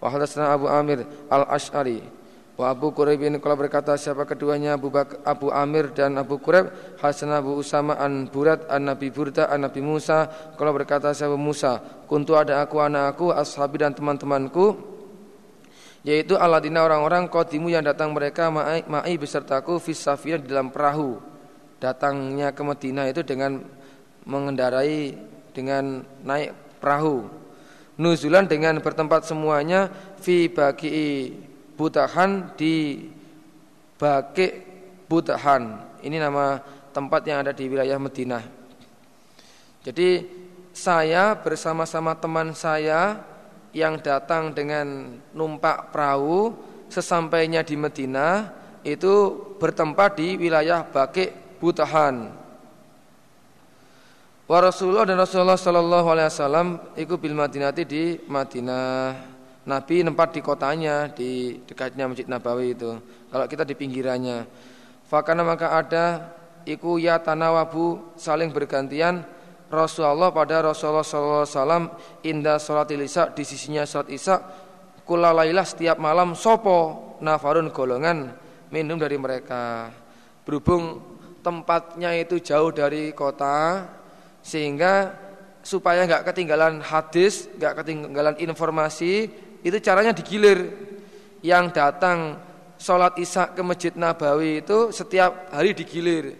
[SPEAKER 1] Wa Abu Amir Al-Asy'ari wa Abu Quraib ini kalau berkata siapa keduanya? Abu, Bak Abu Amir dan Abu Quraib Hasan Abu Usama an Burat an Nabi Burda an Nabi Musa. Kalau berkata siapa Musa? Kuntu ada aku anak aku ashabi dan teman-temanku yaitu aladina orang-orang qadimu yang datang mereka ma'i, ma'i besertaku fis di dalam perahu. Datangnya ke Madinah itu dengan mengendarai dengan naik perahu. Nuzulan dengan bertempat semuanya fi bagi butahan di baki butahan. Ini nama tempat yang ada di wilayah Madinah. Jadi saya bersama-sama teman saya yang datang dengan numpak perahu sesampainya di Madinah itu bertempat di wilayah Baki Butahan Wa Rasulullah dan Rasulullah Sallallahu Alaihi Wasallam ikut bil Madinati di Madinah. Nabi nempat di kotanya di dekatnya Masjid Nabawi itu. Kalau kita di pinggirannya. Fakana maka ada iku ya tanawabu saling bergantian Rasulullah pada Rasulullah Sallallahu Alaihi Wasallam indah sholat isya di sisinya sholat isya kulalailah setiap malam sopo nafarun golongan minum dari mereka. Berhubung tempatnya itu jauh dari kota, sehingga supaya nggak ketinggalan hadis, nggak ketinggalan informasi, itu caranya digilir. Yang datang sholat isya ke masjid Nabawi itu setiap hari digilir.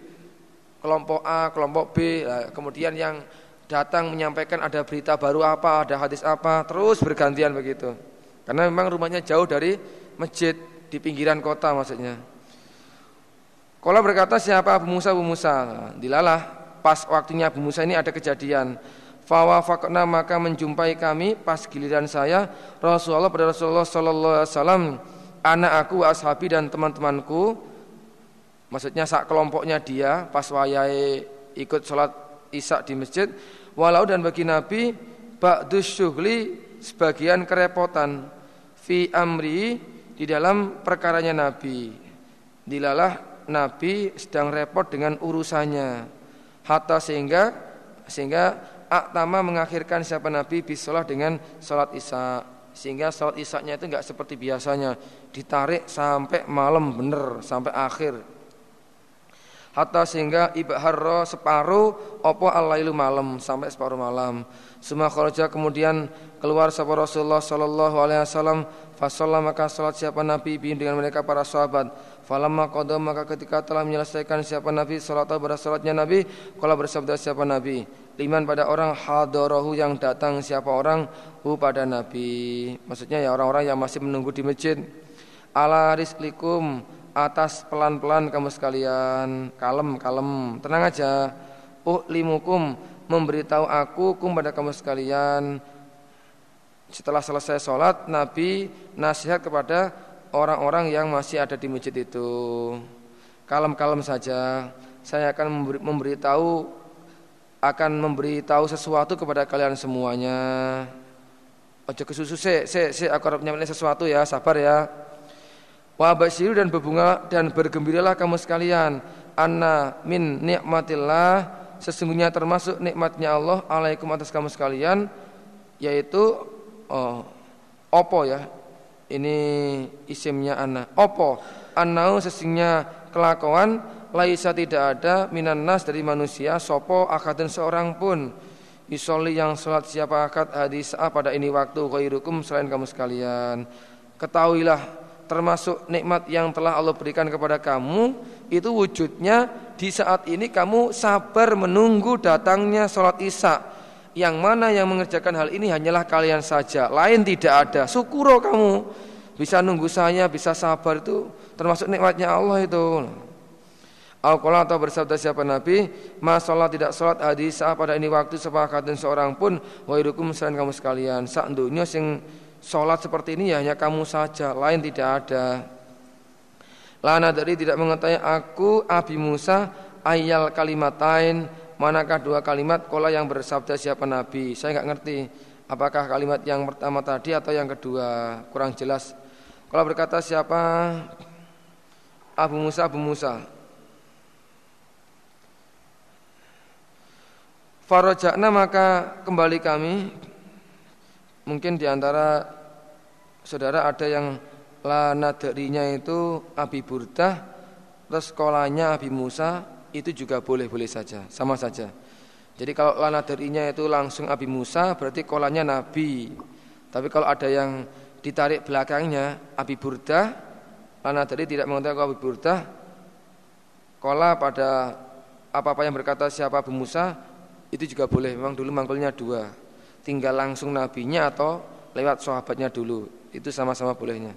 [SPEAKER 1] Kelompok A, kelompok B, kemudian yang datang menyampaikan ada berita baru apa, ada hadis apa, terus bergantian begitu. Karena memang rumahnya jauh dari masjid di pinggiran kota maksudnya. Kalau berkata siapa Abu Musa Abu Musa, dilalah pas waktunya Abu Musa ini ada kejadian Fawafakna maka menjumpai kami pas giliran saya Rasulullah pada Rasulullah Sallallahu Alaihi Wasallam anak aku ashabi dan teman-temanku. Maksudnya sak kelompoknya dia pas wayai ikut sholat isya di masjid. Walau dan bagi Nabi ba'dus syuhli sebagian kerepotan. Fi amri di dalam perkaranya Nabi. Dilalah Nabi sedang repot dengan urusannya. Hatta sehingga sehingga aktama mengakhirkan siapa Nabi bisolah dengan sholat isya. Sehingga sholat isya itu enggak seperti biasanya. Ditarik sampai malam bener sampai akhir. Hatta sehingga ibharro separuh opo alailu malam sampai separuh malam. Semua kharaja kemudian keluar sahabat Rasulullah sallallahu alaihi wasallam fasallam maka salat siapa Nabi dengan mereka para sahabat Falamma qada maka ketika telah menyelesaikan siapa Nabi salat pada salatnya Nabi kala bersabda siapa Nabi? Liman pada orang hadarahu yang datang siapa orang? Hu pada Nabi. Maksudnya ya orang-orang yang masih menunggu di masjid. Ala rizlikum atas pelan-pelan kamu sekalian. Kalem kalem. Tenang aja. Limukum memberitahu aku kum pada kamu sekalian. Setelah selesai sholat Nabi nasihat kepada orang-orang yang masih ada di masjid itu. Kalem-kalem saja. Saya akan memberi, memberitahu akan memberitahu sesuatu kepada kalian semuanya. Ojo kesusu se se se aku harap sesuatu ya sabar ya. Wa basyiru dan berbunga dan bergembiralah kamu sekalian. Anna min nikmatillah sesungguhnya termasuk nikmatnya Allah alaikum atas kamu sekalian yaitu oh, opo ya ini isimnya anna. Opo? Annau sesungguhnya kelakuan laisa tidak ada minan nas dari manusia sopo akadun seorang pun. Isoli yang sholat siapa akad hadis pada ini waktu khairukum selain kamu sekalian. Ketahuilah termasuk nikmat yang telah Allah berikan kepada kamu itu wujudnya di saat ini kamu sabar menunggu datangnya sholat isya yang mana yang mengerjakan hal ini hanyalah kalian saja. Lain tidak ada. Syukuro kamu. Bisa nunggu saya bisa sabar. Itu termasuk nikmatnya Allah itu. Al-Quran atau bersabda siapa Nabi Ma sholat tidak sholat hadis pada ini waktu sepakatin seorang pun Wairukum selain kamu sekalian. Sak dunia sing Sholat seperti ini ya hanya kamu saja, lain tidak ada. Lana dari tidak mengetahui aku Abi Musa ayal kalimatain manakah dua kalimat kola yang bersabda siapa Nabi. Saya nggak ngerti. Apakah kalimat yang pertama tadi atau yang kedua? Kurang jelas. Kalau berkata siapa? Abu Musa Abu Musa. Farajakna maka kembali kami. Mungkin di antara saudara ada yang la nadarinya itu Abi Burdah terus sekolahnya Abi Musa itu juga boleh-boleh saja, sama saja. Jadi kalau la nadarinya itu langsung Abi Musa berarti kolanya Nabi. Tapi kalau ada yang ditarik belakangnya Abi Burdah, la nadari tidak mengatakan Abi Burdah, kola pada apa-apa yang berkata siapa Abu Musa itu juga boleh. Memang dulu mangkulnya dua tinggal langsung nabinya atau lewat sahabatnya dulu. Itu sama-sama bolehnya.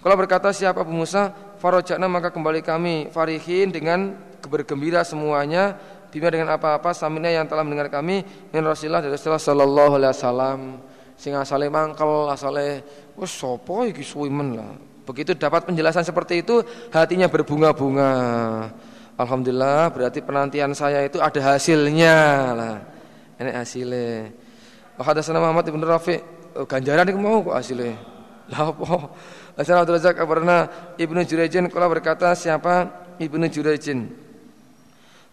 [SPEAKER 1] Kalau berkata siapa Abu Musa, farojana maka kembali kami farihin dengan bergembira semuanya bima dengan apa-apa samina yang telah mendengar kami min Rasulullah dari Rasulullah sallallahu alaihi wasallam sing asale mangkel asale wis sapa iki suwimen lah. Begitu dapat penjelasan seperti itu hatinya berbunga-bunga. Alhamdulillah berarti penantian saya itu ada hasilnya lah. Ini hasilnya. Hadatsana Muhammad ibn Rafi oh, ganjaran iku mau kok asile. Lah apa? Hasan Abdul Razak kabarna Ibnu Jurayjin kala berkata siapa? Ibnu Jurayjin.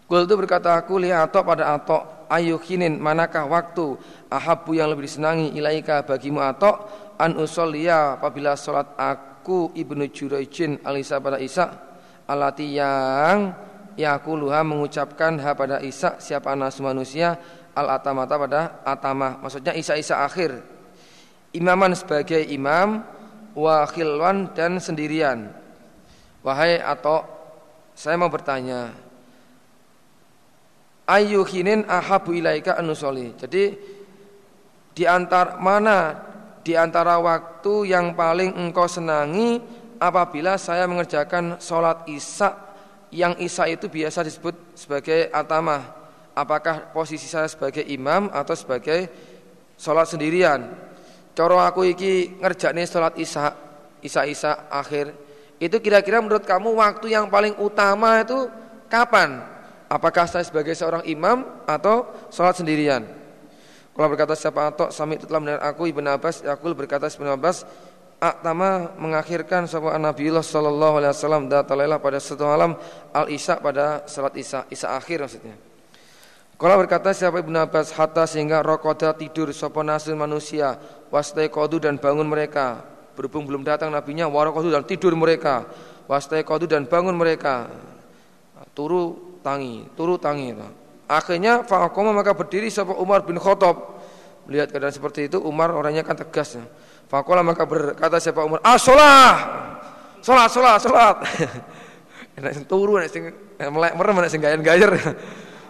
[SPEAKER 1] Kul itu berkata aku lihat atok pada atok. Ayuhinin manakah waktu? Ahabu yang lebih disenangi ilaika bagimu atok? An usolliya apabila salat aku Ibnu Jurayjin alisa pada Isa alati yang yakuluha mengucapkan ha pada Isa siapa anak manusia? Al atamata pada atamah. Maksudnya isa-isa akhir. Imaman sebagai imam wa khilwan dan sendirian. Wahai atau saya mau bertanya ayyuhinin ahabu ilaika anusoli jadi di antara mana di antara waktu yang paling engkau senangi apabila saya mengerjakan sholat isya? Yang isya itu biasa disebut sebagai atamah. Apakah posisi saya sebagai imam atau sebagai sholat sendirian. Coro aku iki ngerjakne sholat isya, isya isya akhir. Itu kira-kira menurut kamu waktu yang paling utama itu kapan? Apakah saya sebagai seorang imam atau sholat sendirian? Kalau berkata siapa atau sami itu telah mendengar aku Ibn Abbas, aku berkata Ibn Abbas, Aktama mengakhirkan sahabat Nabiullah Sallallahu Alaihi Wasallam datalailah pada satu malam al isya pada salat isya isya akhir maksudnya. Kalau berkata siapa Ibnu Abbas hatta sehingga rokoda tidur sopo nasil manusia wastai kodu dan bangun mereka. Berhubung belum datang nabinya warokodu dan tidur mereka. Wastai kodu dan bangun mereka. Turu tangi turu tangi akhirnya fakoma maka berdiri sopo Umar bin Khattab. Melihat keadaan seperti itu Umar orangnya kan tegas fakola maka berkata siapa Umar ah sholat! Sholat sholat sholat! Enak turu enak sing melek merem enak sing gayer-gayer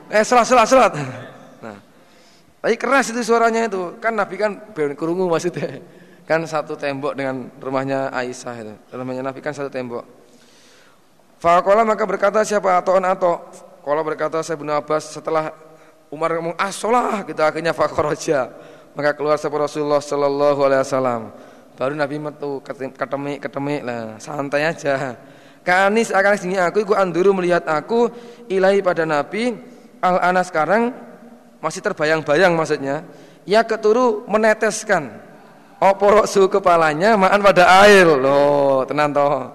[SPEAKER 1] eh salat salat salat nah tapi keras itu suaranya itu kan Nabi kan kerungu maksudnya Kan satu tembok dengan rumahnya Aisyah itu. Rumahnya Nabi kan satu tembok. Fakola maka berkata siapa Ato'an Ato. Kalau berkata saya bin Abbas setelah Umar ngomong asolah kita akhirnya fakoroja. Maka keluar sebuah Rasulullah Sallallahu Alaihi Wasallam. Baru Nabi metu ketemik ketemik lah santai aja. Kanis akan sini aku iku anduru melihat aku ilahi pada Nabi al ana sekarang masih terbayang-bayang maksudnya. Ya keturu meneteskan Oporok su kepalanya maan pada air loh tenang toh.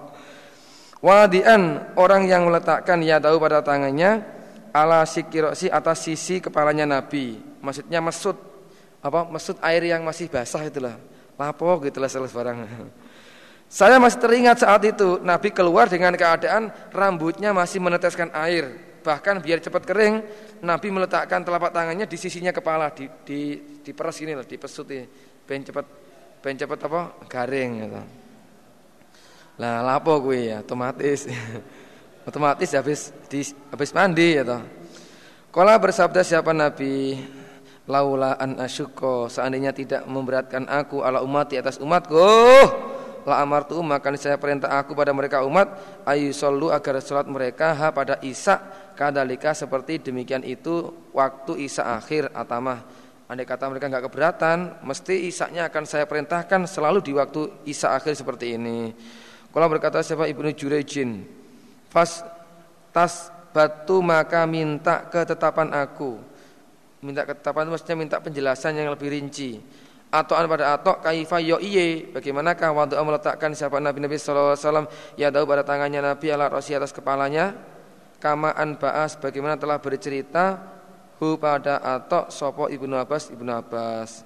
[SPEAKER 1] Wadian orang yang meletakkan ya tahu pada tangannya ala sikirosi atas sisi kepalanya Nabi. Maksudnya mesut apa mesut air yang masih basah itulah. Lapo gitulah salah barang. Saya masih teringat saat itu Nabi keluar dengan keadaan rambutnya masih meneteskan air. Bahkan biar cepat kering, Nabi meletakkan telapak tangannya di sisinya kepala, di di ini lah, dipesut ini, ben cepat ben cepet apa garing gitu. Lah lapo kuwi ya otomatis. otomatis habis di habis mandi toh. Kala bersabda siapa Nabi laula an asyukko seandainya tidak memberatkan aku ala umat di atas umatku la amartu maka saya perintah aku pada mereka umat ayu sallu agar salat mereka ha pada Isa kadalika seperti demikian itu waktu Isa akhir atamah Andai kata mereka nggak keberatan, mesti isaknya akan saya perintahkan selalu di waktu isak akhir seperti ini. Kalau berkata siapa Ibnu Jurejin, fas tas batu maka minta ketetapan aku. Minta ketetapan maksudnya minta penjelasan yang lebih rinci. Atau pada atok kaifa yo iye. Bagaimanakah waktu meletakkan siapa Nabi Nabi Sallallahu Alaihi Wasallam? Ya tahu pada tangannya Nabi ala rosi atas kepalanya. Kamaan baas bagaimana telah bercerita hu pada atok sopo ibnu Abbas ibnu Abbas.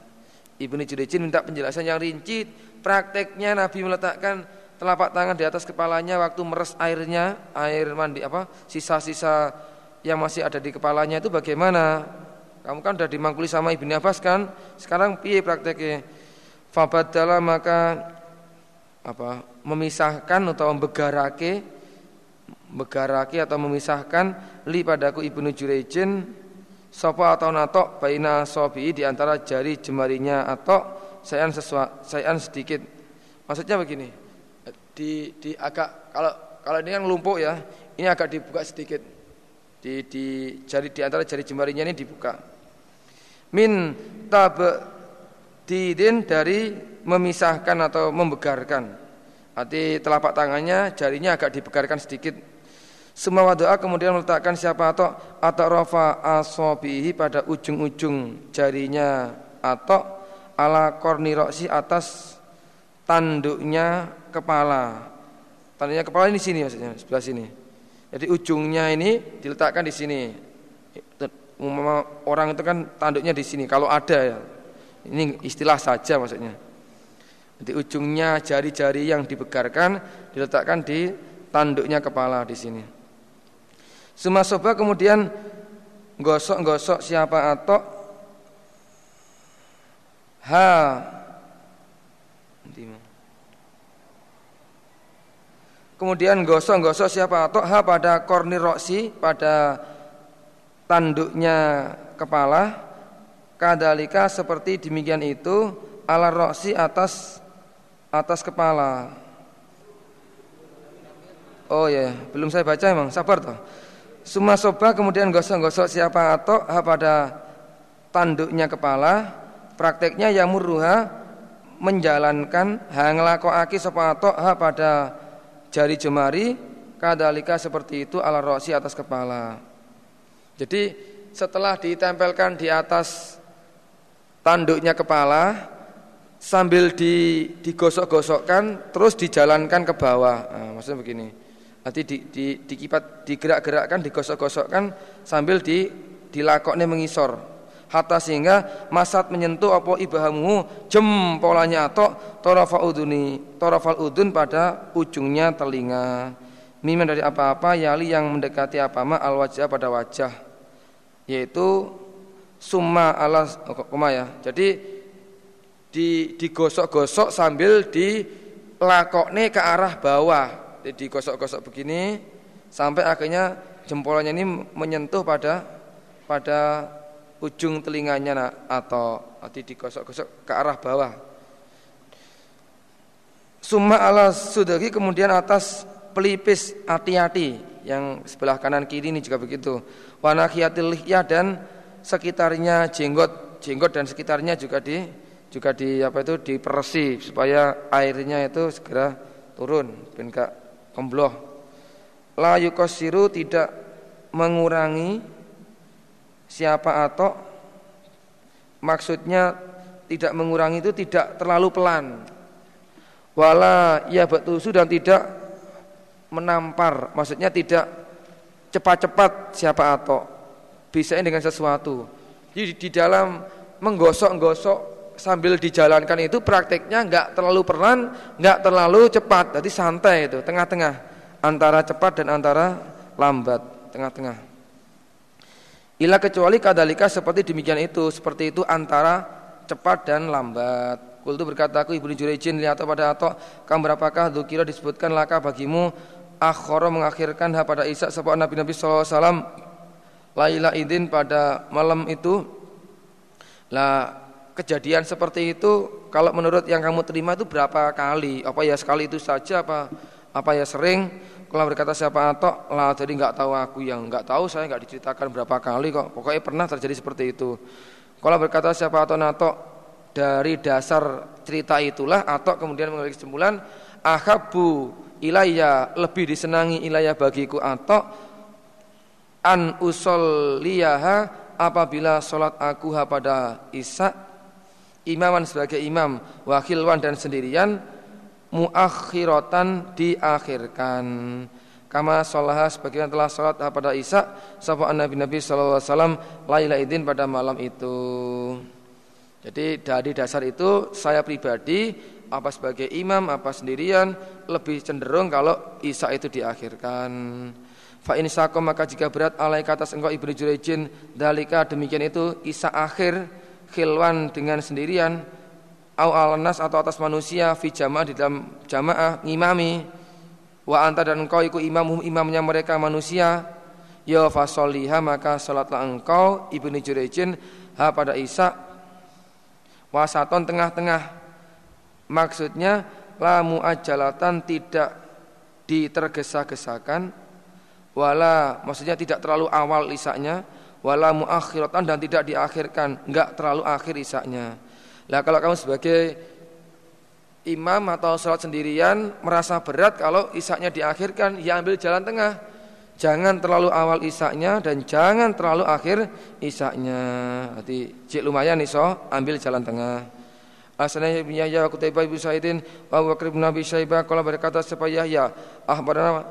[SPEAKER 1] Ibnu Jurejin minta penjelasan yang rinci prakteknya Nabi meletakkan telapak tangan di atas kepalanya waktu meres airnya air mandi apa sisa-sisa yang masih ada di kepalanya itu bagaimana kamu kan sudah dimangkuli sama ibnu Abbas kan sekarang piye prakteknya fabadala maka apa memisahkan atau membegarake begarake atau memisahkan li padaku ibnu Jurejin Sopo atau natok baina sobi di antara jari jemarinya atau sayan sesuatu sayan sedikit. Maksudnya begini. Di di agak kalau kalau ini kan lumpuk ya, ini agak dibuka sedikit. Di di jari di antara jari jemarinya ini dibuka. Min tab didin dari memisahkan atau membegarkan. Arti telapak tangannya jarinya agak dibegarkan sedikit semua doa kemudian meletakkan siapa atau atau rofa asobihi pada ujung-ujung jarinya atau ala korniroksi atas tanduknya kepala. Tanduknya kepala ini sini maksudnya sebelah sini. Jadi ujungnya ini diletakkan di sini. Orang itu kan tanduknya di sini. Kalau ada ya, ini istilah saja maksudnya. Jadi ujungnya jari-jari yang dibegarkan diletakkan di tanduknya kepala di sini. Sumasoba kemudian gosok-gosok siapa atau ha Kemudian gosok-gosok siapa atau ha pada korni roksi pada tanduknya kepala kadalika seperti demikian itu ala roksi atas atas kepala. Oh ya, belum saya baca emang, sabar toh. Suma soba kemudian gosok-gosok siapa atau pada tanduknya kepala. Prakteknya ya murruha menjalankan ha aki atau ha pada jari jemari kadalika seperti itu ala rosi atas kepala. Jadi setelah ditempelkan di atas tanduknya kepala sambil di, digosok-gosokkan terus dijalankan ke bawah. Nah, maksudnya begini. Nanti di, di, dikipat, digerak-gerakkan, digosok-gosokkan sambil di dilakoknya mengisor. Hatta sehingga masat menyentuh apa ibahamu jempolanya atau torafa uduni, torafal udun pada ujungnya telinga. Miman dari apa-apa yali yang mendekati apa ma al wajah pada wajah. Yaitu summa ala koma ya. Jadi di digosok-gosok sambil dilakokne ke arah bawah digosok-gosok begini sampai akhirnya jempolnya ini menyentuh pada pada ujung telinganya atau nanti digosok-gosok ke arah bawah. Summa ala sudari kemudian atas pelipis hati-hati yang sebelah kanan kiri ini juga begitu. Wanakiyatil lihyah dan sekitarnya jenggot, jenggot dan sekitarnya juga di juga di apa itu diperesi supaya airnya itu segera turun ben gak kembloh. La yukosiru tidak mengurangi siapa atau maksudnya tidak mengurangi itu tidak terlalu pelan. Wala ya batusu dan tidak menampar, maksudnya tidak cepat-cepat siapa atau bisa dengan sesuatu. Jadi di dalam menggosok-gosok sambil dijalankan itu prakteknya nggak terlalu pelan, nggak terlalu cepat, jadi santai itu, tengah-tengah antara cepat dan antara lambat, tengah-tengah. Ila kecuali kadalika seperti demikian itu, seperti itu antara cepat dan lambat. Kultu berkata aku ibnu Jurejin lihat pada atok kamu berapakah dukira disebutkan laka bagimu akhara mengakhirkan ha pada Isa sebab Nabi Nabi sallallahu alaihi wasallam Laila idin pada malam itu. Lah kejadian seperti itu kalau menurut yang kamu terima itu berapa kali? Apa ya sekali itu saja apa apa ya sering? Kalau berkata siapa atau lah jadi nggak tahu aku. Yang nggak tahu saya nggak diceritakan berapa kali kok. Pokoknya pernah terjadi seperti itu. Kalau berkata siapa atau nato dari dasar cerita itulah atau kemudian mengambil kesimpulan ahabu ilayya lebih disenangi ilayya bagiku atau an usolliyaha apabila sholat aku pada isya imaman sebagai imam wakilwan dan sendirian muakhiratan diakhirkan. Kama sholah sebagaimana telah sholat pada isya sapa nabi nabi sallallahu alaihi wasallam laila idin pada malam itu. Jadi dari dasar itu saya pribadi apa sebagai imam apa sendirian lebih cenderung kalau Isa itu diakhirkan. Fa in maka jika berat alai kata engkau Ibnu Jurejin dalika demikian itu Isa akhir khilwan dengan sendirian au alanas atau atas manusia fi jamaah di dalam jamaah ngimami wa anta dan engkau iku imamhum imamnya mereka manusia ya fasoliha maka salatlah engkau Ibnu Jurejin ha pada Isa wasaton tengah-tengah Maksudnya la muajalatan tidak ditergesa-gesakan wala maksudnya tidak terlalu awal isaknya wala muakhiratan dan tidak diakhirkan enggak terlalu akhir isaknya. Lah kalau kamu sebagai imam atau sholat sendirian merasa berat kalau isaknya diakhirkan ya ambil jalan tengah. Jangan terlalu awal isaknya dan jangan terlalu akhir isaknya. Jadi cik lumayan iso ambil jalan tengah Asalnya bin Yahya wa Qutaibah bin Sa'idin wa Bakr bin Abi Syaibah kalau berkata siapa Yahya? Akhbarana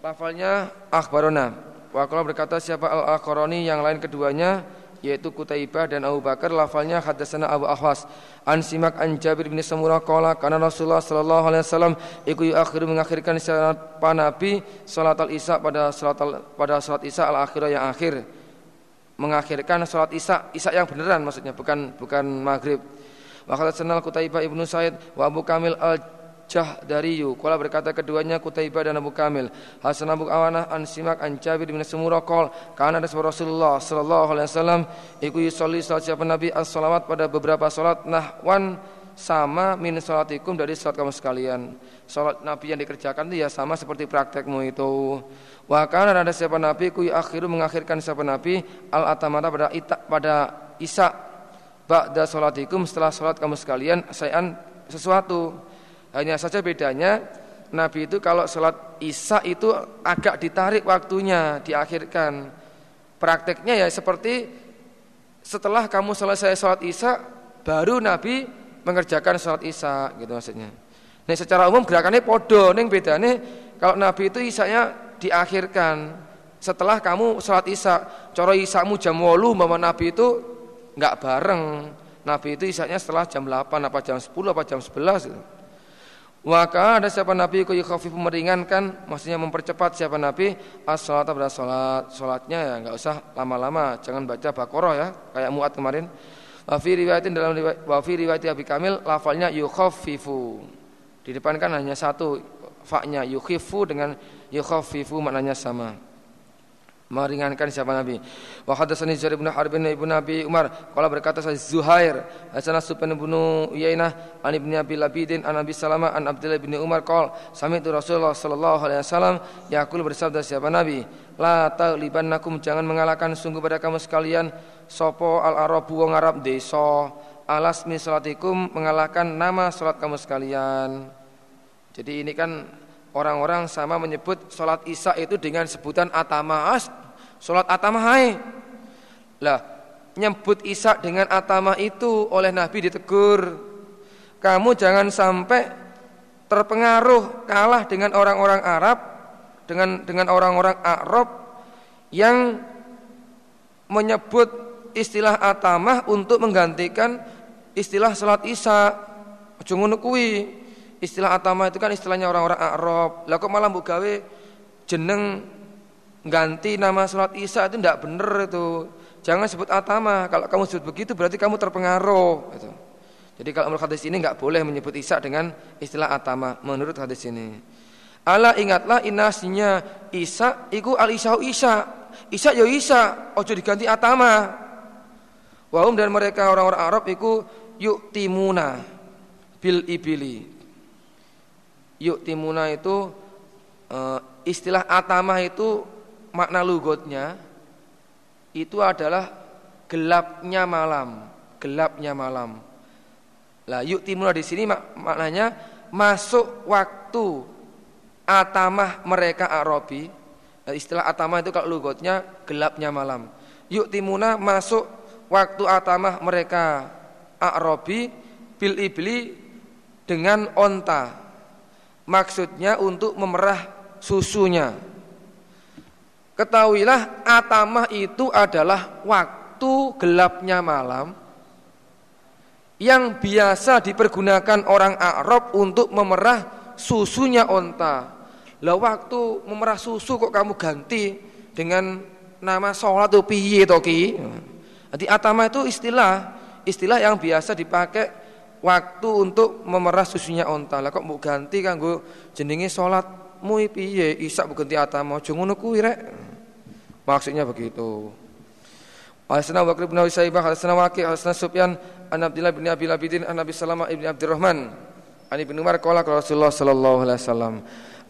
[SPEAKER 1] lafalnya akhbarana wa kalau berkata siapa al-akharani yang lain keduanya yaitu Kutaibah dan Abu Bakar? Lafalnya hadatsana Abu Ahwas an Simak an Jabir bin Samurah qala kana Rasulullah sallallahu alaihi wasallam iku akhiru mengakhirkan salat Nabi salat al-Isya pada salat pada salat Isya al-akhirah yang akhir. Mengakhirkan salat Isya Isya yang beneran maksudnya bukan bukan maghrib Wa senal Kutaibah ibnu Said wa Abu Kamil al Jahdariyu Kala berkata keduanya Kutaibah dan Abu Kamil Hasan Abu Awanah an Simak an Jabir bin Semura Kal Karena ada Rasulullah Sallallahu alaihi wasallam Iku yusolli salat siapa Nabi as-salawat pada beberapa salat Nahwan sama min salatikum dari salat kamu sekalian. Salat Nabi yang dikerjakan itu ya sama seperti praktekmu itu. Wa kana ada siapa Nabi ku akhiru mengakhirkan siapa Nabi al atamata pada ita, pada Isa ba'da salatikum setelah salat kamu sekalian sayan sesuatu. Hanya saja bedanya Nabi itu kalau salat Isya itu agak ditarik waktunya, diakhirkan. Prakteknya ya seperti setelah kamu selesai salat Isya baru Nabi mengerjakan salat Isya gitu maksudnya. Nih secara umum gerakannya podo, nih bedanya kalau Nabi itu Isanya diakhirkan setelah kamu sholat isya. Coro isyamu jam wolu, mama Nabi itu nggak bareng. Nabi itu isaknya setelah jam 8 apa jam 10 apa jam 11 gitu. Maka ada siapa Nabi ku yukhafif meringankan maksudnya mempercepat siapa Nabi? As-salat pada salat? Salatnya ya nggak usah lama-lama jangan baca Baqarah ya kayak muat kemarin. Wa fi riwayatin dalam riwayat wa fi riwayat Abi Kamil lafalnya yukhaffifu. Di depan kan hanya satu faknya yukhifu dengan yukhaffifu maknanya sama meringankan siapa Nabi. Wa hadatsani Zaid bin Harb bin Ibnu Nabi Umar qala berkata saya Zuhair Hasan Sufyan bin Uyainah an Ibnu Abi Labidin an Nabi Salama an Abdullah bin Umar qol sami'tu Rasulullah sallallahu alaihi wasallam yaqul bersabda siapa Nabi la talibannakum jangan mengalahkan sungguh pada kamu sekalian sopo al arabu wong Arab desa alas min salatikum mengalahkan nama salat kamu sekalian. Jadi ini kan orang-orang sama menyebut salat Isya itu dengan sebutan atama Sholat atama hai. Lah, nyebut Isa dengan atama itu oleh Nabi ditegur. Kamu jangan sampai terpengaruh kalah dengan orang-orang Arab, dengan dengan orang-orang Arab yang menyebut istilah atamah untuk menggantikan istilah salat Isya. Kuwi. Istilah atama itu kan istilahnya orang-orang Arab. Lah kok malah mbok gawe jeneng ganti nama sholat isya itu tidak benar itu. Jangan sebut atama. Kalau kamu sebut begitu berarti kamu terpengaruh. Gitu. Jadi kalau menurut hadis ini nggak boleh menyebut isya dengan istilah atama menurut hadis ini. Allah ingatlah inasinya isya iku al isya. Isya yo ya isya, ojo diganti atama. Wahum dan mereka orang-orang Arab iku yuk timuna bil ibili. Yuk timuna itu uh, istilah atama itu makna lugotnya itu adalah gelapnya malam, gelapnya malam. Lah yuk timur di sini mak maknanya masuk waktu atamah mereka Arabi. Istilah atamah itu kalau lugotnya gelapnya malam. Yuk timuna masuk waktu atamah mereka Arabi bil ibli dengan onta. Maksudnya untuk memerah susunya. Ketahuilah atamah itu adalah waktu gelapnya malam yang biasa dipergunakan orang Arab untuk memerah susunya onta. Lah waktu memerah susu kok kamu ganti dengan nama sholat atau piye toki? Jadi atamah itu istilah istilah yang biasa dipakai waktu untuk memerah susunya onta. Lah kok mau ganti kanggo jenenge sholat mu piye isak ganti atama aja ngono kuwi rek. Maksudnya begitu. Al-Sana Bakri bin Abi Saibah, Al-Sana Waqi, Al-Sana Sufyan, An Abdullah bin Abi Labidin, An Nabi Salama ibn Abdurrahman. An Ibn Umar qala Rasulullah sallallahu alaihi wasallam.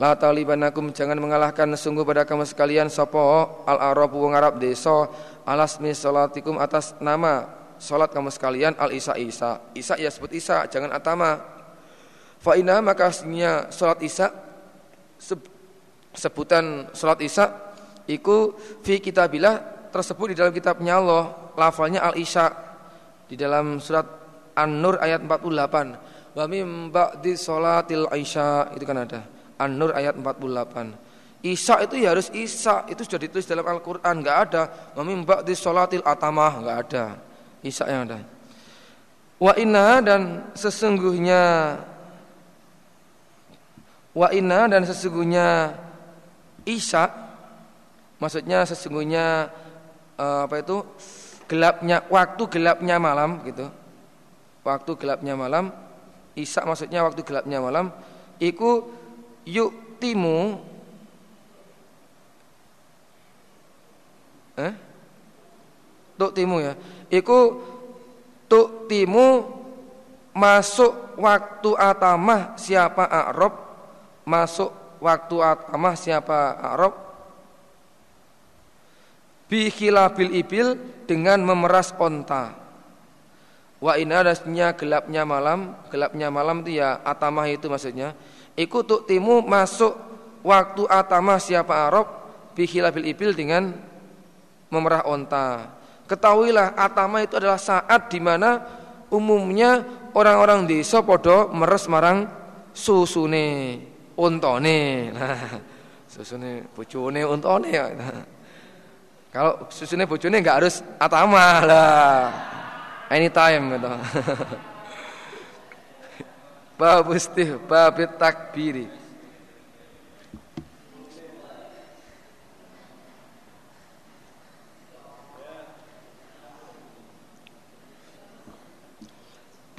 [SPEAKER 1] La talibanakum jangan mengalahkan sungguh pada kamu sekalian sapa al-arabu wong Arab desa alas min salatikum atas nama salat kamu sekalian al isa isa. Isa ya sebut isa jangan atama. Fa inna maka aslinya salat isa sebutan salat isa Iku fi kitabillah tersebut di dalam kitabnya Allah. Lafalnya al-isya di dalam surat An-Nur ayat 48 wa mim ba'di salatil isya itu kan ada. An-Nur ayat 48 Isya itu ya harus Isya itu sudah ditulis dalam Al-Qur'an enggak ada. Wa mim ba'di salatil atamah enggak ada Isya yang ada. Wa inna dan sesungguhnya Wa inna dan sesungguhnya Isya Maksudnya sesungguhnya uh, apa itu? Gelapnya waktu gelapnya malam gitu. Waktu gelapnya malam, Isa maksudnya waktu gelapnya malam iku yuk timu eh? Tuk timu ya iku timu masuk waktu atamah siapa Arab masuk waktu atamah siapa Arab Bikhilabil ibil dengan memeras onta. Wa ina adasnya gelapnya malam, gelapnya malam itu ya atamah itu maksudnya. Tuk timu masuk waktu atamah siapa Arab bikhilabil ibil dengan memerah onta. Ketahuilah atamah itu adalah saat di mana umumnya orang-orang desa podo meres marang susune untone. Nah, susune bojone untone. Nah. Kalau susunya bojone nggak harus atama lah. Anytime gitu. bab istihbab takbiri.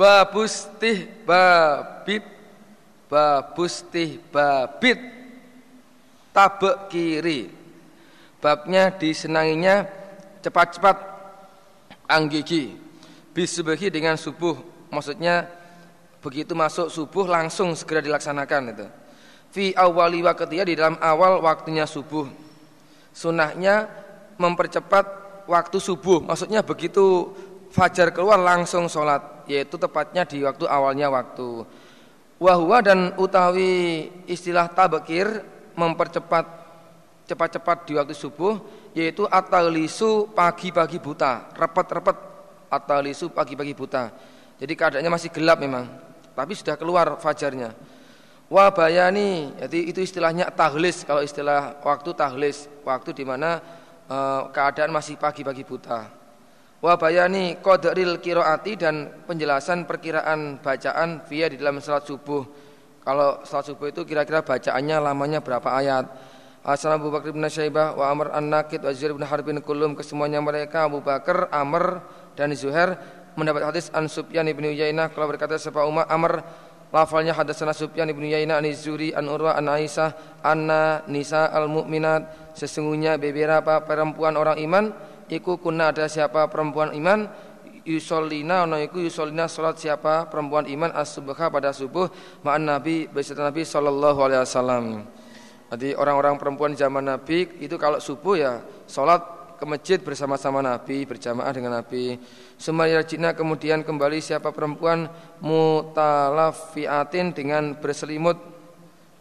[SPEAKER 1] Babustih babit Babustih babit Tabek kiri. Babnya disenanginya cepat-cepat. Anggigi. Bisubuhi dengan subuh. Maksudnya begitu masuk subuh langsung segera dilaksanakan itu fi awali waktiya di dalam awal waktunya subuh. Sunahnya mempercepat waktu subuh. Maksudnya begitu fajar keluar langsung sholat yaitu tepatnya di waktu awalnya waktu wahwa dan utawi istilah tabakir mempercepat cepat-cepat di waktu subuh yaitu atalisu pagi-pagi buta, repet-repet atalisu pagi-pagi buta. Jadi keadaannya masih gelap memang, tapi sudah keluar fajarnya. Wabayani, jadi itu istilahnya tahlis kalau istilah waktu tahlis, waktu di mana e, keadaan masih pagi-pagi buta. Wabayani qadaril kiroati dan penjelasan perkiraan bacaan via di dalam salat subuh. Kalau salat subuh itu kira-kira bacaannya lamanya berapa ayat? Hasan Abu Bakar bin Syaibah wa Amr An-Nakid wa Zuhair bin Harbin kulum kesemuanya mereka Abu Bakar, Amr dan Zuhair mendapat hadis an Sufyan bin Uyainah kalau berkata siapa Umar Amr lafalnya hadatsana Sufyan bin Uyainah an Zuri an Urwa an Aisyah anna nisa al mukminat sesungguhnya beberapa perempuan orang iman iku kunna ada siapa perempuan iman yusolina ono iku yusolina salat siapa perempuan iman as-subha pada subuh ma'an Nabi beserta Nabi sallallahu alaihi wasallam. Jadi orang-orang perempuan zaman Nabi itu kalau subuh ya sholat ke masjid bersama-sama Nabi berjamaah dengan Nabi. Cina kemudian kembali siapa perempuan mutalafiatin dengan berselimut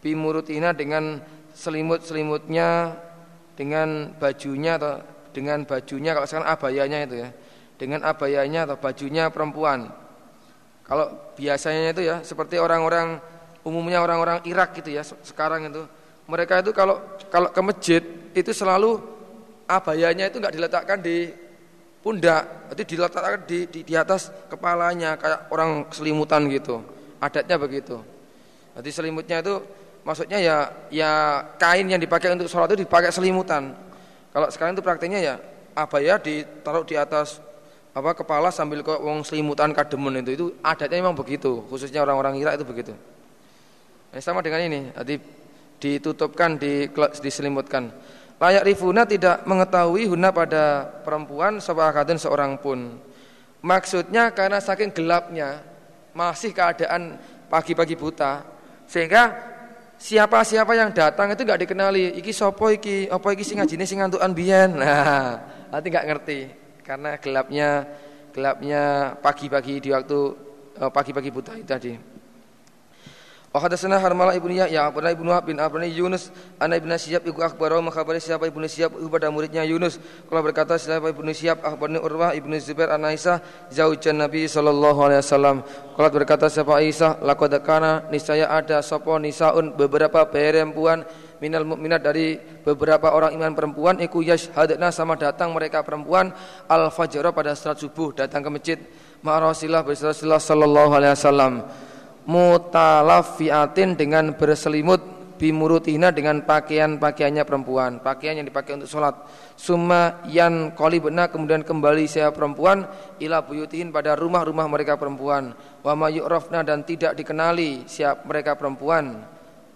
[SPEAKER 1] bimurutina dengan selimut-selimutnya dengan bajunya atau dengan bajunya kalau sekarang abayanya itu ya dengan abayanya atau bajunya perempuan. Kalau biasanya itu ya seperti orang-orang umumnya orang-orang Irak gitu ya sekarang itu mereka itu kalau kalau ke masjid itu selalu abayanya itu nggak diletakkan di pundak, itu diletakkan di, di di atas kepalanya kayak orang selimutan gitu. Adatnya begitu. Jadi selimutnya itu maksudnya ya ya kain yang dipakai untuk sholat itu dipakai selimutan. Kalau sekarang itu praktiknya ya abaya ditaruh di atas apa kepala sambil kok wong selimutan kademen itu itu adatnya memang begitu khususnya orang-orang Irak itu begitu. Nah, sama dengan ini. Jadi ditutupkan, diselimutkan. Layak rifuna tidak mengetahui huna pada perempuan sebahakatun seorang pun. Maksudnya karena saking gelapnya masih keadaan pagi-pagi buta sehingga siapa-siapa yang datang itu nggak dikenali. Iki sopo iki, apa iki sing ngajine sing ngantukan biyen. Nah, nanti nggak ngerti karena gelapnya gelapnya pagi-pagi di waktu eh, pagi-pagi buta itu tadi. Wa hadatsana Harmalah ibnu Yahya, Abdullah ibnu Wahab bin Abdullah Yunus, ana ibnu Syihab iku akhbaro mengkhabari siapa ibnu Syihab kepada muridnya Yunus. Kalau berkata siapa ibnu Syihab akhbarni Urwah ibnu Zubair an Aisyah zaujan Nabi sallallahu alaihi wasallam. Kalau berkata siapa Aisyah? Laqad kana niscaya ada sapa nisaun beberapa perempuan minal mukminat dari beberapa orang iman perempuan iku yashhadna sama datang mereka perempuan al fajr pada salat subuh datang ke masjid. Ma Rasulullah sallallahu alaihi wasallam mutalafiatin dengan berselimut bimurutina dengan pakaian-pakaiannya perempuan, pakaian yang dipakai untuk sholat. Summa yan kolibna kemudian kembali saya perempuan ila buyutin pada rumah-rumah mereka perempuan. Wa mayu'rafna dan tidak dikenali siap mereka perempuan.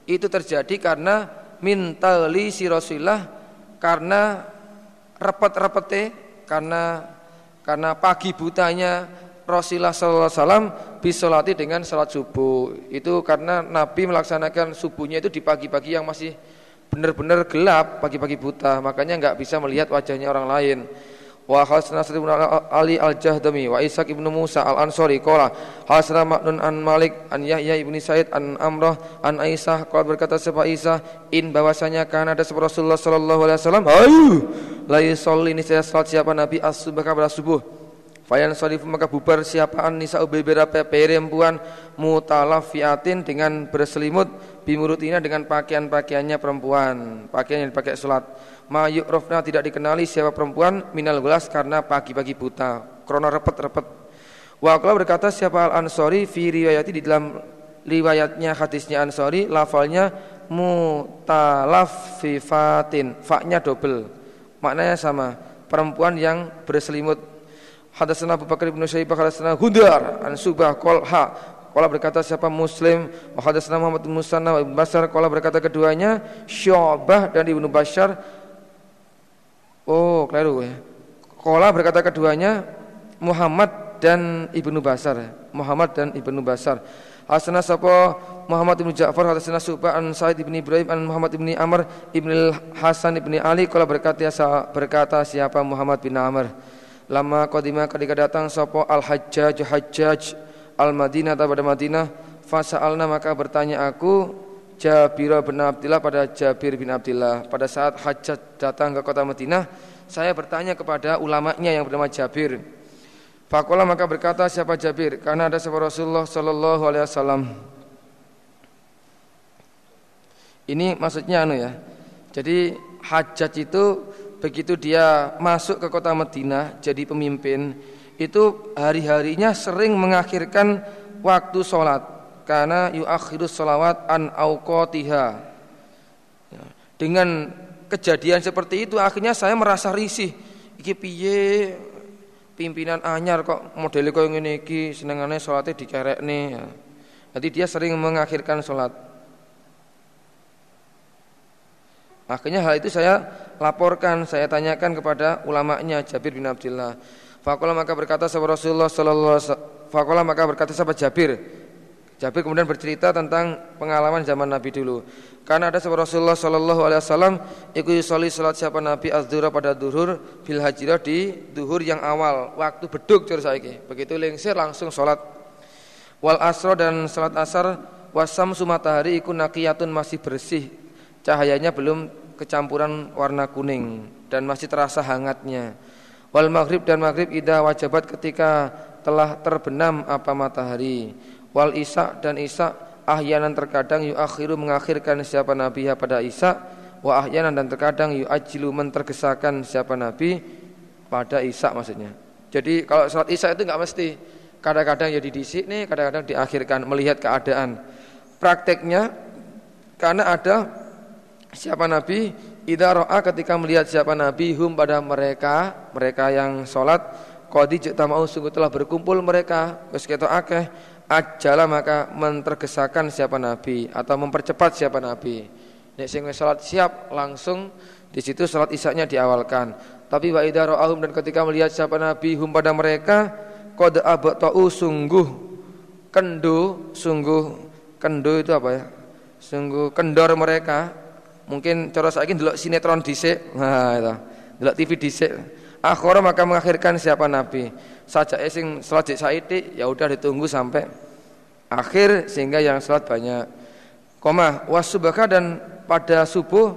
[SPEAKER 1] Itu terjadi karena mintali si Rasulullah karena repet-repete karena karena pagi butanya Rasulullah SAW bisolati dengan salat subuh. Itu karena Nabi melaksanakan subuhnya itu di pagi-pagi yang masih benar-benar gelap pagi-pagi buta. Makanya nggak bisa melihat wajahnya orang lain. Wa hasna Ali al-Jahdami wa Ishaq ibnu Musa al-Ansari qala hasna Ma'nun an Malik an Yahya ibni Said an Amrah an Aisyah qala berkata siapa Aisyah in bahwasanya kan ada sebuah Rasulullah sallallahu alaihi wasallam ayu la yusalli ini saya salat siapa Nabi as-subh pada subuh Fayan sorifu maka bubar siapaan nisa beberapa perempuan mutalafiatin dengan berselimut bimurutina dengan pakaian-pakaiannya perempuan. Pakaian yang dipakai sholat. Mayuk rofna tidak dikenali siapa perempuan minal gelas karena pagi-pagi buta. Krono repet-repet. Wakala berkata siapa al ansori fi riwayati di dalam riwayatnya hadisnya ansori lafalnya mutalafifatin. Faknya double. Maknanya sama. Perempuan yang berselimut Hadatsana Abu Bakar bin Syaibah hadatsana Hudar an Subah Qalha Qala berkata siapa Muslim? Wa hadatsana Muhammad bin Musanna wa Ibnu Basar. Qala berkata keduanya Syu'bah dan Ibnu Bashar. Oh, keliru ya. Kola berkata keduanya Muhammad dan Ibnu Basar. Muhammad dan Ibnu Basar. Hasana sapa Muhammad bin Ja'far hadasana Subah an Said bin Ibrahim an Muhammad bin Amr ibn Hasan ibn Ali. Kalau berkata berkata siapa Muhammad bin Amr lama qadima ketika datang sapa Al Hajjaj Hajjaj Al Madinah pada Madinah fasa'alna maka bertanya aku Jabir bin Abdullah pada Jabir bin Abdullah pada saat Hajjaj datang ke kota Madinah saya bertanya kepada ulamanya yang bernama Jabir Fakola maka berkata siapa Jabir karena ada sebuah Rasulullah Shallallahu Alaihi Wasallam. Ini maksudnya anu ya. Jadi hajat itu begitu dia masuk ke kota Madinah jadi pemimpin itu hari-harinya sering mengakhirkan waktu sholat karena yuakhirus sholawat an auqatiha. Ya, dengan kejadian seperti itu akhirnya saya merasa risih. Iki piye pimpinan anyar kok modele koyo ngene iki senengane salate dikerekne ya. Jadi dia sering mengakhirkan salat. Akhirnya hal itu saya laporkan, saya tanyakan kepada ulamanya Jabir bin Abdullah. Fakola maka berkata sahabat Rasulullah sallallahu Fakola maka berkata sahabat Jabir. Jabir kemudian bercerita tentang pengalaman zaman Nabi dulu. Karena ada sebuah Rasulullah Shallallahu Alaihi Wasallam ikut soli salat siapa Nabi Azdura pada duhur bil hajirah di duhur yang awal waktu beduk cur. Begitu lengsir langsung salat. Wal asro dan salat asar wasam sumatahari ikut nakiyatun masih bersih cahayanya belum kecampuran warna kuning dan masih terasa hangatnya. Wal maghrib dan maghrib ida wajabat ketika telah terbenam apa matahari. Wal isak dan isak ahyanan terkadang yuakhiru mengakhirkan siapa nabi pada Isa wa ahyanan dan terkadang yuajilu mentergesakan siapa nabi pada Isa maksudnya. Jadi kalau salat Isa itu enggak mesti kadang-kadang ya didisik nih, kadang-kadang diakhirkan melihat keadaan. Prakteknya karena ada siapa nabi idza ra'a ketika melihat siapa nabi hum pada mereka, mereka yang salat qadi mau sungguh telah berkumpul mereka wis ketok akeh ajala maka mentergesakan siapa nabi atau mempercepat siapa nabi. Nek sing salat siap langsung di situ salat isaknya diawalkan. Tapi wa idza ra'ahum dan ketika melihat siapa nabi hum pada mereka qad abta'u sungguh kendo sungguh kendo itu apa ya? Sungguh kendor mereka. Mungkin cara saiki delok sinetron dhisik. Nah, itu. Delok TV dhisik. Akhara maka mengakhirkan siapa nabi saja sing salat saiti ya udah ditunggu sampai akhir sehingga yang salat banyak. Koma wasubaka dan pada subuh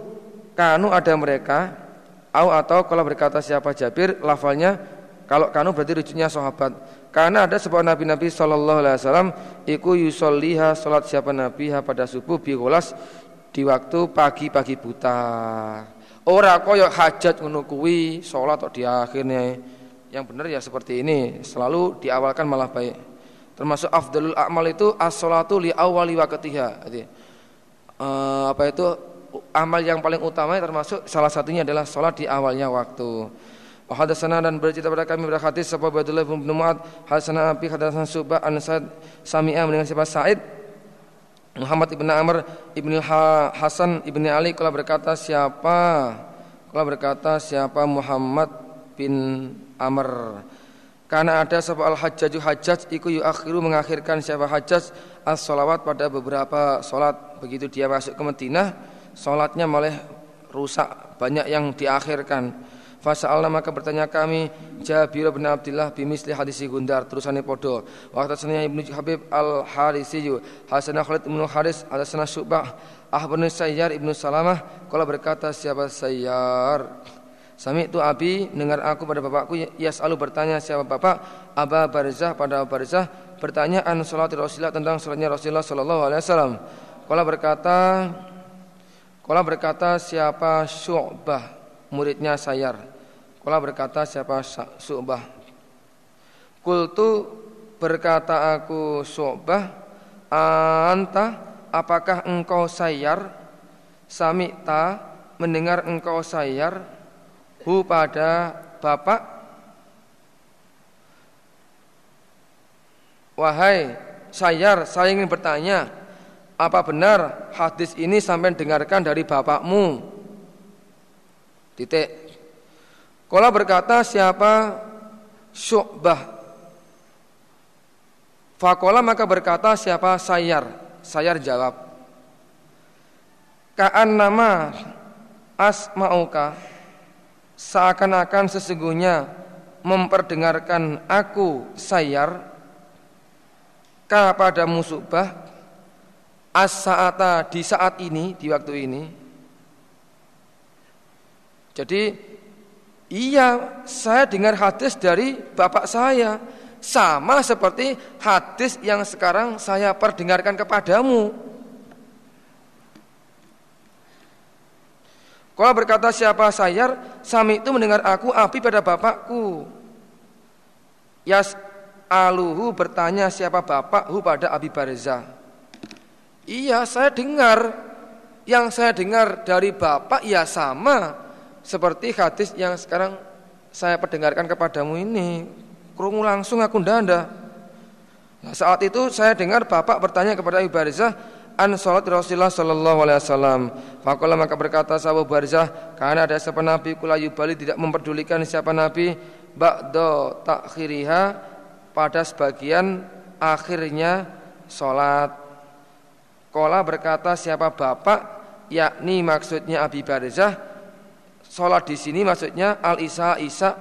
[SPEAKER 1] kanu ada mereka au atau kalau berkata siapa Jabir lafalnya kalau kanu berarti rujuknya sahabat. Karena ada sebuah nabi-nabi sallallahu alaihi wasallam iku yusolliha salat siapa nabi pada subuh biholas di waktu pagi-pagi buta. Ora koyo hajat ngono kuwi salat di akhirnya yang benar ya seperti ini, selalu diawalkan malah baik. Termasuk afdalul amal itu as-salatu li awali waqtiha. Jadi uh, apa itu amal yang paling utama termasuk salah satunya adalah salat di awalnya waktu. Hadatsana dan bercerita pada kami berhati sapa Abdullah bin Mu'ad, hadatsana Abi hadatsana Subah an Sa'id Sami'a dengan siapa Sa'id Muhammad ibn Amr ibn Hasan ibn Ali kalau berkata siapa kalau berkata siapa Muhammad bin Amr. Karena ada sebuah al-hajjaju hajjaj iku akhiru mengakhirkan siapa hajjaj as-salawat pada beberapa solat begitu dia masuk ke Madinah solatnya malah rusak banyak yang diakhirkan Fasa'alna maka bertanya kami Jabir bin Abdullah bimisli hadisi Gundar terusane podo. Waktu sananya Ibnu Habib al Harisi Hasanah Khalid bin Haris Hasanah Syubah Ahbun Sayyar Ibnu Salamah kalau berkata siapa Sayyar? Sami itu Abi dengar aku pada bapakku Yas alu bertanya siapa bapak? Aba Barzah pada Barzah Pertanyaan salat Rasulullah tentang salatnya Rasulullah Sallallahu Alaihi Wasallam. Kala berkata Kala berkata siapa Syu'bah Muridnya Sayar Kala berkata siapa Syu'bah Kultu berkata aku Syu'bah Anta apakah engkau Sayar? Samita mendengar engkau Sayar? Hu pada bapak? Wahai sayar saya ingin bertanya Apa benar hadis ini sampai dengarkan dari bapakmu? Titik Kola berkata siapa? Syu'bah. Fakola maka berkata siapa? Sayar. Sayar jawab Ka'an nama asma'uka. Seakan-akan sesungguhnya memperdengarkan aku Sayar kepada musubah as-saata di saat ini di waktu ini. Jadi iya saya dengar hadis dari bapak saya sama seperti hadis yang sekarang saya perdengarkan kepadamu Kalau berkata siapa sayar, sami itu mendengar aku api pada bapakku. Yas aluhu bertanya siapa bapakhu pada Abi Barzah. Iya, saya dengar. Yang saya dengar dari bapak ya sama seperti hadis yang sekarang saya perdengarkan kepadamu ini. Kerungu langsung aku ndanda. Nah, saat itu saya dengar bapak bertanya kepada Abi Barzah an salat Rasulullah sallallahu alaihi wasallam. Fakola maka berkata sahabat Barzah, karena ada siapa nabi kula yubali tidak memperdulikan siapa nabi ba'da takhiriha pada sebagian akhirnya sholat. Kola berkata siapa bapak, yakni maksudnya Abi Barzah. Sholat di sini maksudnya al isa isa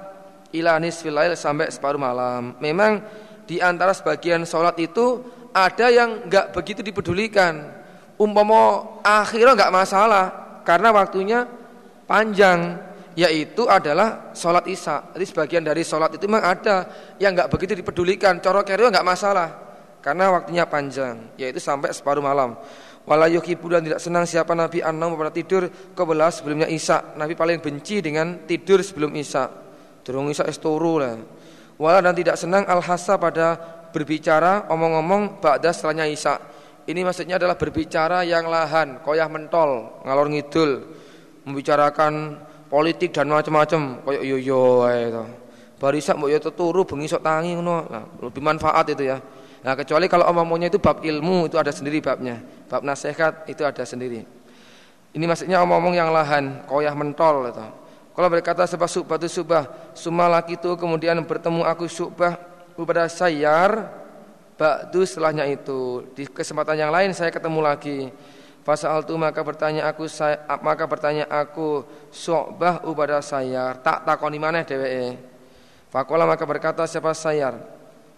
[SPEAKER 1] ilanis filail sampai separuh malam. Memang di antara sebagian sholat itu ada yang nggak begitu dipedulikan. Umpama akhirnya nggak masalah karena waktunya panjang yaitu adalah sholat isya. Jadi sebagian dari sholat itu memang ada yang nggak begitu dipedulikan. Coro kerja nggak masalah karena waktunya panjang, yaitu sampai separuh malam. Walayuhi bulan tidak senang siapa Nabi Anam pada tidur kebelas sebelumnya isya. Nabi paling benci dengan tidur sebelum isya. Durung isya esturu lah. Wala dan tidak senang al hasa pada berbicara omong-omong ba'da setelahnya isya. Ini maksudnya adalah berbicara yang lahan, koyah mentol, ngalor ngidul, membicarakan politik dan macam-macam koyo yo yo ae to. Barisa mbok yo teturu bengi sok tangi. Nah, lebih manfaat itu ya. Nah, kecuali kalau omong-omongnya itu bab ilmu itu ada sendiri babnya. Bab nasihat itu ada sendiri. Ini maksudnya omong-omong yang lahan, koyah mentol itu. Kalau berkata sebab subah itu subah, laki itu kemudian bertemu aku subah kepada sayar, ba'du setelahnya itu. Di kesempatan yang lain saya ketemu lagi. Fasal tu maka bertanya aku saya, maka bertanya aku Syu'bah ubada sayar tak takoni mana dheweke. Fakola maka berkata siapa sayar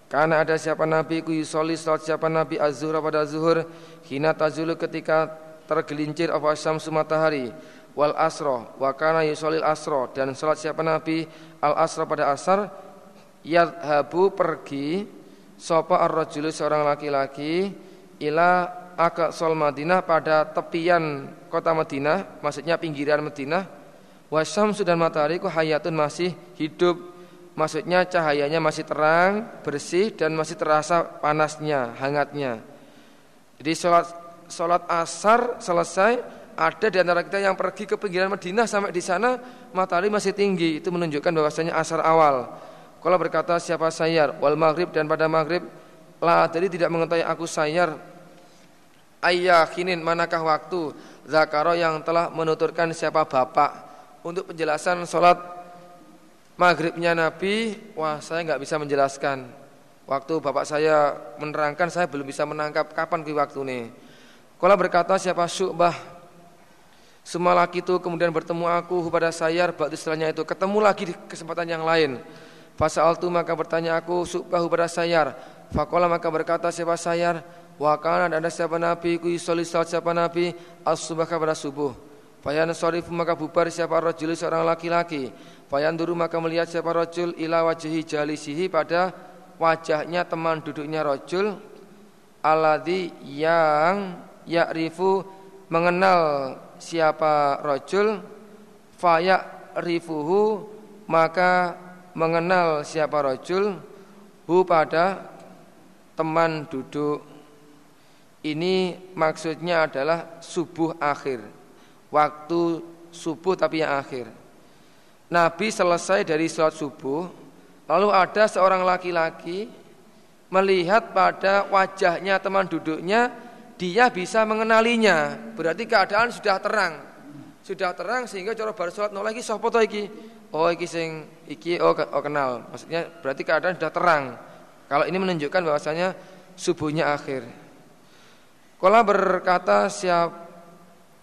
[SPEAKER 1] karena ada siapa nabi ku yusoli salat siapa nabi azhur pada zuhur hina tazulu ketika tergelincir apa syamsu matahari wal asro wa kana yusolil asro dan salat siapa nabi al asro pada asar yadhabu pergi sopa ar-rajulu seorang laki-laki ila Aqsal Madinah pada tepian kota Madinah, maksudnya pinggiran Madinah. Wasam dan matahari ku hayatun masih hidup, maksudnya cahayanya masih terang, bersih dan masih terasa panasnya, hangatnya. Jadi sholat sholat asar selesai, ada di antara kita yang pergi ke pinggiran Madinah sampai di sana matahari masih tinggi, itu menunjukkan bahwasanya asar awal. Kalau berkata siapa sayar wal maghrib dan pada maghrib lah jadi tidak mengetahui aku sayar Ayyakinin manakah waktu Zakaro yang telah menuturkan siapa bapak Untuk penjelasan sholat Maghribnya Nabi Wah saya nggak bisa menjelaskan. Waktu bapak saya menerangkan Saya belum bisa menangkap kapan ke waktu ini Kalau berkata siapa syu'bah? Semua laki itu kemudian bertemu aku pada sayar Bakti setelahnya itu ketemu lagi di kesempatan yang lain. Fasal tu maka bertanya aku Syu'bah pada sayar Fakola maka berkata siapa sayar Wa kana ada siapa nabi? Ku yusolli salat siapa nabi? As-subah pada subuh. Fayan sorif maka bubar siapa rajul seorang laki-laki. Fayan duru maka melihat siapa rajul ila wajhi jalisihi pada wajahnya teman duduknya rajul alladzi yang ya'rifu mengenal siapa rajul rifuhu maka mengenal siapa rajul hu pada teman duduk ini maksudnya adalah subuh akhir. Waktu subuh tapi yang akhir. Nabi selesai dari sholat subuh, lalu ada seorang laki-laki melihat pada wajahnya teman duduknya, dia bisa mengenalinya. Berarti keadaan sudah terang. Sudah terang sehingga cara baru sholat no lagi sapa iki? oh iki sing iki oh, oh kenal. Maksudnya berarti keadaan sudah terang. Kalau ini menunjukkan bahwasanya subuhnya akhir. Kala berkata siap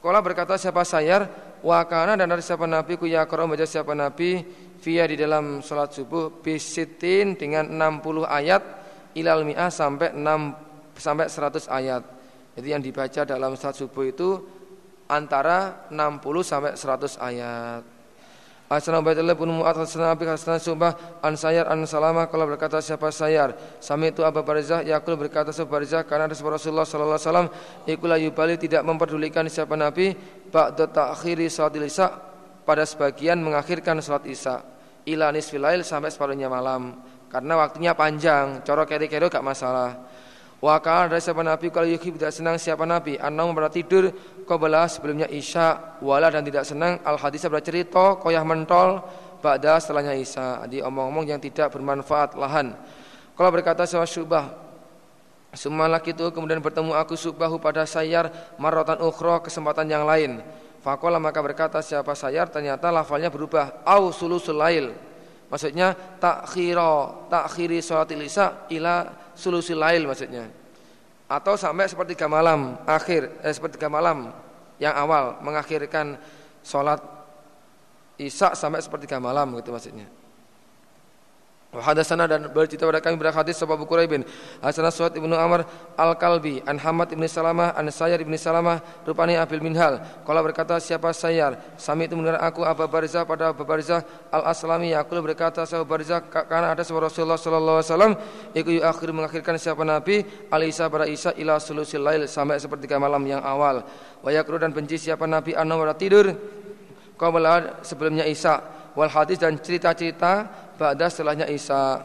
[SPEAKER 1] Kala berkata siapa sayar wakana dan dari siapa nabi ku yakra baca siapa nabi via di dalam sholat subuh bisitin dengan 60 ayat ilal mi'ah sampai 6 sampai 100 ayat. Jadi yang dibaca dalam sholat subuh itu antara 60 sampai 100 ayat. Asana Ubaidillah bin Mu'ad Hasana Abi Hasana Subah An Sayar An Salamah Kalau berkata siapa Sayar Sami itu Abu Barzah Yakul berkata siapa Barzah Karena ada Rasulullah Sallallahu Alaihi Wasallam Ikulah yubali tidak memperdulikan siapa Nabi Ba'da ta'khiri salat isya Pada sebagian mengakhirkan salat isya. Ila nisfilail sampai separuhnya malam. Karena waktunya panjang Coro keri-keri gak masalah. Wakal dari siapa Nabi kalau yuki tidak senang siapa Nabi. Anam pada tidur Qabla sebelumnya Isya Wala dan tidak senang Al hadis bercerita Koyah mentol Ba'da setelahnya Isya. Jadi omong-omong yang tidak bermanfaat lahan. Kalau berkata sewa syubah Semua laki itu kemudian bertemu aku subahu pada sayar Marotan ukhro kesempatan yang lain. Fakola maka berkata siapa sayar? Ternyata lafalnya berubah. Au sulusul lail. Maksudnya takhiro takhiri sholatil isya ila sulusil lail maksudnya. Atau sampai sepertiga malam akhir eh, sepertiga malam yang awal mengakhirkan sholat isya sampai sepertiga malam gitu maksudnya. Hadasana dan bercerita pada kami berhadis sebab Bukhari bin Hasanah Suat ibnu Amr al Kalbi an Hamad ibnu Salamah an Sayyar ibnu Salamah rupani Abil Minhal. Kalau berkata siapa Sayyar, sami itu mendengar aku Abu Barzah pada Abu Barzah al Aslami. Aku berkata sahabat Barzah karena ada sebuah Rasulullah Sallallahu Alaihi Wasallam akhir mengakhirkan siapa Nabi Alisa pada Isa ila sulusil lail sampai sepertiga malam yang awal. Wayakru dan benci siapa Nabi anu tidur kau sebelumnya Isa wal hadis dan cerita-cerita ba'da setelahnya Isa.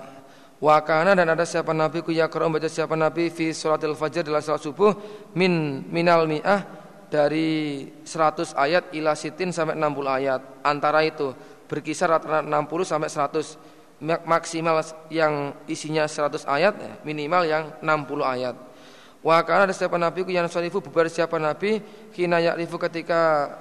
[SPEAKER 1] Wa kana dan ada siapa nabi ku yaqra baca siapa nabi fi salatil fajr dalam salat subuh min minal mi'ah dari 100 ayat ila sitin sampai 60 ayat. Antara itu berkisar antara 60 sampai 100 maksimal yang isinya 100 ayat minimal yang 60 ayat. Wa kana ada siapa nabi ku yang salifu bubar siapa nabi kina ya'rifu ketika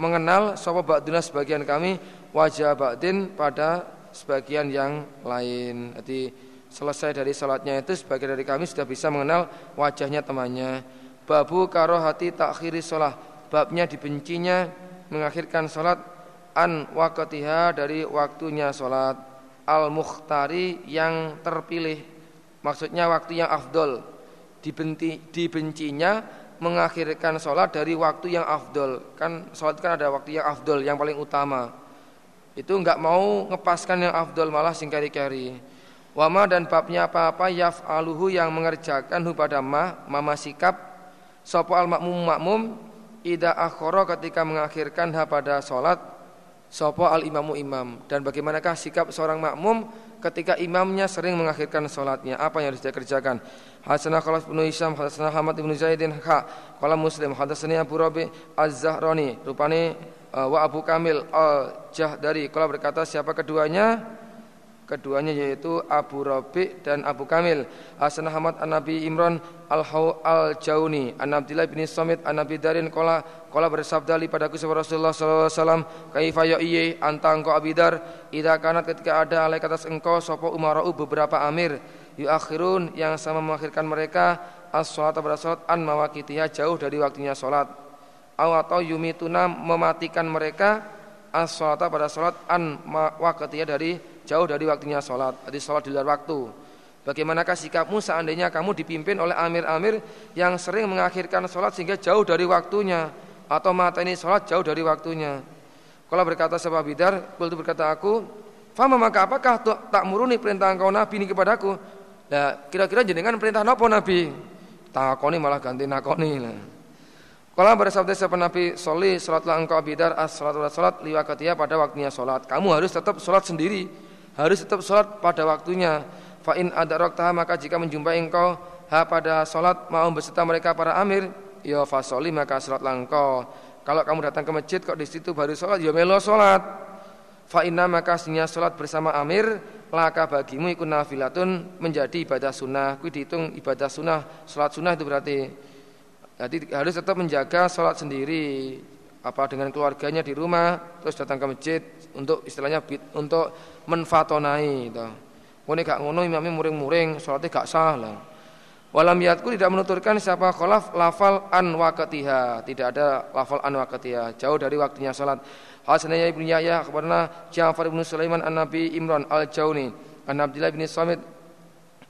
[SPEAKER 1] mengenal sapa ba'duna sebagian kami wajah ba'din pada sebagian yang lain. Jadi selesai dari salatnya itu sebagian dari kami sudah bisa mengenal wajahnya temannya. Babu karohati takhiri sholat. Babnya dibencinya mengakhirkan sholat an wakatiha dari waktunya sholat al mukhtari yang terpilih. Maksudnya waktu yang afdol. Dibenti, dibencinya mengakhirkan sholat dari waktu yang afdol. Kan sholat kan ada waktu yang afdol yang paling utama itu enggak mau ngepaskan yang afdol malah singkari-kari. Wama dan babnya apa-apa yaf'aluhu yang mengerjakan hu pada ma, mama sikap sopo al makmum makmum ida akhoro ketika mengakhirkan ha pada solat sopo al imamu imam. Dan bagaimanakah sikap seorang makmum ketika imamnya sering mengakhirkan solatnya apa yang harus dia kerjakan? Hasanah Khalaf bin Hisham Hasanah Hamad bin Zaidin ha Kala Muslim Hasanah Abu Rabi Az-Zahrani. Rupane uh, wa Abu Kamil al-Jahdari kalau berkata siapa keduanya? Keduanya yaitu Abu Rabi dan Abu Kamil. Hasan Ahmad an Nabi Imran al al Jauni an Abdullah bin Samit an Nabi Darin kola kola bersabda li padaku sahabat Rasulullah sallallahu alaihi wasallam kaifa ya iye anta engkau abidar idza kanat ketika ada alaik atas engkau sapa umarau beberapa amir? Yuakhirun yang sama mengakhirkan mereka as-salat pada an mawaqitiha jauh dari waktunya salat atau yumituna mematikan mereka as pada salat an waqtiyah dari jauh dari waktunya salat, jadi salat di luar waktu. Bagaimanakah sikapmu seandainya kamu dipimpin oleh amir-amir yang sering mengakhirkan salat sehingga jauh dari waktunya atau mata ini salat jauh dari waktunya? Kalau berkata sebab bidar, itu berkata aku, Fama maka apakah tak muruni perintah engkau Nabi ini kepadaku? Nah, kira-kira jenengan perintah apa Nabi? Takoni malah ganti nakoni. Nah. Kalau bersabda siapa Nabi Soli salatlah engkau abidar as salat salat liwakatia pada waktunya salat. Kamu harus tetap salat sendiri, harus tetap salat pada waktunya. Fa in adaraktaha maka jika menjumpai engkau ha pada salat mau beserta mereka para amir, ya fasoli maka salatlah engkau. Kalau kamu datang ke masjid kok di situ baru salat, ya melo salat. Fa inna maka sinya salat bersama amir laka bagimu ikut nafilatun menjadi ibadah sunnah. Kui dihitung ibadah sunnah, salat sunnah itu berarti jadi harus tetap menjaga sholat sendiri. apa dengan keluarganya di rumah terus datang ke masjid untuk istilahnya untuk menfatonai gitu. Ini gak ngono imamnya muring-muring, sholatnya gak sah lah. Walam yatku tidak menuturkan siapa kholaf lafal an wakatiha. Tidak ada lafal an wakatiha. Jauh dari waktunya sholat. Hasanaya ibnu Yahya kepada Ja'far ibnu Sulaiman an Nabi Imran al Jauni an Abdullah bin Samit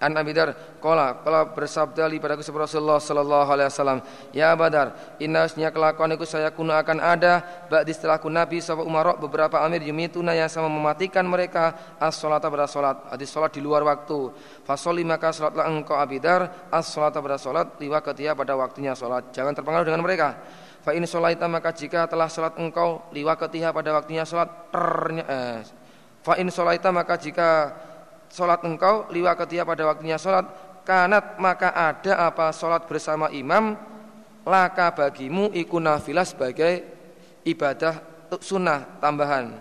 [SPEAKER 1] An Abi Dar qala qala bersabda li padaku Rasulullah sallallahu alaihi wasallam ya Badar inna asnya kelakuan itu saya kuna akan ada ba'di setelahku Nabi sahabat Umar beberapa amir yumituna yang sama mematikan mereka as-salata pada salat hadis salat di luar waktu. Fasoli maka salatlah engkau Abi Dar as-salata pada salat li waqtiha pada waktunya salat. Jangan terpengaruh dengan mereka. Fa in sholaita maka jika telah salat engkau li waqtiha pada waktunya salat eh, fa in sholaita maka jika Sholat engkau liwa ketia pada waktunya sholat. Kanat maka ada apa sholat bersama imam? Laka bagimu iku nafilah sebagai ibadah sunnah tambahan.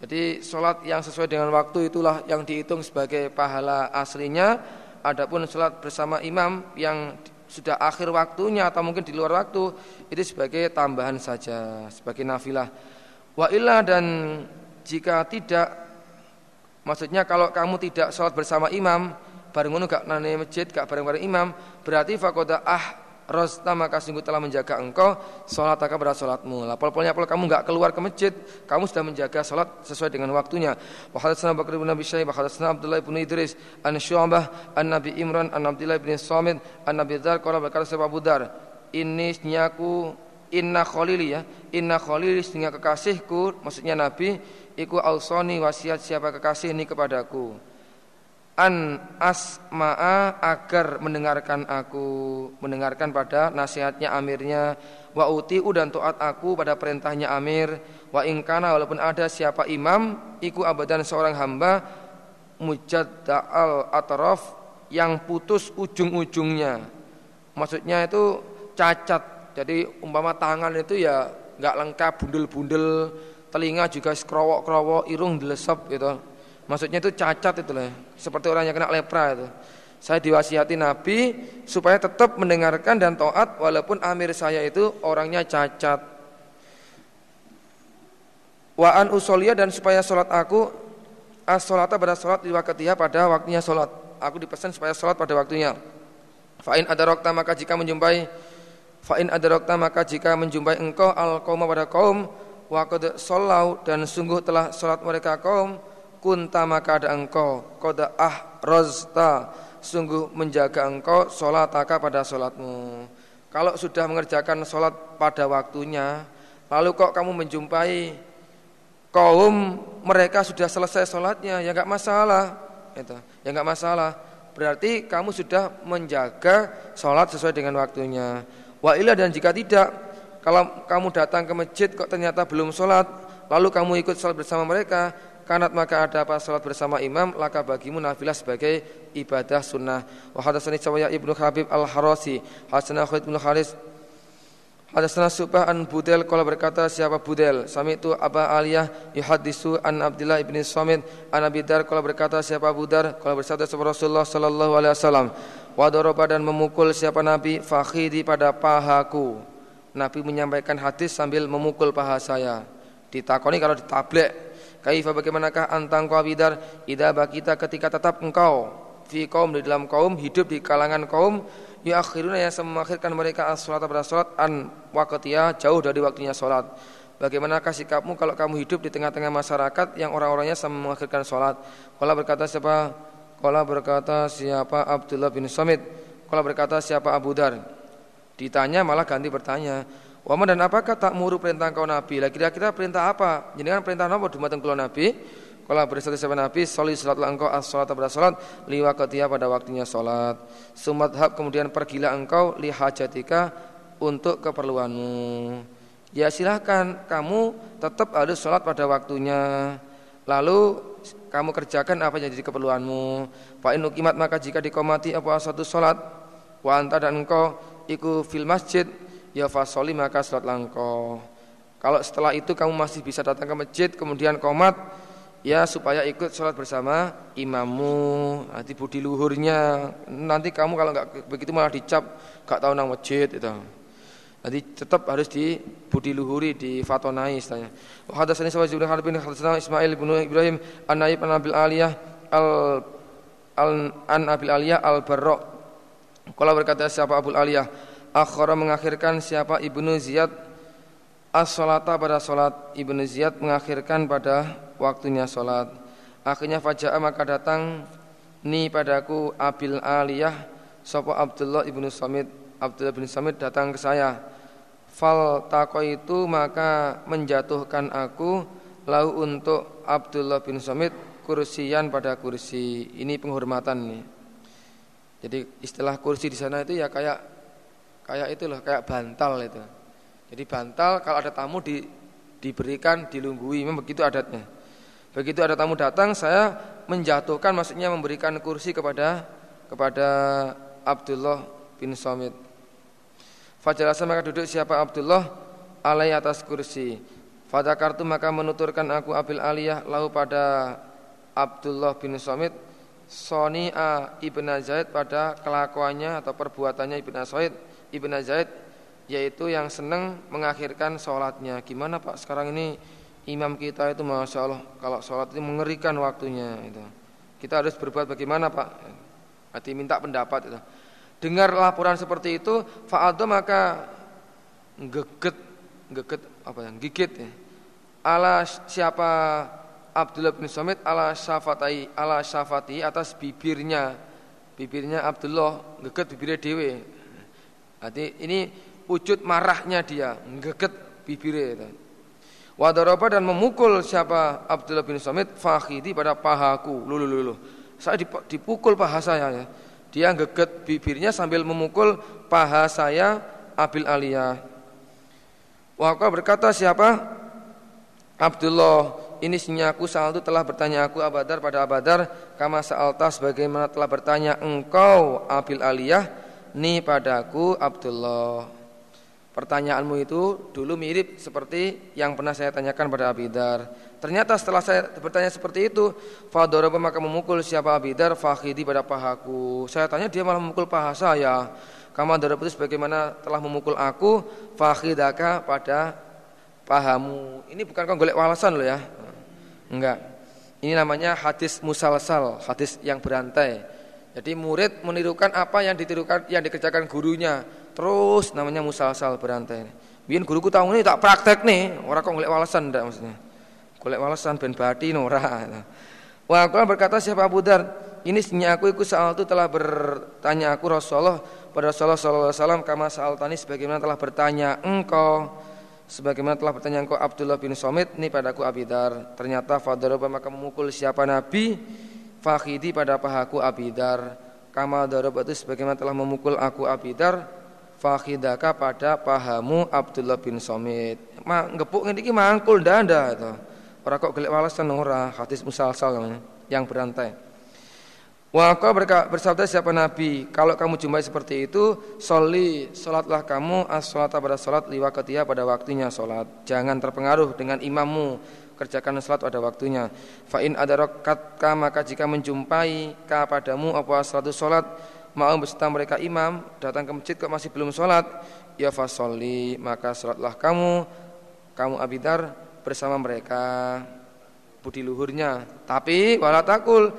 [SPEAKER 1] Jadi sholat yang sesuai dengan waktu itulah yang dihitung sebagai pahala aslinya. Adapun sholat bersama imam yang sudah akhir waktunya atau mungkin di luar waktu itu sebagai tambahan saja sebagai nafilah. Wa illa dan jika tidak Maksudnya kalau kamu tidak sholat bersama imam, bareng ngono gak nane masjid, gak bareng-bareng imam, berarti fakoda ah rosta maka sungguh telah menjaga engkau sholat akan pada sholatmu. Lah pol-polnya pol kamu gak keluar ke masjid, kamu sudah menjaga sholat sesuai dengan waktunya. Wa hadatsana Bakar bin Abi Syaibah, hadatsana Abdullah bin Idris, an Syu'bah, an Nabi Imran, an Abdullah bin Samit, an Nabi Dzar qala berkata sebab Abu Dar, ini senyaku inna khalili ya, inna khalili sehingga kekasihku, maksudnya Nabi iku ausoni wasiat siapa kekasih ini kepadaku. An asma'a agar mendengarkan aku mendengarkan pada nasihatnya amirnya. Wa utiu dan taat aku pada perintahnya amir. Wa ingkana walaupun ada siapa imam iku abadan seorang hamba mujadda'al atraf yang putus ujung-ujungnya. Maksudnya itu cacat. Jadi umpama tangan itu ya nggak lengkap bundel-bundel telinga juga kerowok-kerowok, irung dilesep gitu. Maksudnya itu cacat itu lah, seperti orang yang kena lepra itu. Saya diwasiati Nabi supaya tetap mendengarkan dan taat walaupun amir saya itu orangnya cacat. Wa an usolia dan supaya sholat aku as sholata pada sholat di waktinya pada waktunya sholat. Aku dipesan supaya sholat pada waktunya. Fa'in ada rokta maka jika menjumpai Fa'in ada rokta maka jika menjumpai engkau al kaum pada kaum wa qad sallau dan sungguh telah salat mereka kaum kunta maka ada engkau. Qad ahrazta sungguh menjaga engkau salataka pada salatmu. Kalau sudah mengerjakan salat pada waktunya lalu kok kamu menjumpai kaum mereka sudah selesai salatnya? Ya enggak masalah. Itu ya enggak masalah. Berarti kamu sudah menjaga salat sesuai dengan waktunya. Wa dan jika tidak kalau kamu datang ke masjid kok ternyata belum sholat, lalu kamu ikut sholat bersama mereka, kanat maka ada apa? Sholat bersama imam, laka bagimu nafilah sebagai ibadah sunnah. Wa hadatsani Sawaya Ibnu Habib Al-Harasi, Hasan Khalid bin Khalis Hadatsana Subah an Budel kalau berkata siapa Budel? Sami itu Aba Aliyah yuhadisu an Abdullah ibni Samit an Abi Dar kalau berkata siapa Budar kalau bersabda sahabat Rasulullah sallallahu alaihi wasallam. Wa dan memukul siapa Nabi fakhidi pada pahaku Nabi menyampaikan hadis sambil memukul paha saya. Ditakoni kalau ditablek, kaifa bagaimanakah antang kau bidar idza bakita ketika tetap engkau fi kaum di dalam kaum hidup di kalangan kaum ya akhiruna yang mengakhirkan mereka as-salat pada salat an waqtiya jauh dari waktunya salat. Bagaimanakah sikapmu kalau kamu hidup di tengah-tengah masyarakat yang orang-orangnya sama mengakhirkan? Kala berkata siapa? Kala berkata siapa Abdullah bin Samit? Kala berkata siapa Abu Dar? Ditanya malah ganti bertanya. Wama dan apakah tak muru perintah kau Nabi? Lah kira-kira perintah apa? Jadi kan perintah apa dumateng kula Nabi? Kalau bersatu sama Nabi, soli salatlah engkau as salat pada salat liwa ketia pada waktunya salat. Sumadhab kemudian pergilah engkau li hajatika untuk keperluanmu. Ya silahkan kamu tetap harus salat pada waktunya. Lalu kamu kerjakan apa yang jadi keperluanmu. Pak inukimat maka jika dikomati apa satu salat wa anta dan engkau iku fil masjid ya fasoli maka salat langko. Kalau setelah itu kamu masih bisa datang ke masjid kemudian komat ya supaya ikut sholat bersama imammu nanti budi luhurnya nanti kamu kalau nggak begitu malah dicap gak tahu nang masjid itu Jadi tetap harus di budi luhuri, di fatonai istilahnya. Wa hadatsani bin Harbin hadatsana Ismail bin Ibrahim an Naib an Abil Aliyah al an Abil Aliyah al Barra. Kalau berkata siapa Abu Aliyah, akhara mengakhirkan siapa Ibnu Ziyad as-salata pada salat. Ibnu Ziyad mengakhirkan pada waktunya salat. Akhirnya fajaa maka datang ni padaku Abil Aliyah sapa Abdullah ibnu Samit Abdullah bin Samit datang ke saya. Fal tako itu maka menjatuhkan aku lau untuk Abdullah bin Samit kursian pada kursi. Ini penghormatan nih. Jadi istilah kursi di sana itu ya kayak kayak itu loh, kayak bantal itu. Jadi bantal kalau ada tamu di, diberikan dilunggui, memang begitu adatnya. Begitu ada tamu datang, saya menjatuhkan maksudnya memberikan kursi kepada kepada Abdullah bin Samit. Fajalasa maka duduk siapa Abdullah alai atas kursi. Fadakartu maka menuturkan aku Abil Aliyah lalu pada Abdullah bin Somit Soni A Ibn Zaid pada kelakuannya atau perbuatannya Ibn Zaid Ibn Zaid yaitu yang senang mengakhirkan sholatnya. Gimana Pak sekarang ini imam kita itu masya Allah kalau sholat itu mengerikan waktunya itu. Kita harus berbuat bagaimana Pak? Nanti minta pendapat itu dengar laporan seperti itu fa'adha maka geget geget apa yang gigit ya. ala siapa Abdullah bin Samit ala syafatai ala syafati atas bibirnya bibirnya Abdullah geget bibirnya dewe Jadi ini wujud marahnya dia geget bibirnya itu. Wadaroba dan memukul siapa Abdullah bin Samit fakhidi pada pahaku lulu lulu saya dipukul paha saya ya dia geget bibirnya sambil memukul paha saya Abil Aliyah. Waka berkata siapa? Abdullah ini sinyaku saal itu telah bertanya aku Abadar pada Abadar kama sa'altas bagaimana telah bertanya engkau Abil Aliyah ni padaku Abdullah Pertanyaanmu itu dulu mirip seperti yang pernah saya tanyakan pada Abidar. Ternyata setelah saya bertanya seperti itu, Fadoroba maka memukul siapa Abidar, Fakhidi pada pahaku. Saya tanya dia malah memukul paha saya. Kamu ada itu bagaimana telah memukul aku, Fakhidaka pada pahamu. Ini bukan kau golek walasan loh ya. Enggak. Ini namanya hadis musalsal, hadis yang berantai. Jadi murid menirukan apa yang ditirukan yang dikerjakan gurunya. Terus namanya musalsal berantai. Biar guruku tahu ini tak praktek nih, orang kok ngeliat walasan ndak maksudnya. Golek walasan ben bati ora. Wah, aku berkata siapa Abu Dar, ini sinya aku ikut soal itu telah bertanya aku Rasulullah pada Rasulullah sallallahu alaihi wasallam kama tani sebagaimana telah bertanya engkau sebagaimana telah bertanya engkau Abdullah bin Somit ini padaku Abidar ternyata fadaraba maka memukul siapa nabi fakhidi pada pahaku Abidar kama daraba itu sebagaimana telah memukul aku Abidar fakhidaka pada pahamu Abdullah bin Somit. Ma ngepuk ngene iki mangkul ndanda itu. Ora kok gelek walasan ora hadis musalsal yang berantai. Wa bersabda siapa Nabi, kalau kamu jumpai seperti itu, soli, solatlah kamu as-solat pada solat liwakatiyah pada waktunya solat. Jangan terpengaruh dengan imammu, kerjakan salat pada waktunya. Fa in adarakatka maka jika menjumpai ka padamu apa salatu salat mau beserta mereka imam datang ke masjid kok masih belum sholat ya fasolli maka sholatlah kamu kamu abidar bersama mereka budi luhurnya tapi wala takul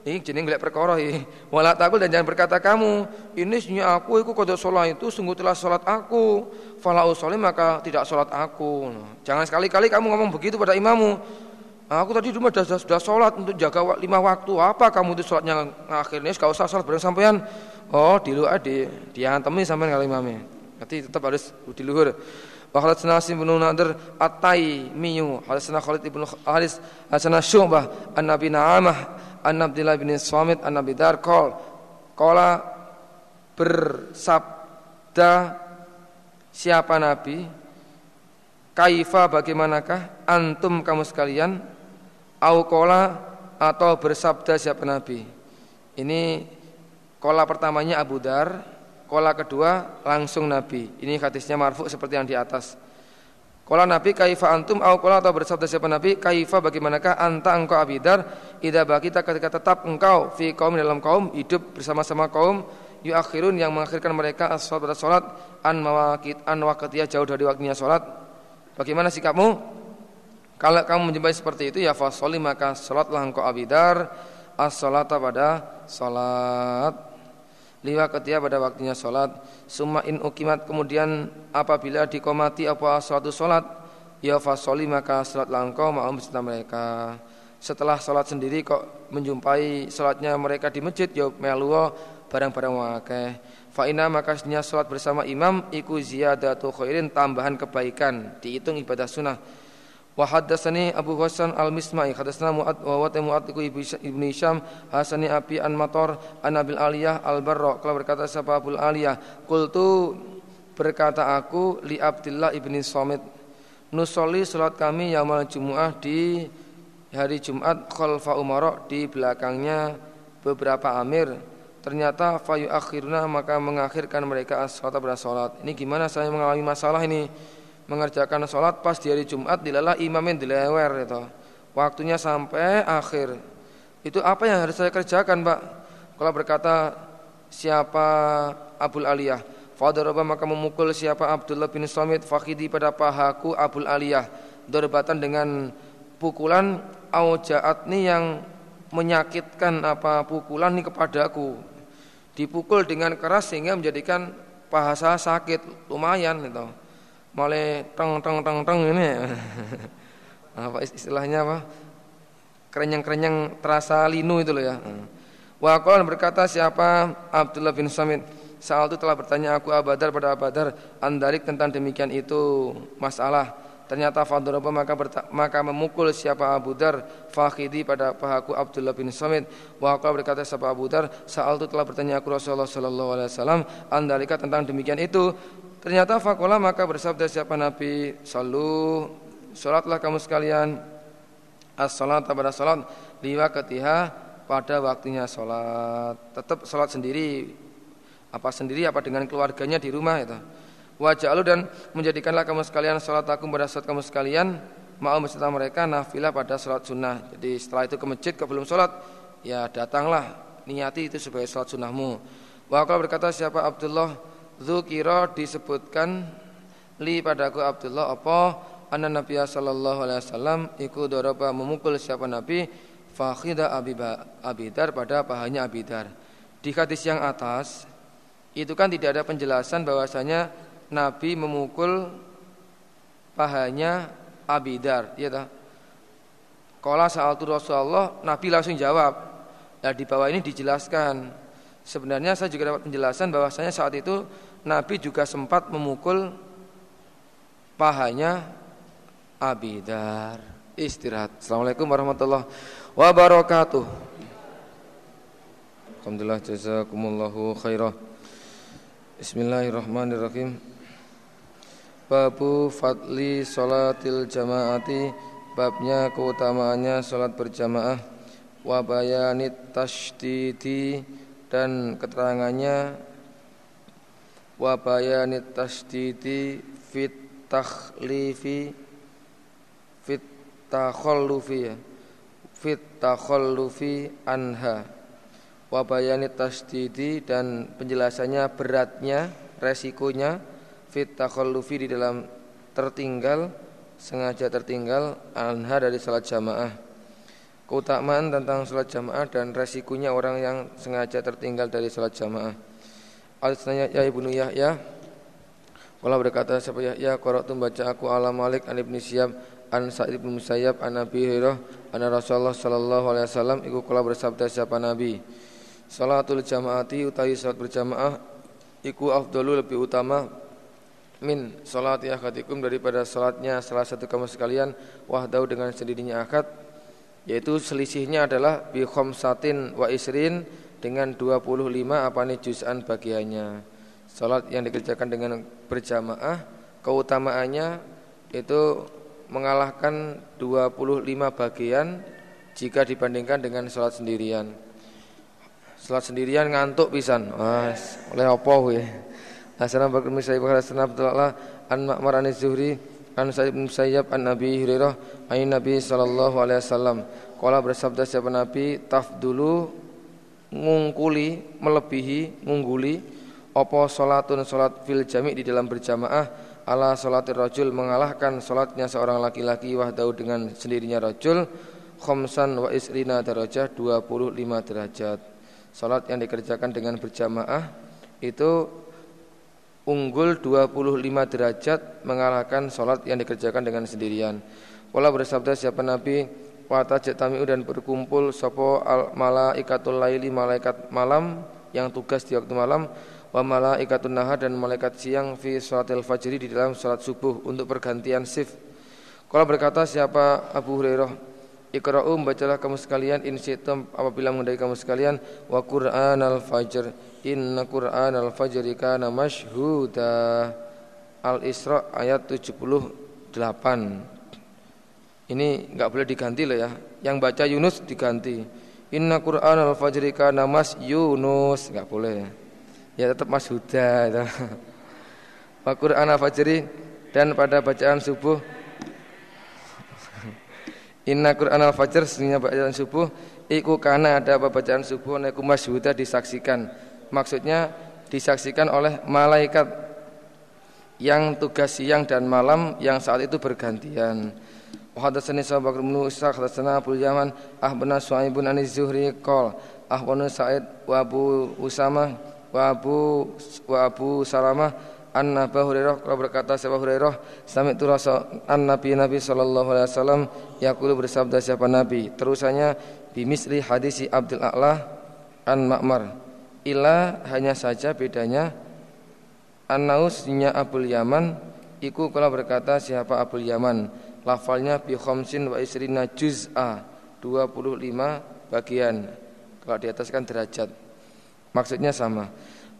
[SPEAKER 1] ini jenis ngeliat perkara ini wala takul dan jangan berkata kamu ini sebenarnya aku itu kodok sholat itu sungguh telah sholat aku fala usoli maka tidak sholat aku jangan sekali-kali kamu ngomong begitu pada imamu Aku tadi cuma sudah, sudah sholat untuk jaga lima waktu. Apa kamu itu sholatnya akhirnya? Gak usah sholat bareng sampean. Oh, di luar di diantemi sampean kali imamnya. Nanti tetap harus di luhur. Wa Khalid Nasim bin Nadir At-Tai Miyu Hadasana Khalid ibn Haris Hadasana Syu'bah An-Nabi Na'amah An-Abdillah bin Swamit An-Nabi Dar Kol Kola bersabda siapa Nabi Kaifa bagaimanakah antum kamu sekalian Aukola atau bersabda siapa Nabi. Ini kola pertamanya Abu Dar, kola kedua langsung Nabi. Ini hadisnya marfu seperti yang di atas. Kola Nabi kaifa antum au kola atau bersabda siapa Nabi kaifa bagaimanakah anta engkau Abidar idza kita ketika tetap engkau fi kaum dalam kaum hidup bersama-sama kaum yuakhirun yang mengakhirkan mereka as-salat pada salat an mawaqit an waqtiyah jauh dari waktunya salat. Bagaimana sikapmu? Kalau kamu menjumpai seperti itu ya fasoli maka salatlah engkau abidar as-salata pada salat. Liwa ketia pada waktunya salat. Summa in ukimat kemudian apabila dikomati apa suatu salat ya fasoli maka salatlah engkau ma'am beserta mereka. Setelah salat sendiri kok menjumpai salatnya mereka di masjid ya meluo barang-barang wakeh. Fa ina maka salat bersama imam iku ziyadatu khairin tambahan kebaikan dihitung ibadah sunnah. Wa haddatsani Abu Hasan Al-Mismai hadatsana Mu'ad wa wa Mu'ad iku Ibnu Hisham hasani Abi an Mator an Abil Aliyah Al-Barra kalau berkata siapa Abul Aliyah qultu berkata aku li Abdullah ibni Samit nusoli salat kami yaumul Jumu'ah di hari Jumat khalfa Umar di belakangnya beberapa amir. Ternyata fayu akhirna maka mengakhirkan mereka as-salat. Ini gimana saya mengalami masalah ini mengerjakan salat pas di hari Jumat dilalah imamin dilewer itu. Waktunya sampai akhir. Itu apa yang harus saya kerjakan, Pak? Kalau berkata siapa Abul Aliyah, Fadaraba maka memukul siapa Abdullah bin Samit fakhidi pada pahaku Abul Aliyah. Dorbatan dengan pukulan aujaatni yang menyakitkan apa pukulan ini kepadaku dipukul dengan keras sehingga menjadikan bahasa sakit lumayan itu mulai teng teng teng teng ini. Apa istilahnya apa? Kerenyang kerenyang terasa linu itu loh ya. Wakil berkata siapa Abdullah bin Samit? Saat itu telah bertanya aku Abadar pada Abadar Andarik tentang demikian itu masalah. Ternyata Faduraba maka maka memukul siapa Abu Dar Fakhidi pada pahaku Abdullah bin Samit. Waqal berkata siapa Abu Dar? Saat itu telah bertanya aku Rasulullah Sallallahu Alaihi Wasallam Andalika tentang demikian itu Ternyata fakola maka bersabda siapa Nabi? Salu Salatlah kamu sekalian. As-salat pada salat Liwa ketiha pada waktunya salat. Tetap salat sendiri. Apa sendiri apa dengan keluarganya di rumah itu Waja'alu dan menjadikanlah kamu sekalian salat aku pada saat kamu sekalian. Mau beserta mereka nafilah pada salat sunnah. Jadi setelah itu ke masjid ke belum salat ya datanglah. Niati itu sebagai salat sunnahmu. Wa berkata siapa Abdullah Zukiro disebutkan li padaku Abdullah apa anna Nabi sallallahu alaihi wasallam iku daraba memukul siapa Nabi fakhida abidar pada pahanya abidar. Di hadis yang atas itu kan tidak ada penjelasan bahwasanya Nabi memukul pahanya Abidar, ya tak? Kala saat Rasulullah, Nabi langsung jawab. Nah di bawah ini dijelaskan. Sebenarnya saya juga dapat penjelasan bahwasanya saat itu Nabi juga sempat memukul pahanya Abidar. Istirahat. Assalamualaikum warahmatullahi wabarakatuh. Alhamdulillah jazakumullahu khairah. Bismillahirrahmanirrahim. Babu fadli sholatil jamaati Babnya keutamaannya sholat berjamaah Wabayanit tasdidi Dan keterangannya Wabayanit tasdidi Fit takhlifi Fit takhallufi Fit takhallufi anha. Wabayanit tasdidi Dan penjelasannya beratnya Resikonya fit takhallufi di dalam tertinggal sengaja tertinggal anha dari salat jamaah. Keutamaan tentang salat jamaah dan resikonya orang yang sengaja tertinggal dari salat jamaah Al-Sanaya ya Ibnu Yahya Kalau berkata siapa Yahya Qara'tu baca aku ala Malik an Ibnu Syihab an Sa'id bin Musayyab an Nabi Hurairah an Rasulullah sallallahu alaihi wasallam. Iku kala bersabda siapa Nabi? Salatul jamaati utawi salat berjamaah iku afdalul lebih utama min salati akhadikum daripada salatnya salah satu kamu sekalian wahdau dengan sendirinya akad yaitu selisihnya adalah bi khamsatin wa isrin dengan 25 apa nih juz'an bagiannya? Salat yang dikerjakan dengan berjamaah keutamaannya itu mengalahkan 25 bagian jika dibandingkan dengan salat sendirian. Salat sendirian ngantuk pisan. Wah oleh opo ya Hasan Bakr bin Sayyid Hasan Abdullah an Ma'mar an Zuhri an Sa'id bin Sayyab an Nabi Hurairah an Nabi sallallahu alaihi wasallam. Qala bersabda siapa Nabi tafdulu ngungkuli melebihi ngungguli opo salatun salat fil jami di dalam berjamaah ala salatir rajul mengalahkan salatnya seorang laki-laki wahdahu dengan sendirinya rajul khomsan wa isrina darajah 25 derajat. Salat yang dikerjakan dengan berjamaah itu unggul 25 derajat mengalahkan salat yang dikerjakan dengan sendirian. Wala bersabda siapa Nabi Wata tamiu dan berkumpul sopo al malaikatul laili malaikat malam yang tugas di waktu malam wa malaikatun nahar dan malaikat siang fi salatil fajri di dalam salat subuh untuk pergantian shift. Kalau berkata siapa Abu Hurairah? Iqra'u bacalah kamu sekalian in syi'tum apabila menghendaki kamu sekalian wa Qur'an al-fajr inna Qur'an al-fajr kana mashhuda Al-Isra ayat 78 ini enggak boleh diganti loh ya. Yang baca Yunus diganti. Inna Qur'an al-fajri kana mas Yunus enggak boleh. Ya tetap Mas Huda itu. Wa Qur'an al-fajri dan pada bacaan subuh Inna Qur'an al-fajr sesungguhnya bacaan subuh iku kana ada apa bacaan subuh neku Mas Huda disaksikan. Maksudnya disaksikan oleh malaikat yang tugas siang dan malam yang saat itu bergantian. Wahdatsani Sa'ad Bakar bin Ishaq Hadasana Abu Yaman ahbana Su'aibun Anis Zuhri Kol, ahbana Sa'id wa Abu Usama wa Abu wa Abu Salama, anna Abu Hurairah qala berkata Abu Hurairah sami tu rasa an Nabi Nabi sallallahu alaihi wasallam Yakulu bersabda siapa Nabi. Terusannya Bimisri hadisi Abdul A'la an Ma'mar. Ila hanya saja bedanya An Anausnya Abu Yaman. Iku kala berkata siapa Abu Yaman lafalnya bi khamsin wa isrina juz'a 25 bagian. Kalau di atas kan derajat. Maksudnya sama.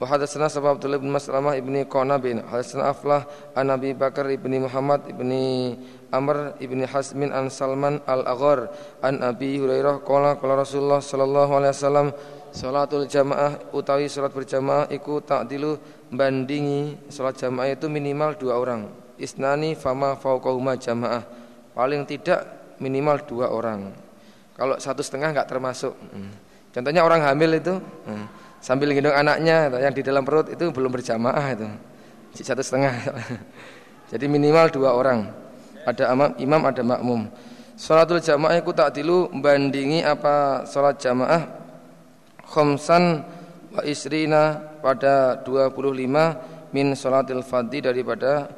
[SPEAKER 1] Wa hadatsana sabab Abdullah bin Maslamah ibni Qana bin hadatsana Aflah an Nabi Bakar ibni Muhammad ibni Amr ibni Hasmin an Salman al-Aghar an Abi Hurairah qala qala Rasulullah sallallahu alaihi wasallam Salatul jamaah utawi salat berjamaah iku takdilu bandingi salat jamaah itu minimal dua orang isnani fama fauqahuma jamaah. Paling tidak minimal dua orang. Kalau satu setengah nggak termasuk. Hmm. contohnya orang hamil itu hmm, sambil gendong anaknya yang di dalam perut itu belum berjamaah itu. Satu setengah. Jadi minimal dua orang. Ada imam ada makmum. Salatul jamaah itu tak dilu bandingi apa salat jamaah khomsan wa isrina pada 25 min salatil fadhi daripada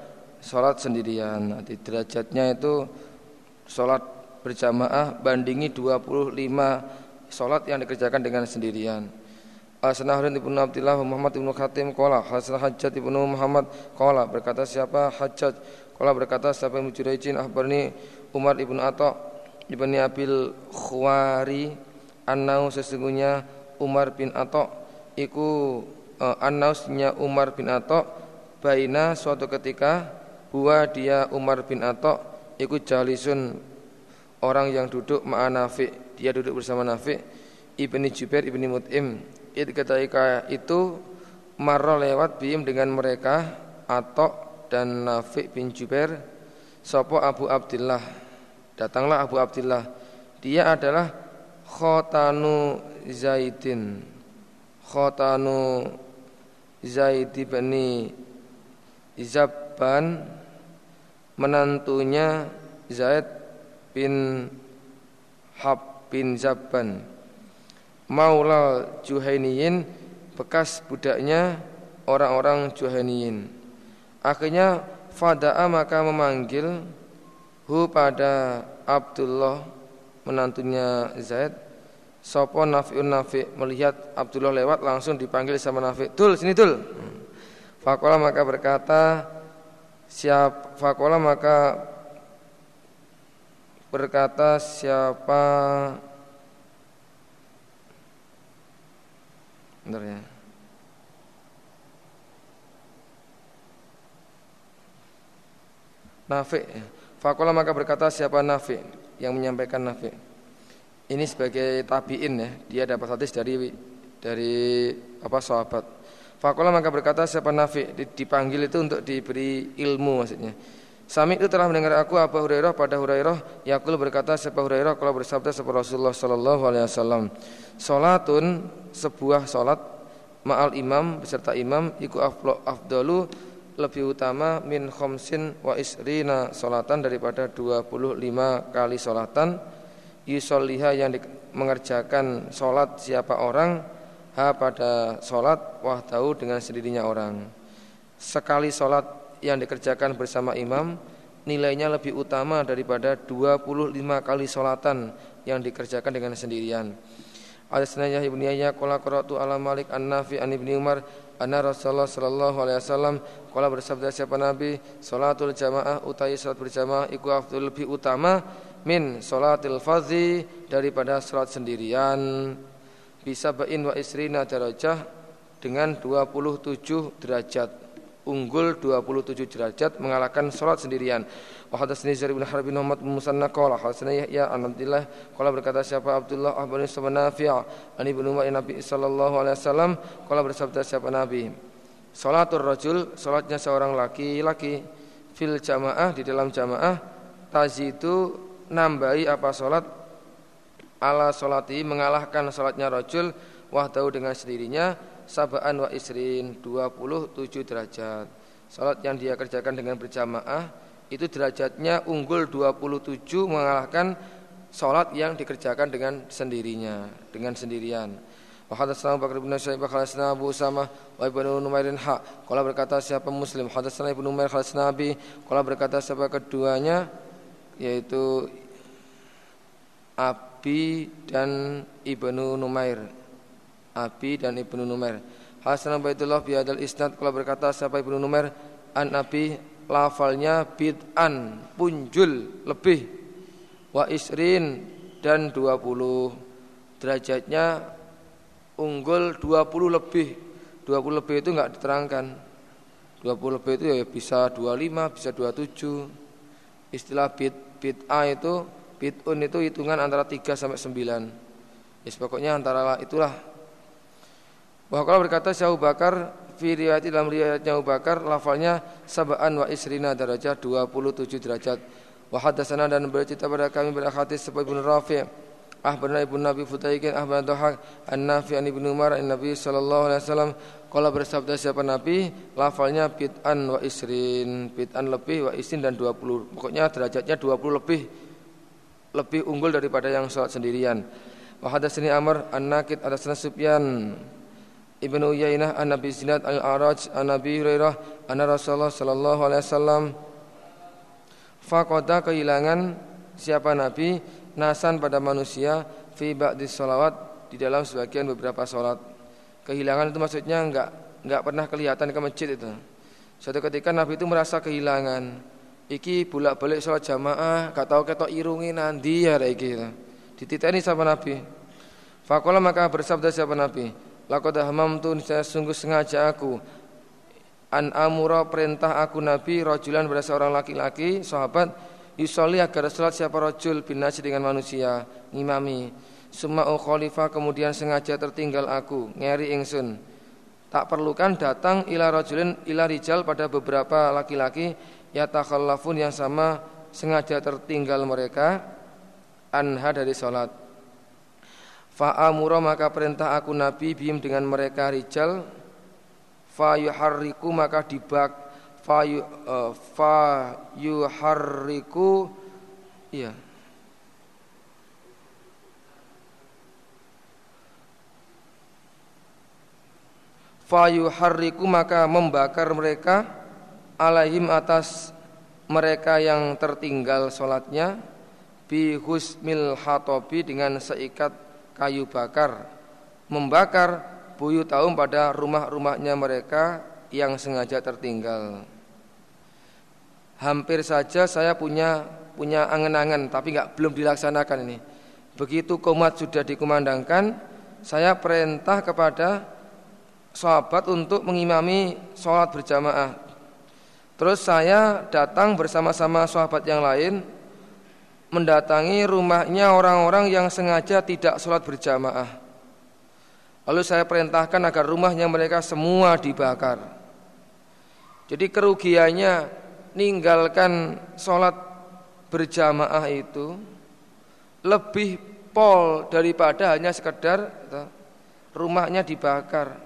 [SPEAKER 1] sholat sendirian. Nanti derajatnya itu sholat berjamaah bandingi 25 sholat yang dikerjakan dengan sendirian. Hasanah Harun ibnu Abdullah Muhammad ibnu Khatim Kola Hasanah Hajjat ibnu Muhammad Kola berkata siapa? Hajjat Kola berkata siapa yang Jurayjin Ahbarni Umar ibnu Atta ibni Abil Khuwari. Annau sesungguhnya Umar bin Atta Iku uh, Annausnya Umar bin Atta Baina suatu ketika huwa dia Umar bin Atta ikut jalisun orang yang duduk ma'a Nafi dia duduk bersama Nafi ibni Jubair ibni Mut'im. Itu ketika itu marah lewat bim dengan mereka Atta dan Nafi bin Jubair sopo Abu Abdullah datanglah Abu Abdullah dia adalah khotanu Zaidin. Khotanu Zaid bin Zabban menantunya Zaid bin Hab bin Zabban. Maulal Juhainiyin bekas budaknya orang-orang Juhainiyin. Akhirnya Fada'a maka memanggil hu pada Abdullah menantunya Zaid. Sopo Nafi'un Nafi' melihat Abdullah lewat langsung dipanggil sama Nafi' Tul sini tul Fakola maka berkata Siapa fakola maka berkata siapa Bentar ya. Nafi Fakola maka berkata siapa Nafi? Yang menyampaikan Nafi. Ini sebagai tabiin ya. Dia dapat hadis dari dari apa sahabat Fakola maka berkata siapa Nafi dipanggil itu untuk diberi ilmu maksudnya. Sami itu telah mendengar aku Abu Hurairah pada Hurairah Yakul berkata siapa Hurairah kalau bersabda seperti Rasulullah Sallallahu Alaihi Wasallam Salatun sebuah salat ma'al imam beserta imam iku afdalu lebih utama min khomsin wa isrina salatan daripada 25 kali salatan yusolliha yang mengerjakan salat siapa orang ha pada salat wahdahu dengan sendirinya orang. Sekali salat yang dikerjakan bersama imam nilainya lebih utama daripada 25 kali solatan yang dikerjakan dengan sendirian. Ada senaya ibnu Yahya qala qara'tu ala Malik an-Nafi an ibni Umar anna Rasulullah sallallahu alaihi wasallam qala bersabda siapa Nabi? Salatul jamaah utai salat berjamaah iku afdal lebih utama min salatil fardhi daripada salat sendirian bisa bain wa isrina darajah dengan 27 derajat. Unggul 27 derajat mengalahkan sholat sendirian. Wa hadatsani Zaid bin Harb bin Muhammad bin Musanna qala hadatsani Yahya an Abdullah qala berkata siapa Abdullah bin Nafi' an Ibnu Umar Nabi sallallahu alaihi wasallam qala bersabda siapa Nabi? Salatul rajul salatnya seorang laki-laki. Fil jamaah di dalam jamaah tazidu nambahi apa salat ala salati mengalahkan salatnya rajul wahdahu dengan sendirinya sabaan wa isrin 27 derajat. Salat yang dia kerjakan dengan berjamaah itu derajatnya unggul 27 mengalahkan salat yang dikerjakan dengan sendirinya, dengan sendirian. Wa hadatsana Bakar bin Syaibah hadatsana Abu wa Ibnu Numairin ha. Qala berkata siapa Muslim hadatsana Ibnu Numair hadatsana Nabi. Qala berkata siapa keduanya yaitu Abi dan Ibnu Numair. Abi dan Ibnu Numair. Hasan Baitullah biadal isnad kalau berkata siapa Ibnu Numair? An Abi lafalnya bid'an punjul lebih. Wa isrin dan 20 derajatnya unggul 20 lebih. 20 lebih itu enggak diterangkan. 20 lebih itu ya bisa 25 bisa 27 istilah bid bid'ah itu bid'un itu hitungan antara 3 sampai 9 ya pokoknya antara itulah. Bahwa kalau berkata Syekh Bakar fi riwayat dalam riwayatnya Abu Bakar lafalnya sab'an wa isrina derajat 27 derajat. Wa hadatsana dan bercerita pada kami berhadis sebagai Ibnu Rafi' Ahbarna Ibnu Nabi Futaikin Ahbarna Dhahak An-Nafi an Ibnu Umar an Nabi sallallahu alaihi wasallam. Kala bersabda siapa Nabi lafalnya bid'an wa isrin bid'an lebih wa isrin dan 20 pokoknya derajatnya 20 lebih lebih unggul daripada yang salat sendirian wa hadatsani Amr an-Nakid hadatsana Sufyan Ibnu Uyainah an Nabi Zinad al-Araj an Nabi Hurairah anna Rasulullah sallallahu alaihi wasallam faqada kehilangan siapa nabi nasan pada manusia fi ba'di salawat di dalam sebagian beberapa salat. Kehilangan itu maksudnya enggak enggak pernah kelihatan ke masjid itu. Suatu ketika Nabi itu merasa kehilangan. Iki bolak-balik salat jamaah, gak tahu ketok irungi nanti ya iki. Dititeni sama Nabi. Fakola maka bersabda siapa Nabi, Laqad hamamtu saya sungguh sengaja aku an amura perintah aku Nabi rajulan pada seorang laki-laki sahabat yusolli agar salat siapa rajul bin dengan manusia ngimami summa khalifah kemudian sengaja tertinggal aku ngeri ingsun tak perlukan datang ila rajulin ila rijal pada beberapa laki-laki ya takhallafun yang sama sengaja tertinggal mereka anha dari salat Fa'amura maka perintah aku Nabi bim dengan mereka rijal. Fa yuharriku maka dibak fa yu, uh, fa iya. Fa yuharriku maka membakar mereka alaihim atas mereka yang tertinggal solatnya bi husmil hatobi dengan seikat kayu bakar membakar buyut taum pada rumah-rumahnya mereka yang sengaja tertinggal. Hampir saja saya punya punya angan-angan tapi nggak belum dilaksanakan ini. Begitu komat sudah dikumandangkan, saya perintah kepada sahabat untuk mengimami sholat berjamaah. Terus saya datang bersama-sama sahabat yang lain mendatangi rumahnya orang-orang yang sengaja tidak sholat berjamaah. Lalu saya perintahkan agar rumahnya mereka semua dibakar. Jadi kerugiannya ninggalkan sholat berjamaah itu lebih pol daripada hanya sekedar rumahnya dibakar.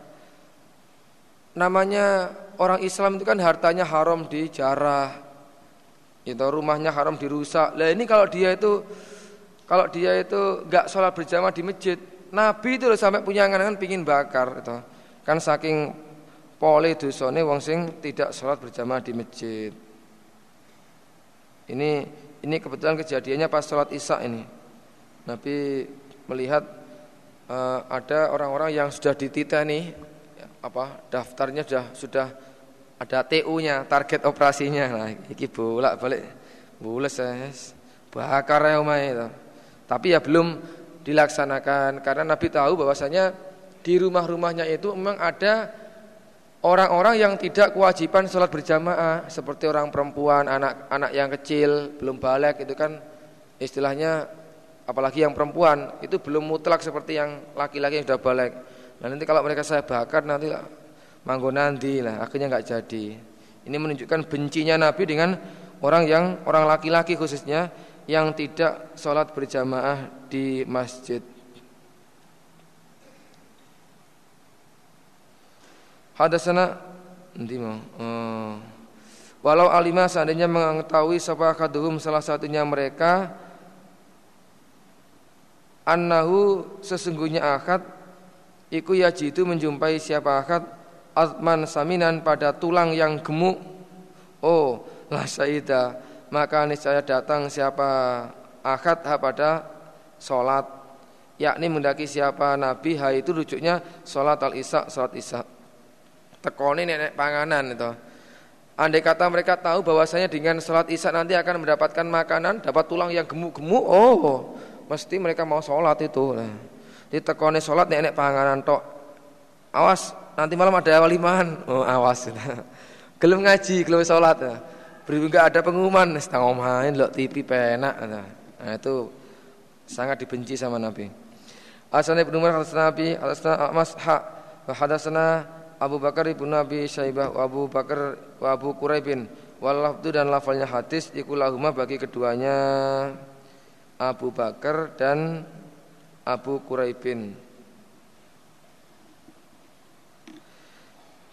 [SPEAKER 1] Namanya orang Islam itu kan hartanya haram dijarah. Itu rumahnya haram dirusak. Lah ini kalau dia itu kalau dia itu nggak sholat berjamaah di masjid, Nabi itu loh sampai punya angan-angan pingin bakar itu. Kan saking pole dosane wong sing tidak sholat berjamaah di masjid. Ini ini kebetulan kejadiannya pas sholat isya ini. Nabi melihat uh, ada orang-orang yang sudah dititeni apa daftarnya sudah sudah ada TU-nya, target operasinya. Nah, iki bolak-balik bules bakar ya itu. Tapi ya belum dilaksanakan karena Nabi tahu bahwasanya di rumah-rumahnya itu memang ada orang-orang yang tidak kewajiban sholat berjamaah seperti orang perempuan, anak-anak yang kecil belum balik itu kan istilahnya apalagi yang perempuan itu belum mutlak seperti yang laki-laki yang sudah balik. Nah nanti kalau mereka saya bakar nanti manggo nanti lah akhirnya nggak jadi. Ini menunjukkan bencinya Nabi dengan orang yang orang laki-laki khususnya yang tidak sholat berjamaah di masjid. Hadasana nanti mau. Oh. Walau alima seandainya mengetahui sapa kaduhum salah satunya mereka annahu sesungguhnya akad iku yajidu menjumpai siapa? Akad azman saminan pada tulang yang gemuk. Oh la saida maka niscaya datang siapa? Akad ha pada salat yakni mendaki siapa? Nabi ha itu rujuknya salat al isya salat isya. Tekoni nenek panganan itu. Andai kata mereka tahu bahwasanya dengan salat isya nanti akan mendapatkan makanan, dapat tulang yang gemuk-gemuk, oh, mesti mereka mau sholat itu. nah. Ditekoni sholat nek panganan tok. Awas nanti malam ada waliman oh awas. Gelem ngaji gelem nah. beri enggak ada pengumuman. Setengah main lo TV penak. Nah. itu sangat dibenci sama Nabi. Asana ibnu Umar hadasana Nabi hadasana Ahmas ha hadasana Abu Bakar ibnu Nabi Syaibah wa Abu Bakar wa Abu Quraibin. Wal dan lafalnya hadis ikulahuma bagi keduanya Abu Bakar dan Abu Quraibin.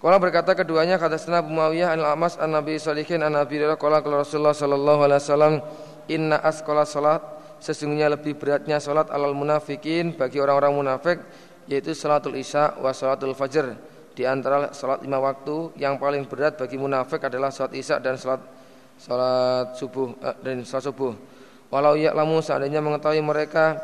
[SPEAKER 1] Kala berkata keduanya kata Abu Muawiyah an Amas an Nabi Salihin an Nabi Qala kalau Rasulullah sallallahu alaihi wasallam inna asqala salat sesungguhnya lebih beratnya salat alal munafikin bagi orang-orang munafik yaitu salatul isya wa salatul fajr di antara salat lima waktu yang paling berat bagi munafik adalah salat isya dan salat salat subuh eh, dan salat subuh Walau ya'lamu seandainya mengetahui mereka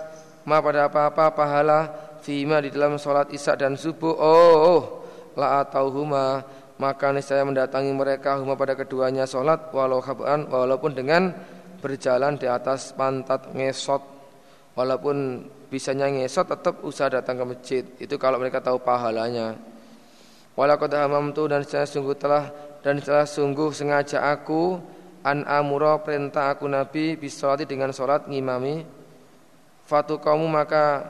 [SPEAKER 1] ma pada apa-apa pahala fima di dalam sholat isya dan subuh. Oh, la huma maka saya mendatangi mereka huma pada keduanya sholat walau khaban walaupun dengan berjalan di atas pantat ngesot. Walaupun bisanya ngesot tetap usaha datang ke masjid. Itu kalau mereka tahu pahalanya. Walaqad hamamtu dan saya sungguh telah dan telah sungguh sengaja aku an amuro perintah aku Nabi bisolati dengan sholat ngimami fatu kamu maka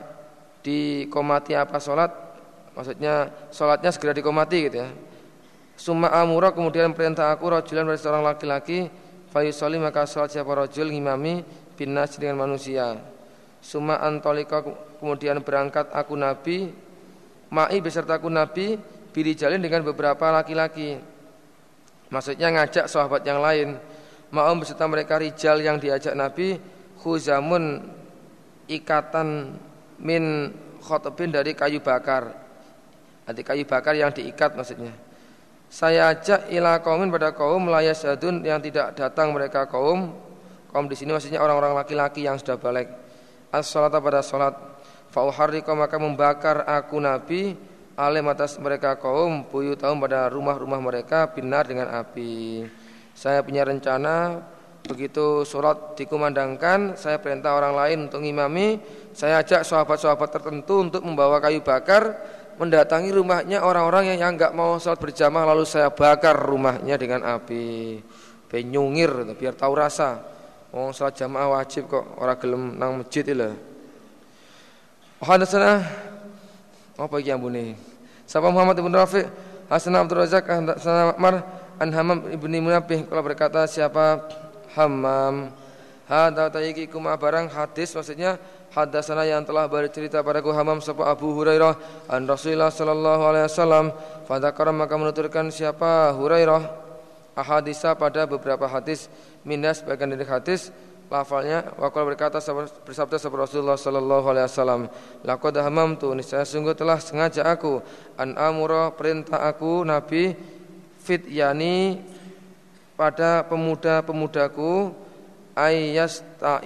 [SPEAKER 1] dikomati apa sholat? Maksudnya sholatnya segera dikomati gitu ya. Summa amuro kemudian perintah aku rojulan dari seorang laki-laki fayusoli maka sholat siapa rojul ngimami binas dengan manusia. Summa antolika kemudian berangkat aku Nabi ma'i beserta aku Nabi biri jalin dengan beberapa laki-laki. Maksudnya ngajak sahabat yang lain. Ma'um beserta mereka rijal yang diajak Nabi Khuzamun ikatan min khotbin dari kayu bakar. Nanti kayu bakar yang diikat maksudnya. Saya ajak ila kaumin pada kaum layasadun yang tidak datang mereka kaum. Kaum di sini maksudnya orang-orang laki-laki yang sudah balik. As-salata pada salat. Fauharrika maka membakar aku Nabi Alim atas mereka kaum Buyutahum pada rumah-rumah mereka Binar dengan api. Saya punya rencana begitu sholat dikumandangkan, saya perintah orang lain untuk ngimami, saya ajak sahabat-sahabat tertentu untuk membawa kayu bakar, mendatangi rumahnya orang-orang yang nggak mau sholat berjamaah. Lalu saya bakar rumahnya dengan api, penyungir biar tahu rasa. Oh sholat jamaah wajib kok. Orang gelem nang masjid itu. Hadatsana apa iki ambune? Sapa Muhammad ibn Rafi, Hasan Abdul Razak, Hasan Mar an Hamam ibni Munabih. Kalau berkata siapa Hamam Hadza taiki kuma barang hadis maksudnya hadasana yang telah bercerita padaku Hamam sapa Abu Hurairah an Rasulullah sallallahu alaihi wasallam fadzakara maka menuturkan siapa Hurairah. Ahadisa pada beberapa hadis minas bagian dari hadis lafalnya wakil berkata bersabda sahabat Rasulullah sallallahu alaihi wasallam laqad hamamtu niscaya sungguh telah sengaja aku an amura perintah aku nabi fit yani pada pemuda-pemudaku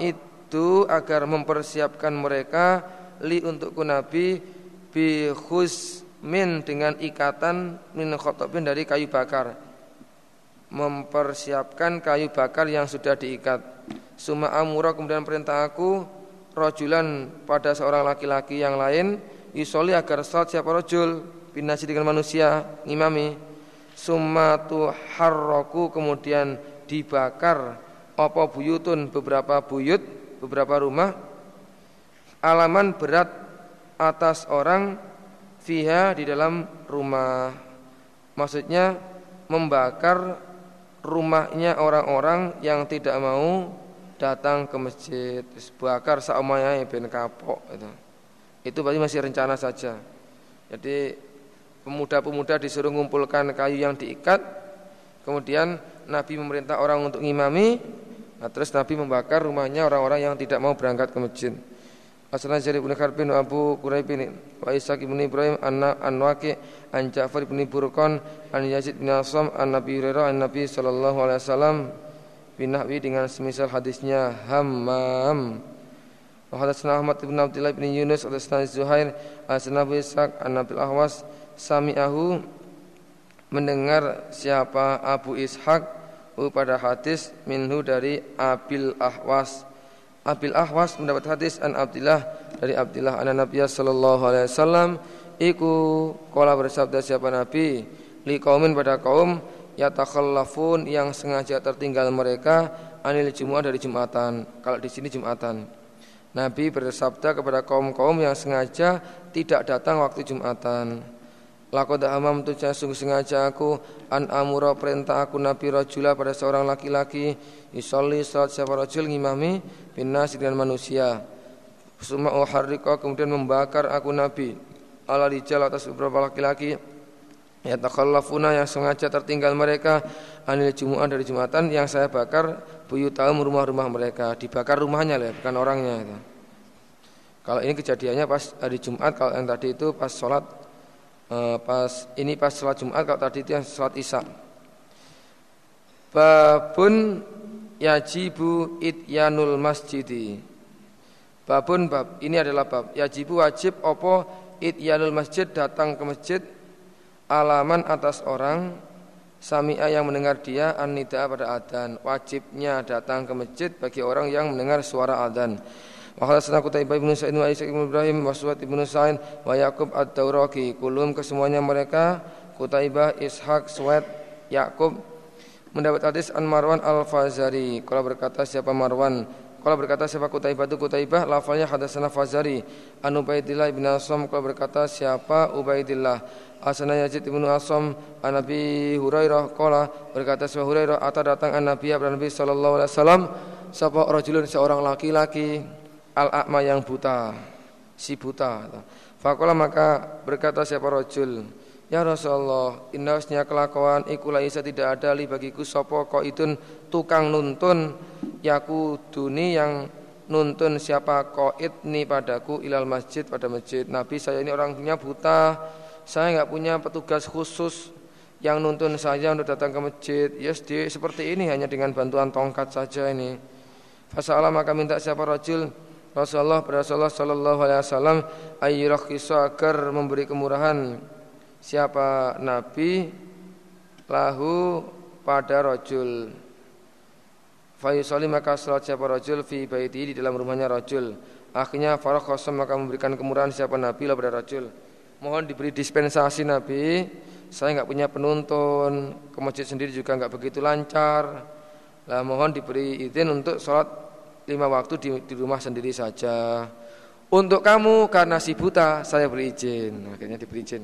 [SPEAKER 1] itu agar mempersiapkan mereka li untukku nabi bi min dengan ikatan min khotobin dari kayu bakar. Mempersiapkan kayu bakar yang sudah diikat. Suma amura kemudian perintah aku rojulan pada seorang laki-laki yang lain yusoli agar salat siapa rojul binasi dengan manusia ngimami summa tuharroku kemudian dibakar apa buyutun beberapa buyut, beberapa rumah alaman berat atas orang fiha di dalam rumah. Maksudnya membakar rumahnya orang-orang yang tidak mau datang ke masjid. Bakar saumanya ben kapok itu. Itu berarti masih rencana saja. Jadi pemuda-pemuda disuruh mengumpulkan kayu yang diikat, kemudian Nabi memerintah orang untuk ngimami, Nah, terus Nabi membakar rumahnya orang-orang yang tidak mau berangkat ke masjid. Asalnya Jarir bin Kharbin Abu Quraib bin wa Ishaq bin Ibrahim anna an Waqi an Ja'far bin Burqan an Yazid bin Asam an Nabi Hurairah an Nabi sallallahu alaihi wasallam binahwi dengan semisal hadisnya Hammam. Wa hadatsana Ahmad bin Abdullah bin Yunus hadatsana Zuhair an Nabi Ishaq an Nabil Ahwas sami'ahu mendengar siapa Abu Ishaq pada hadis minhu dari Abil Ahwas. Abil Ahwas mendapat hadis an Abdullah dari Abdullah an Nabi sallallahu alaihi wasallam iku kala bersabda siapa Nabi li kaumin pada kaum yatakhallafun yang sengaja tertinggal mereka anil Jumat dari Jumatan. Kalau di sini Jumatan. Nabi bersabda kepada kaum-kaum yang sengaja tidak datang waktu Jumatan. Laqad amam tu sungguh sengaja aku an amura perintah aku nabi rajula pada seorang laki-laki. Isolli salat siapa rajul ngimami binas dengan manusia. Suma uharrika kemudian membakar aku nabi. Ala rijal atas beberapa laki-laki. Ya takhallafuna yang sengaja tertinggal mereka. Anil jumu'ah dari jumatan yang saya bakar buyutahum rumah-rumah mereka. Dibakar rumahnya lah bukan orangnya. Kalau ini kejadiannya pas hari Jumat kalau yang tadi itu pas sholat Eh, pas ini pas sholat Jumat kalau tadi itu yang sholat Isya. Babun yajibu ityanul masjidi. Babun bab ini adalah bab yajibu wajib opo ityanul masjid datang ke masjid alaman atas orang sami'a yang mendengar dia an-nida pada adzan wajibnya datang ke masjid bagi orang yang mendengar suara adzan Wa hadatsana Qutaibah bin Sa'id wa Isa bin Ibrahim wa Suwad bin Sa'id wa Yaqub. Kulum kesemuanya mereka Qutaibah, Ishaq, Suwad, Yaqub mendapat hadis an Marwan al-Fazari. Kalau berkata siapa Marwan? Kalau berkata siapa Qutaibah itu Qutaibah, lafalnya hadatsana Fazari. An Ubaidillah bin Asam kalau berkata siapa Ubaidillah? Asana Yazid bin Asam an Nabi Hurairah qala berkata siapa Hurairah atau datang an Nabi Nabi sallallahu alaihi wasallam sapa rajulun seorang laki-laki al-a'ma yang buta, si buta. Fakola maka berkata siapa rojul, Ya Rasulullah, indahnya kelakuan iku laisa tidak ada li bagiku sopo ko itun tukang nuntun yaku duni yang nuntun siapa koit ni padaku ilal masjid pada masjid. Nabi saya ini orangnya buta, saya nggak punya petugas khusus yang nuntun saya untuk datang ke masjid. Yes, di, seperti ini hanya dengan bantuan tongkat saja ini. Fasalah maka minta siapa rojul Rasulullah Rasulullah Sallallahu Alaihi Wasallam ayyurakhisa agar memberi kemurahan. Siapa Nabi lahu pada rojul. Fayusali maka salat siapa rojul fi baiti di dalam rumahnya rojul. Akhirnya Farah Khosam maka memberikan kemurahan siapa Nabi lah pada rojul. Mohon diberi dispensasi Nabi. Saya nggak punya penuntun. Ke masjid sendiri juga nggak begitu lancar. Lah mohon diberi izin untuk sholat lima waktu di, di rumah sendiri saja. Untuk kamu karena si buta saya beri izin. Akhirnya diberi izin.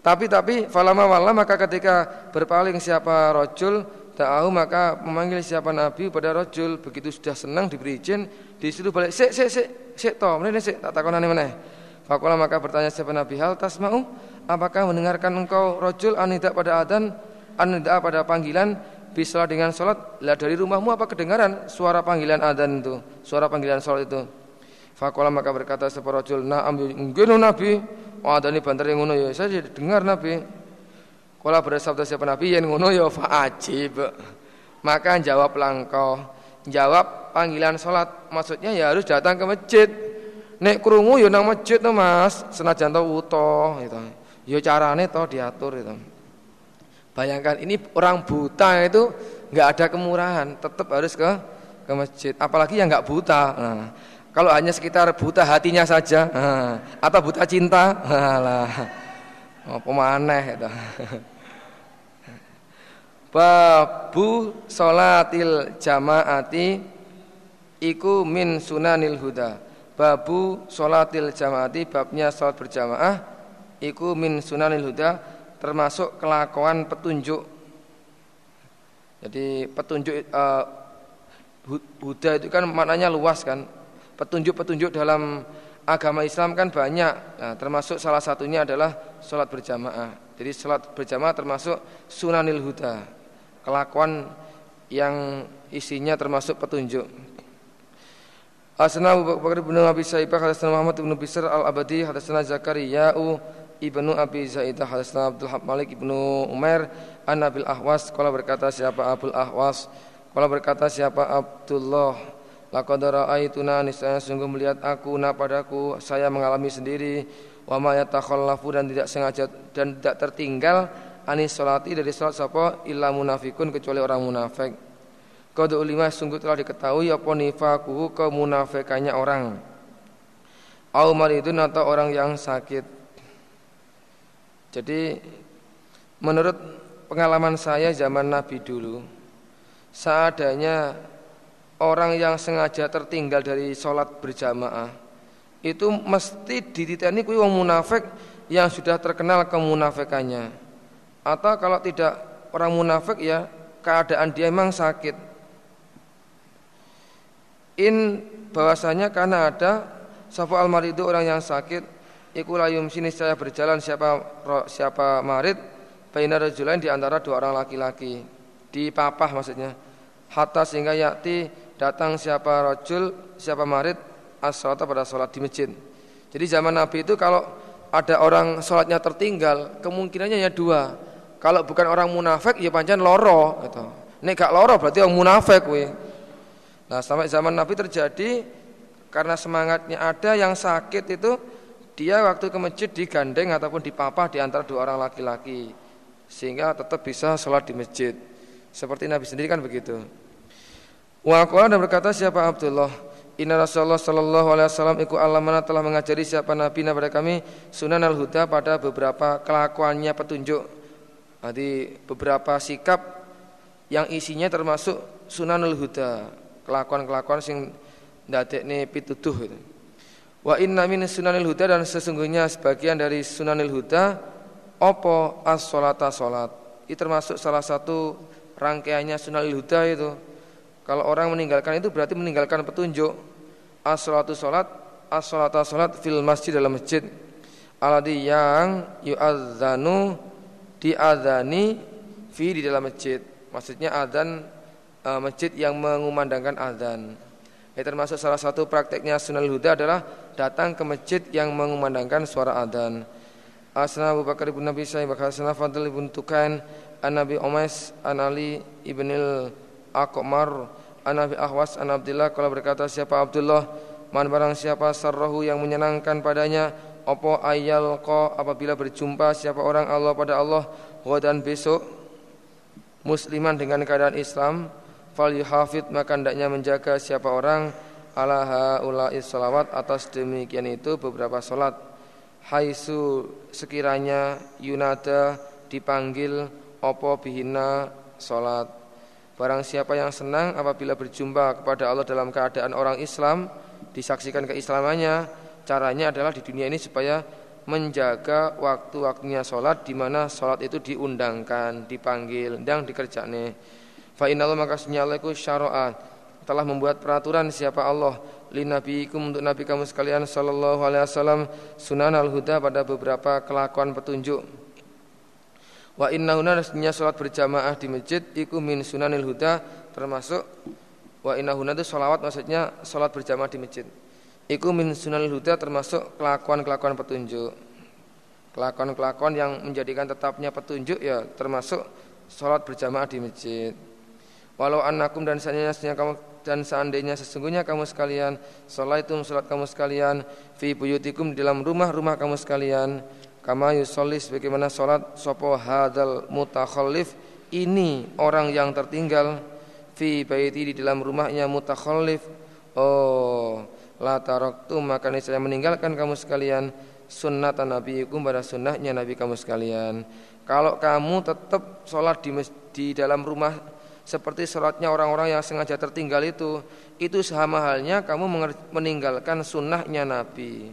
[SPEAKER 1] Tapi tapi falama wala maka ketika berpaling siapa rojul ta'ahu maka memanggil siapa nabi pada rojul begitu sudah senang diberi izin disuruh balik sik sik sik sik to meneh sik tak takonane meneh. Fakola maka bertanya siapa nabi hal tasma'u apakah mendengarkan engkau rojul anidak pada adan anidak pada panggilan bisa dengan sholat lah dari rumahmu apa kedengaran suara panggilan adan itu suara panggilan sholat itu Fakola maka berkata siapa rojul nah ambil mungkin nabi oh adani banter yang ngono ya saya dengar nabi Kala bersabda siapa Nabi yang ngono ya fa'ajib. Maka jawab langkau. Jawab panggilan sholat. Maksudnya ya harus datang ke masjid. Nek krungu ya nang masjid to Mas, senajan to utuh gitu. Ya carane to diatur itu. Bayangkan ini orang buta itu nggak ada kemurahan, tetap harus ke ke masjid. Apalagi yang nggak buta. Nah, kalau hanya sekitar buta hatinya saja, nah, atau buta cinta, nah, lah. Apa maneh itu. Babu salatil jamaati iku min sunanil huda. Babu salatil jamaati babnya salat berjamaah iku min sunanil huda termasuk kelakuan petunjuk. Jadi petunjuk uh, huda itu kan maknanya luas kan. Petunjuk-petunjuk dalam agama Islam kan banyak. Nah, termasuk salah satunya adalah sholat berjamaah. Jadi sholat berjamaah termasuk sunanil huda, kelakuan yang isinya termasuk petunjuk. Asna Abu Bakar bin Abi Sa'ibah Hadasna Muhammad bin Bisr Al-Abadi Hadasna Zakariya'u Ibnu Abi Zaidah Hadasna Abdul Malik Ibnu Umar An Nabil Ahwas Kala berkata siapa Abdul Ahwas Kala berkata siapa Abdullah Laqad ra'aituna niscaya sungguh melihat aku na padaku saya mengalami sendiri wa ma yatakhallafu dan tidak sengaja dan tidak tertinggal anis salati dari salat sapa illa munafikun kecuali orang munafik. Qad ulima sungguh telah diketahui apa nifaquhu kemunafikannya orang. Au maridun atau orang yang sakit. Jadi menurut pengalaman saya zaman Nabi dulu seadanya orang yang sengaja tertinggal dari sholat berjamaah itu mesti dititeni kuwi wong munafik yang sudah terkenal kemunafikannya. Atau kalau tidak orang munafik ya keadaan dia memang sakit. In bahwasanya karena ada sapa al itu orang yang sakit iku layum sini saya berjalan siapa siapa marid baina rajulain di antara dua orang laki-laki di papah maksudnya hatta sehingga yakti datang siapa rojul, siapa marid as pada sholat di masjid. Jadi zaman Nabi itu kalau ada orang sholatnya tertinggal, kemungkinannya ya dua. Kalau bukan orang munafik, ya pancen loro. Gitu. Nek gak loro berarti orang munafik. We. Nah sampai zaman Nabi terjadi karena semangatnya ada yang sakit itu dia waktu ke masjid digandeng ataupun dipapah di antara dua orang laki-laki sehingga tetap bisa sholat di masjid. Seperti Nabi sendiri kan begitu. Wa dan berkata siapa Abdullah Inna Rasulullah sallallahu alaihi wasallam iku alamana telah mengajari siapa nabi pada kami sunan al-huda pada beberapa kelakuannya petunjuk. Jadi beberapa sikap yang isinya termasuk sunan al-huda, kelakuan-kelakuan sing ndadekne pituduh itu. Wa inna min sunanil huda dan sesungguhnya sebagian dari sunanil huda opo as-salata salat. Itu termasuk salah satu rangkaiannya sunanil huda itu kalau orang meninggalkan itu berarti meninggalkan petunjuk. As-salatu salat, as-salatu salat fil masjid dalam masjid. Aladi yang yu'adzanu diadzani fi di dalam masjid. Maksudnya adzan e, masjid yang mengumandangkan adzan. Ya, termasuk salah satu prakteknya sunnah huda adalah datang ke masjid yang mengumandangkan suara adzan. Asna Abu Bakar ibn Nabi Sa'id Asna Fadl ibn Tukan An Nabi Umais An Ali ibnil Aqmar An Abi Ahwas an Abdullah kalau berkata siapa Abdullah man barang siapa sarrahu yang menyenangkan padanya opo ayal ko apabila berjumpa siapa orang Allah pada Allah dan besok musliman dengan keadaan Islam fal yuhafid maka hendaknya menjaga siapa orang ala haula'i salawat atas demikian itu beberapa salat haisu sekiranya yunada dipanggil opo bihina salat Barang siapa yang senang apabila berjumpa kepada Allah dalam keadaan orang Islam, disaksikan keislamannya, caranya adalah di dunia ini supaya menjaga waktu-waktunya sholat di mana sholat itu diundangkan, dipanggil, dan dikerjakne. Fa maka senyaleku syara'a telah membuat peraturan siapa Allah linabiikum untuk nabi kamu sekalian sallallahu alaihi wasallam sunan al-huda pada beberapa kelakuan petunjuk. Wa innahuna rasnya salat berjamaah di masjid iku min sunanil huda termasuk wa itu salawat maksudnya salat berjamaah di masjid. Iku min sunanil huda termasuk kelakuan-kelakuan petunjuk. Kelakuan-kelakuan yang menjadikan tetapnya petunjuk ya termasuk salat berjamaah di masjid. Walau annakum dan seandainya kamu dan seandainya sesungguhnya kamu sekalian salaitum salat kamu sekalian fi buyutikum di dalam rumah-rumah kamu sekalian kama yusolli bagaimana salat sopo hadal mutakhallif ini orang yang tertinggal fi baiti di dalam rumahnya mutakhallif oh la taraktum maka saya meninggalkan kamu sekalian sunnah nabiikum pada sunnahnya nabi kamu sekalian. Kalau kamu tetap sholat di, di dalam rumah seperti sholatnya orang-orang yang sengaja tertinggal itu itu sama halnya kamu meninggalkan sunnahnya Nabi.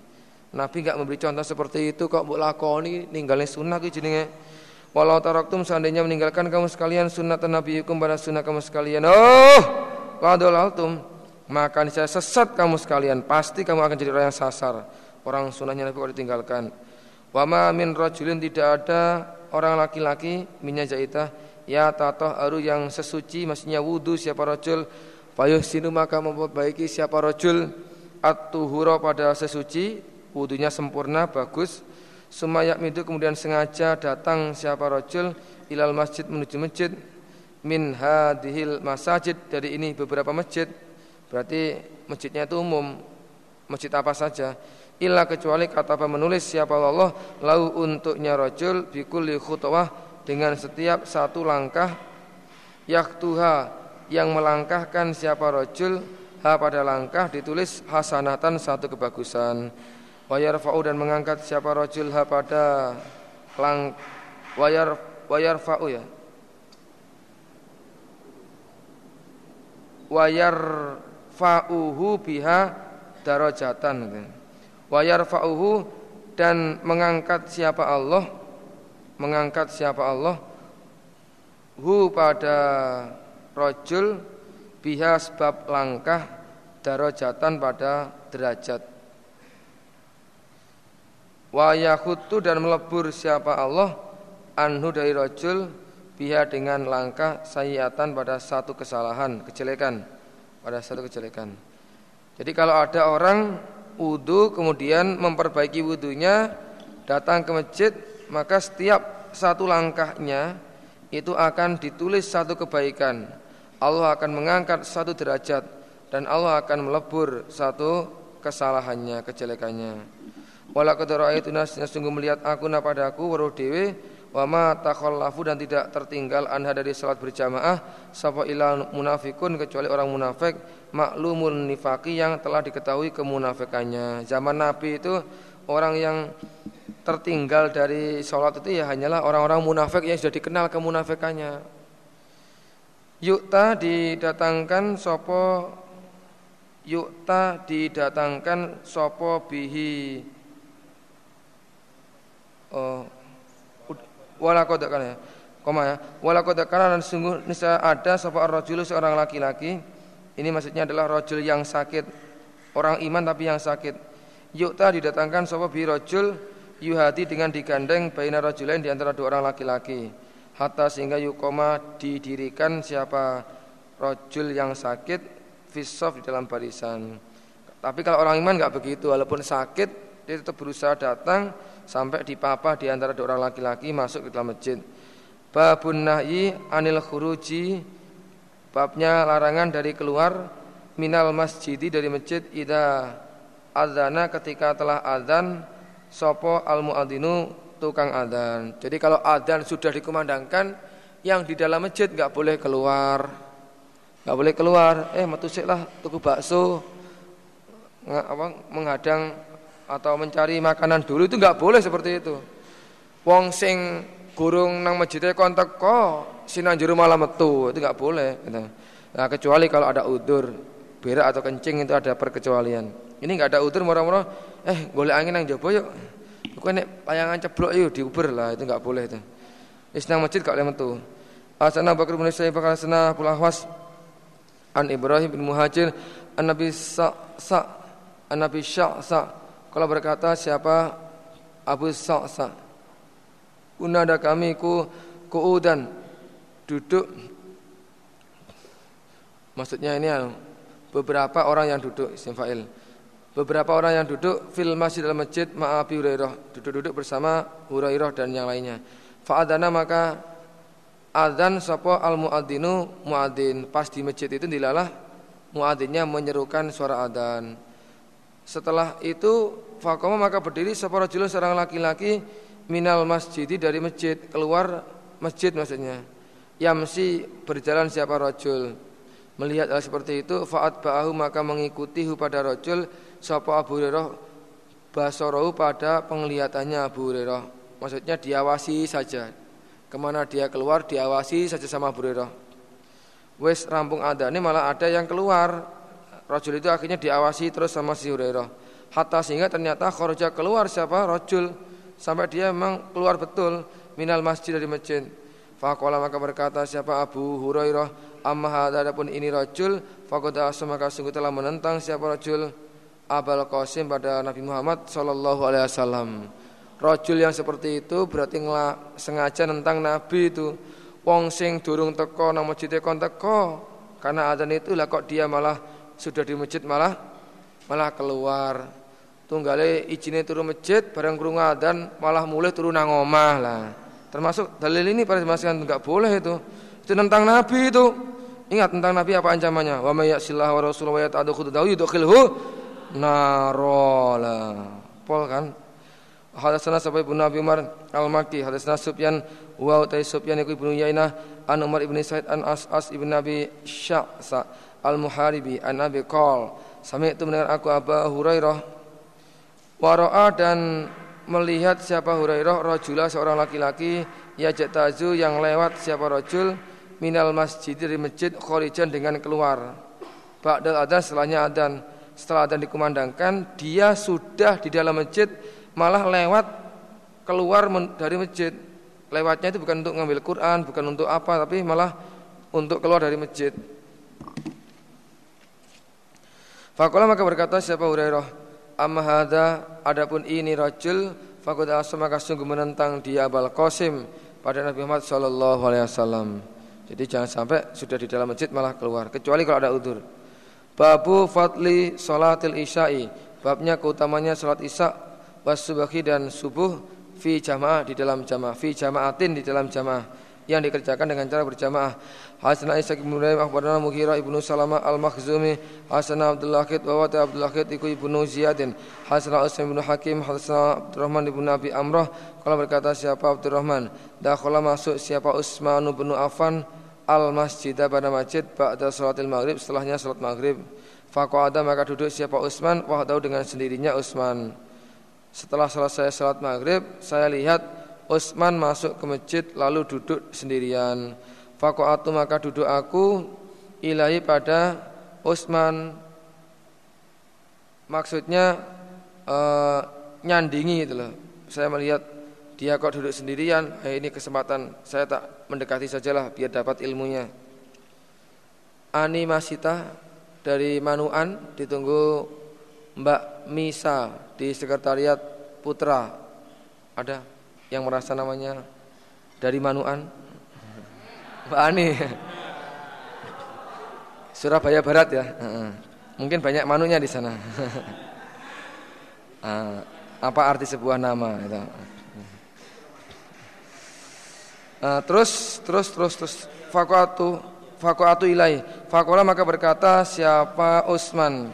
[SPEAKER 1] Nabi nggak memberi contoh seperti itu kok buat lakoni ninggalin sunnah gitu jenenge? Walau taraktum seandainya meninggalkan kamu sekalian sunnah Nabi hukum pada sunnah kamu sekalian. Oh ladol maka saya sesat kamu sekalian pasti kamu akan jadi orang yang sasar. Orang sunnahnya Nabi kalau ditinggalkan? Wama min rajulin tidak ada orang laki-laki minyak jaitah ya tatoh aru yang sesuci maksudnya wudu siapa rojul. Payuh sinu maka memperbaiki siapa rojul. At-tuhura pada sesuci wudunya sempurna bagus. Sumayak midu kemudian sengaja datang siapa rojul ilal masjid menuju masjid. Min hadhil masajid dari ini beberapa masjid. Berarti masjidnya itu umum. Masjid apa saja. Illa kecuali kata menulis siapa Allah lau untuknya rojul bikulli khutwah dengan setiap satu langkah yaktuha yang melangkahkan siapa rojul ha pada langkah ditulis hasanatan satu kebagusan. Wayar fa'u dan mengangkat siapa rojul ha pada lang wayar wayar fa'u ya. Wayar fa'uhu biha darajatan. Wayar fa'uhu dan mengangkat siapa Allah mengangkat siapa Allah hu pada rojul biha sebab langkah darajatan pada derajat. Wa yahutu dan melebur siapa Allah anhu dari rojul biha dengan langkah sayiatan pada satu kesalahan kejelekan pada satu kejelekan. Jadi kalau ada orang wudhu kemudian memperbaiki wudhunya datang ke masjid maka setiap satu langkahnya itu akan ditulis satu kebaikan. Allah akan mengangkat satu derajat dan Allah akan melebur satu kesalahannya, kejelekannya. Wala itu nasnya sungguh melihat aku na padaku waruh dewe wama takhallafu dan tidak tertinggal anha dari salat berjamaah sapa ilal munafikun kecuali orang munafik maklumun nifaki yang telah diketahui kemunafikannya. Zaman Nabi itu orang yang tertinggal dari sholat itu ya hanyalah orang-orang munafik yang sudah dikenal kemunafikannya. Yukta didatangkan sopo Yukta didatangkan sopo bihi. Oh, walakodakan ya koma ya. Walakodakan dan sungguh nisa ada sopo rojul seorang laki-laki. Ini maksudnya adalah rojul yang sakit. Orang iman tapi yang sakit Yukta didatangkan sopo bihi rojul yuhati dengan digandeng baina rajulain di antara dua orang laki-laki. Hatta sehingga yukoma didirikan siapa rojul yang sakit fisof di dalam barisan. Tapi kalau orang iman nggak begitu walaupun sakit dia tetap berusaha datang sampai dipapa di antara dua orang laki-laki masuk ke dalam masjid. Babun nahyi anil khuruji babnya larangan dari keluar minal masjidi dari masjid ida azana ketika telah azan sopo al muadzinu tukang adzan. Jadi kalau adzan sudah dikumandangkan, yang di dalam masjid nggak boleh keluar, nggak boleh keluar. Eh metusik lah tuku bakso, nggak apa menghadang atau mencari makanan dulu itu nggak boleh seperti itu. Wong sing gurung nang masjidnya kontak kok sinan juru malam metu itu nggak boleh. Gitu. Nah kecuali kalau ada udur berak atau kencing itu ada perkecualian. Ini nggak ada udur murah-murah, eh golek angin yang jauh yuk. Iku nek layangan ceblok itu diuber lah, itu enggak boleh itu. Wis nang masjid gak boleh metu. Asana Bakar bin Sa'id bakal sana Pulahwas an Ibrahim bin Muhajir an Nabi Sa Sa an Nabi Sya Sa kalau berkata siapa Abu Sa Sa Unada kami ku kuudan duduk Maksudnya ini beberapa orang yang duduk isim fa'il. Beberapa orang yang duduk fil masjid dalam masjid ma'abi Hurairah, duduk-duduk bersama Hurairah dan yang lainnya. Fa'adana maka adzan sapa al muadzinu muadzin. Pas di masjid itu dilalah muadzinnya menyerukan suara adzan. Setelah itu faqama maka berdiri sapa rajulun seorang laki-laki minal masjidi dari masjid keluar masjid maksudnya. Yamsi berjalan siapa rajul Melihat hal seperti itu faat ba'ahu maka mengikuti pada rojul sapa Abu Hurairah basarahu pada penglihatannya Abu Hurairah. Maksudnya diawasi saja. Ke mana dia keluar diawasi saja sama Abu Hurairah. Wes rampung ada ini malah ada yang keluar. Rojul itu akhirnya diawasi terus sama si Hurairah. Hatta sehingga ternyata kharaja keluar siapa? Rojul. Sampai dia memang keluar betul minal masjid dari masjid. Faqala maka berkata siapa Abu Hurairah Amma hadha adapun ini rajul faqad maka sungguh telah menentang siapa rajul Abul Qasim pada Nabi Muhammad sallallahu alaihi wasallam. Rajul yang seperti itu berarti ngela, sengaja tentang Nabi itu. Wong sing durung teko nang masjid kon teko. Karena adzan itu lah kok dia malah sudah di masjid malah malah keluar. Tunggale ijine turu masjid bareng krungu adzan malah mulai turun nang omah lah. Termasuk dalil ini pada masukkan enggak boleh itu. Itu tentang Nabi itu. Ingat tentang Nabi apa ancamannya? Wa may ya'sillah wa rasulahu wa yata'addu khududahu yudkhilhu narola. Pol kan? Hadatsana Sa'id bin Nabi Umar Al-Makki, hadatsana Sufyan wa utai Sufyan iku ibnu Yainah an Umar ibn Sa'id an As'as ibn Nabi Sya'sa Al-Muharibi an Nabi qol Sami itu mendengar aku Abu Hurairah Wara'a dan melihat siapa Hurairah rajula seorang laki-laki yajtazu yang lewat siapa rajul minal masjid dari masjid khorijan dengan keluar. Ba'dal adan setelahnya adan. Setelah adan dikumandangkan, dia sudah di dalam masjid malah lewat keluar dari masjid. Lewatnya itu bukan untuk ngambil Quran, bukan untuk apa, tapi malah untuk keluar dari masjid. Fakola maka berkata siapa Hurairah, amma adapun ini rajul faqad asma sungguh menentang dia Abul Qasim pada Nabi Muhammad sallallahu alaihi wasallam. Jadi jangan sampai sudah di dalam masjid malah keluar kecuali kalau ada udur. Babu fadli salatil isya'i. Babnya keutamanya salat isya was subuhi dan subuh fi jamaah di dalam jamaah, fi jamaatin di dalam jamaah yang dikerjakan dengan cara berjamaah. Hasan Aisyah bin Nuraim akhbarana Mughirah ibnu Salamah al-Makhzumi, Hasan Abdullah Khid wa wata Abdullah Khid iku ibnu Ziyadin, Hasan Usaim bin Hakim, Hasan Abdurrahman ibnu Abi Amrah, kalau berkata siapa Abdurrahman, dakhala masuk siapa Utsman bin Affan al-masjid pada masjid ba'da salatil maghrib setelahnya salat maghrib. Faqada maka duduk siapa Utsman wahdahu dengan sendirinya Utsman. Setelah selesai salat maghrib, saya lihat Utsman masuk ke masjid lalu duduk sendirian. Fakoatu maka duduk aku ilahi pada Utsman. Maksudnya uh, nyandingi itu loh. Saya melihat dia kok duduk sendirian. Eh, ini kesempatan saya tak mendekati sajalah biar dapat ilmunya. Ani Masita dari Manuan ditunggu Mbak Misa di sekretariat Putra. Ada? yang merasa namanya dari Manuan? Pak Ani. Surabaya Barat ya. Mungkin banyak manunya di sana. Ah, apa arti sebuah nama itu? Ah, terus terus terus terus fakuatu fakuatu ilai. Fakola maka berkata siapa Usman?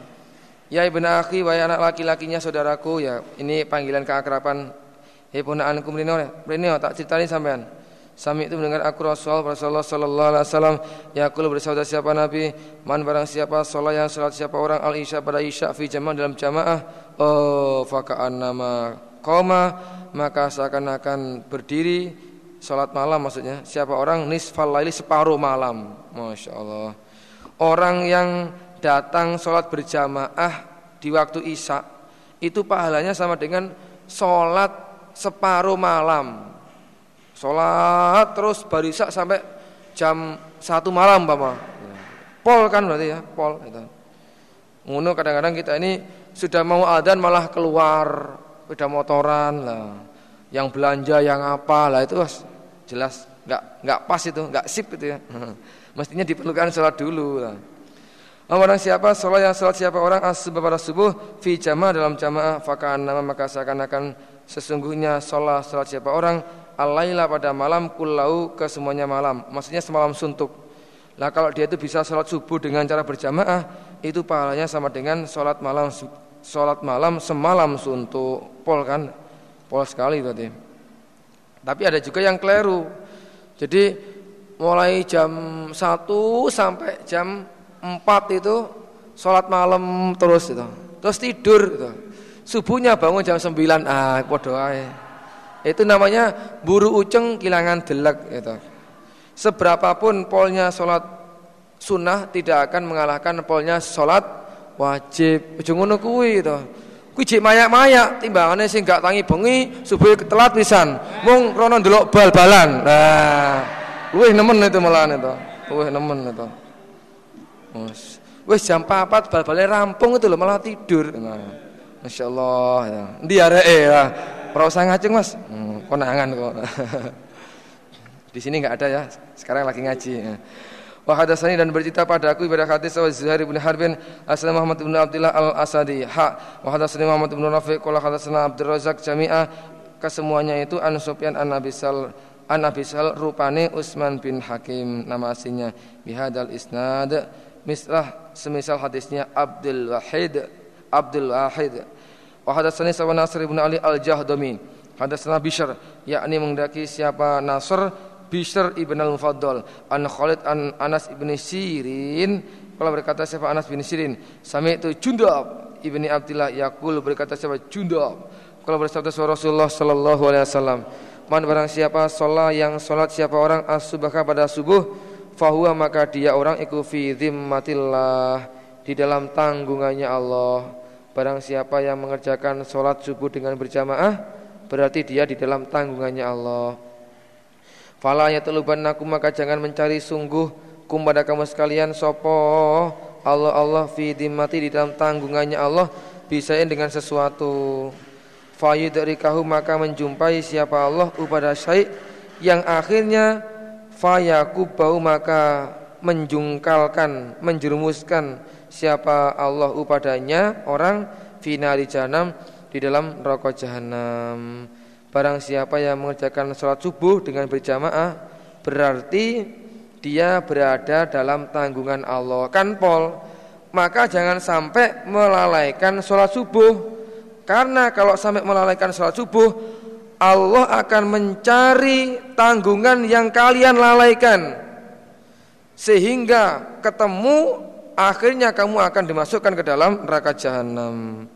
[SPEAKER 1] Ya ibn akhi wahai anak laki-lakinya saudaraku ya. Ini panggilan keakraban Hei mrene mrene tak ceritain sampean. Sami itu mendengar aku Rasul Rasulullah sallallahu alaihi wasallam. Yaqulu bersabda siapa Nabi? Man barang siapa salat yang salat siapa orang? Al isya pada isya fi jamaah dalam jamaah. Oh fakaan nama koma maka seakan-akan berdiri salat malam maksudnya. Siapa orang? Nisfal laili separuh malam. Masya Allah. Orang yang datang salat berjamaah di waktu isya itu pahalanya sama dengan salat separuh malam. Sholat terus barisak sampai jam satu malam Bapak. Pol kan berarti ya, pol itu. Ngono kadang-kadang kita ini sudah mau adzan malah keluar, udah motoran lah. Yang belanja yang apa lah itu jelas nggak nggak pas itu, nggak sip itu ya. Mestinya diperlukan sholat dulu lah. Orang siapa sholat yang sholat siapa orang asubuh pada subuh fi jamaah dalam jamaah fakaan nama maka seakan-akan sesungguhnya sholat sholat siapa orang alaila pada malam kulau ke semuanya malam. Maksudnya semalam suntuk. Lah kalau dia itu bisa sholat subuh dengan cara berjamaah itu pahalanya sama dengan sholat malam sholat malam semalam suntuk. Pol kan? Pol sekali berarti. Tapi ada juga yang keliru. Jadi mulai jam 1 sampai jam empat itu sholat malam terus itu. Terus tidur gitu. subuhnya bangun jam sembilan. Ah podo itu namanya buru uceng kilangan delek itu seberapapun polnya sholat sunnah tidak akan mengalahkan polnya sholat wajib. Ujung ngono kuwi itu kuwi mayak-mayak timbangane sing gak tangi bengi subuh telat pisan. Mung rono ndelok bal-balan. Nah luwih nemen itu malah itu. Luwih nemen itu. Wes jam 4 bal-bale rampung itu loh malah tidur. Nah, Masya Allah ya. Ndi areke ya. Ora usah ngaceng Mas. Hmm, konangan kok. Di sini enggak ada ya. Sekarang lagi ngaji. Ya. Wa dan bercerita padaku ibadah hadis wa Zuhair bin Harbin. Asal Muhammad bin Abdullah al-Asadi. Ha. Wa hadatsani Muhammad bin Rafi. Qala hadatsana Abdul Razak jami'ah kesemuanya itu an Sufyan an Abisal an Abisal rupane Utsman bin Hakim. Nama aslinya. Bihadal isnad. Mislah semisal hadisnya Abdul Wahid. Abdul Wahid wa hadatsani sawa Nasr ibn Ali al-Jahdami hadatsana Bishr yakni mengdaki siapa Nasr Bishr ibn al-Mufaddal. An Khalid an Anas ibn Sirin. Kalau berkata siapa Anas bin Sirin sami itu Jundab ibni Abdullah Yakul berkata siapa Jundab. Kalau bersabda Rasulullah sallallahu alaihi wasallam man barang siapa sholat yang sholat siapa orang as-subah pada subuh fahuwa maka dia orang iku fi zimmatillah di dalam tanggungannya Allah barang siapa yang mengerjakan sholat subuh dengan berjamaah berarti dia di dalam tanggungannya Allah. Fala yatlubannakum maka jangan mencari sungguh kum pada kamu sekalian sopo. Allah Allah fi dimmati di dalam tanggungannya Allah bisain dengan sesuatu. Fayudrikahu maka menjumpai siapa Allah upada syai yang akhirnya fayakubau maka menjungkalkan menjerumuskan siapa Allah upadanya orang finali janam di dalam rokok jahanam. Barang siapa yang mengerjakan sholat subuh dengan berjamaah berarti dia berada dalam tanggungan Allah. Kan pol maka jangan sampai melalaikan sholat subuh. Karena kalau sampai melalaikan sholat subuh Allah akan mencari tanggungan yang kalian lalaikan. Sehingga ketemu akhirnya kamu akan dimasukkan ke dalam neraka jahanam.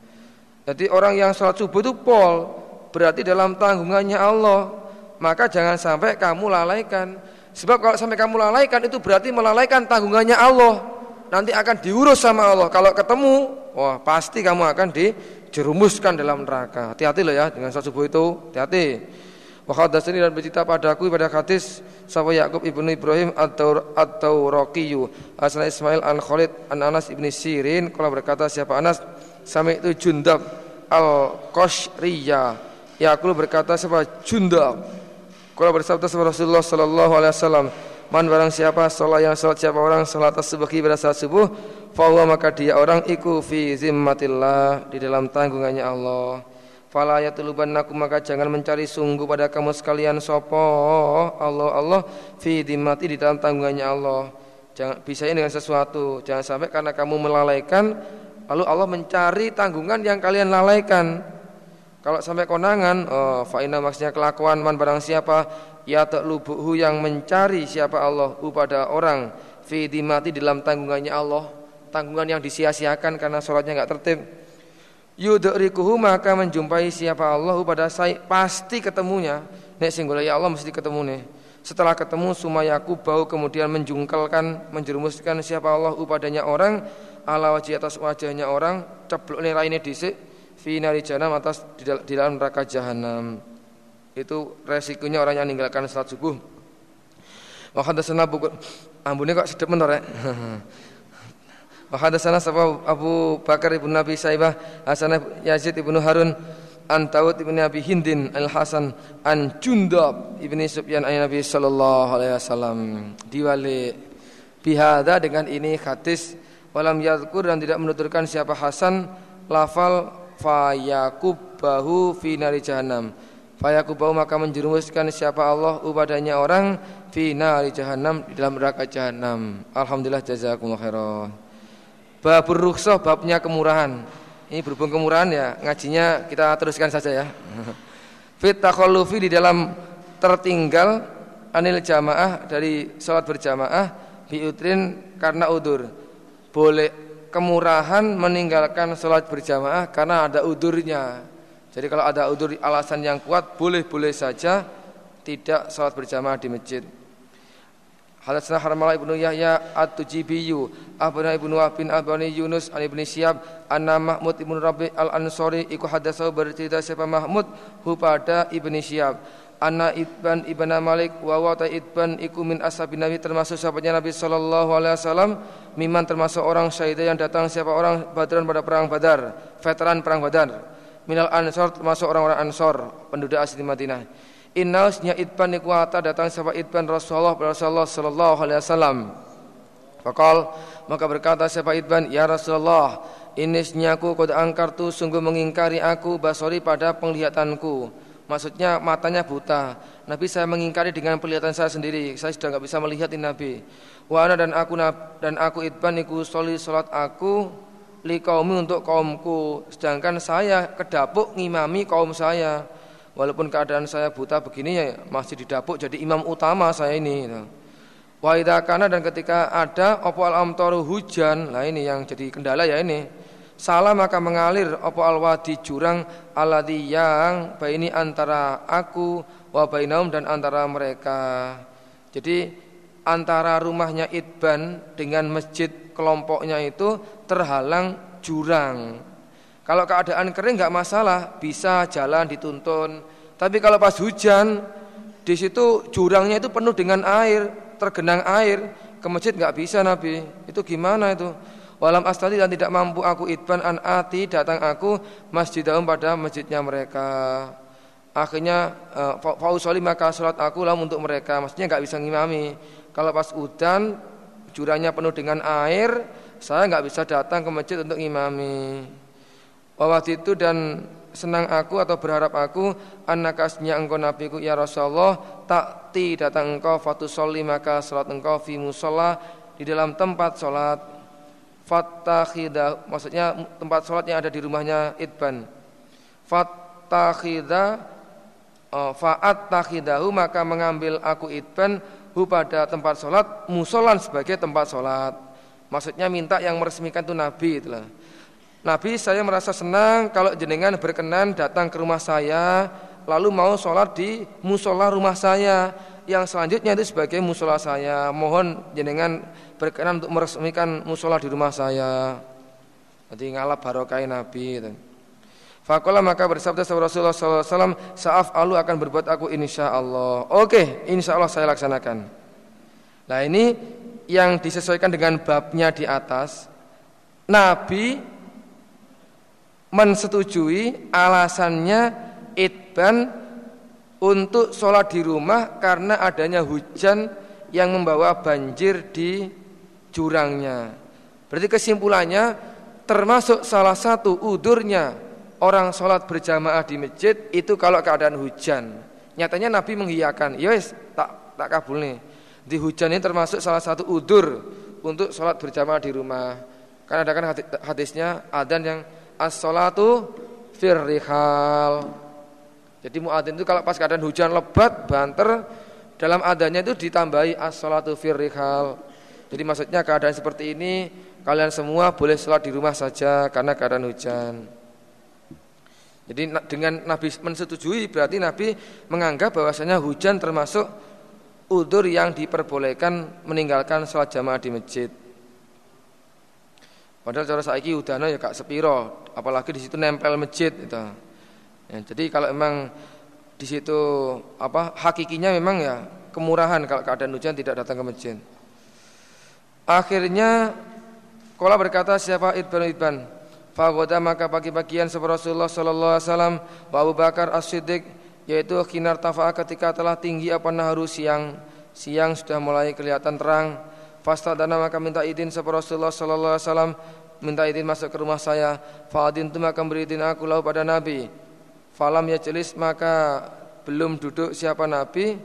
[SPEAKER 1] Jadi orang yang sholat subuh itu pol berarti dalam tanggungannya Allah. Maka jangan sampai kamu lalaikan. Sebab kalau sampai kamu lalaikan itu berarti melalaikan tanggungannya Allah. Nanti akan diurus sama Allah. Kalau ketemu, wah pasti kamu akan di jerumuskan dalam neraka. Hati-hati loh ya dengan sholat subuh itu. Hati-hati. Wa hadatsani dan bercerita padaku pada hadis sahabat Yakub ibnu Ibrahim atau Rokiyu asal Ismail an Khalid an Anas ibni Sirin kalau berkata siapa Anas? Sami itu Jundab al Qashriya Yakub berkata siapa Jundab? Kalau bersabda sama Rasulullah sallallahu alaihi wasallam? Man barang siapa salat yang salat siapa orang salat subuh pada saat subuh Fahuwa maka dia orang iku fi zimmatillah di dalam tanggungannya Allah. Fala yatlubannakum maka jangan mencari sungguh pada kamu sekalian sopo Allah Allah fi zimmati di dalam tanggungannya Allah. Jangan bisa dengan sesuatu. Jangan sampai karena kamu melalaikan lalu Allah mencari tanggungan yang kalian lalaikan. Kalau sampai konangan, oh, fa'ina maksudnya kelakuan man barang siapa ya taklubuhu yang mencari siapa Allah pada orang fi dimati dalam tanggungannya Allah tanggungan yang disia-siakan karena sholatnya nggak tertib. Yudrikuhu maka menjumpai siapa Allah pada saya pasti ketemunya. Nek singgul ya Allah mesti ketemu nih. Setelah ketemu sumayaku bau kemudian menjungkalkan menjerumuskan siapa Allah upadanya orang ala wajah atas wajahnya orang ceblok nih lainnya disik fi nari jahanam atas di dalam neraka jahanam. Itu resikonya orang yang meninggalkan salat subuh. Wa hadatsana Abu Ambune kok sedep mentor ya. Wa hadatsana Abu Bakar ibn Nabi Saibah Hasan Yazid ibnu Harun an Tawud ibn Abi Hindin al Hasan an Jundab ibn Sufyan an Nabi sallallahu alaihi wasallam diwali. Bihada dengan ini hadis. Walam yadkur dan tidak menuturkan siapa Hasan lafal fayakubahu fi nari jahannam. Fayakubahu maka menjerumuskan siapa Allah ubadanya orang fi nari jahannam di dalam neraka jahannam. Alhamdulillah jazakumullah khairan babur rukhsah babnya kemurahan ini berhubung kemurahan ya ngajinya kita teruskan saja ya. Fit takhallufi di dalam tertinggal anil jamaah dari sholat berjamaah biutrin karena udur. Boleh kemurahan meninggalkan sholat berjamaah karena ada udurnya. Jadi kalau ada udur alasan yang kuat boleh-boleh saja tidak sholat berjamaah di masjid. Hadatsana Harmala ibnu Yahya At-Tujibiyu Abana ibnu Wahbin Abani Yunus An ibni Syihab Anna Mahmud ibnu Rabi Al-Ansori Iku hadasau bercerita siapa Mahmud Hu pada ibni Syihab Anna Ibn Ibn Malik wa wata Ibn iku min ashabin Nabi termasuk sahabatnya Nabi sallallahu alaihi wasallam miman termasuk orang syahid yang datang siapa orang badran pada perang Badar veteran perang Badar. Minal ansor termasuk orang-orang ansor penduduk asli Madinah Innausnya idban niku datang siapa idban Rasulullah Rasulullah sallallahu alaihi wasallam. Fakal maka berkata siapa idban ya Rasulullah inisnya aku kod angkartu sungguh mengingkari aku basori pada penglihatanku. Maksudnya matanya buta. Nabi saya mengingkari dengan penglihatan saya sendiri. Saya sudah nggak bisa melihat ini Nabi. Wa dan aku dan aku idban niku soli salat aku li kaumi untuk kaumku. Sedangkan saya kedapuk ngimami kaum saya walaupun keadaan saya buta begini ya masih didapuk jadi imam utama saya ini gitu. Wa kana dan ketika ada opo al amtaru hujan, nah ini yang jadi kendala ya ini. Salah maka mengalir opo al wadi jurang aladi yang ini antara aku wa bainaum dan antara mereka. Jadi antara rumahnya Idban dengan masjid kelompoknya itu terhalang jurang. Kalau keadaan kering nggak masalah, bisa jalan dituntun. Tapi kalau pas hujan, di situ jurangnya itu penuh dengan air, tergenang air, ke masjid nggak bisa Nabi. Itu gimana itu? Walam astali dan tidak mampu aku idban an ati datang aku masjidahum pada masjidnya mereka. Akhirnya uh, fausoli maka sholat aku lah untuk mereka. Maksudnya nggak bisa ngimami. Kalau pas hujan jurangnya penuh dengan air, saya nggak bisa datang ke masjid untuk ngimami. Waktu itu dan senang aku atau berharap aku anakasnya engkau nabiku ya Rasulullah takti datang engkau fatu soli maka salat engkau fi musola di dalam tempat salat. Fattakhida maksudnya tempat salat yang ada di rumahnya Idban. Fattakhida oh, faat takhidahu maka mengambil aku Idban hu pada tempat salat musolan sebagai tempat salat. Maksudnya minta yang meresmikan itu Nabi itulah Nabi saya merasa senang kalau jenengan berkenan datang ke rumah saya lalu mau sholat di musola rumah saya. Yang selanjutnya itu sebagai musola saya. Mohon jenengan berkenan untuk meresmikan musola di rumah saya. Jadi ngalap barokah Nabi itu. Fakola maka bersabda Rasulullah SAW Saaf alu akan berbuat aku insya Allah Oke insya Allah saya laksanakan. Nah ini yang disesuaikan dengan babnya di atas. Nabi mensetujui alasannya itban untuk sholat di rumah karena adanya hujan yang membawa banjir di jurangnya. Berarti kesimpulannya termasuk salah satu udurnya orang sholat berjamaah di masjid itu kalau keadaan hujan. Nyatanya Nabi mengiyakan, yes ya tak tak kabul nih. Di hujan ini termasuk salah satu udur untuk sholat berjamaah di rumah. Karena ada kan hadisnya adan yang as-salatu firrihal. Jadi muadzin itu kalau pas keadaan hujan lebat, banter, dalam adanya itu ditambahi as-salatu firrihal. Jadi maksudnya keadaan seperti ini kalian semua boleh sholat di rumah saja karena keadaan hujan. Jadi dengan Nabi mensetujui berarti Nabi menganggap bahwasanya hujan termasuk udur yang diperbolehkan meninggalkan sholat jamaah di masjid. Padahal cara saiki udana ya kak sepiro, apalagi di situ nempel masjid itu. Ya, jadi kalau emang di situ apa hakikinya memang ya kemurahan kalau keadaan hujan tidak datang ke masjid. Akhirnya Kola berkata siapa Ibn Ibn Fagoda maka pagi-pagian sebelum Rasulullah Sallallahu Alaihi Wasallam Bakar As-Siddiq yaitu kinar tafa ketika telah tinggi apa naharu siang siang sudah mulai kelihatan terang Fasta dana maka minta izin sebelum Rasulullah Sallallahu Alaihi Wasallam minta izin masuk ke rumah saya. Fadin tu maka beri izin aku lau pada Nabi. Falam ya jelis maka belum duduk siapa Nabi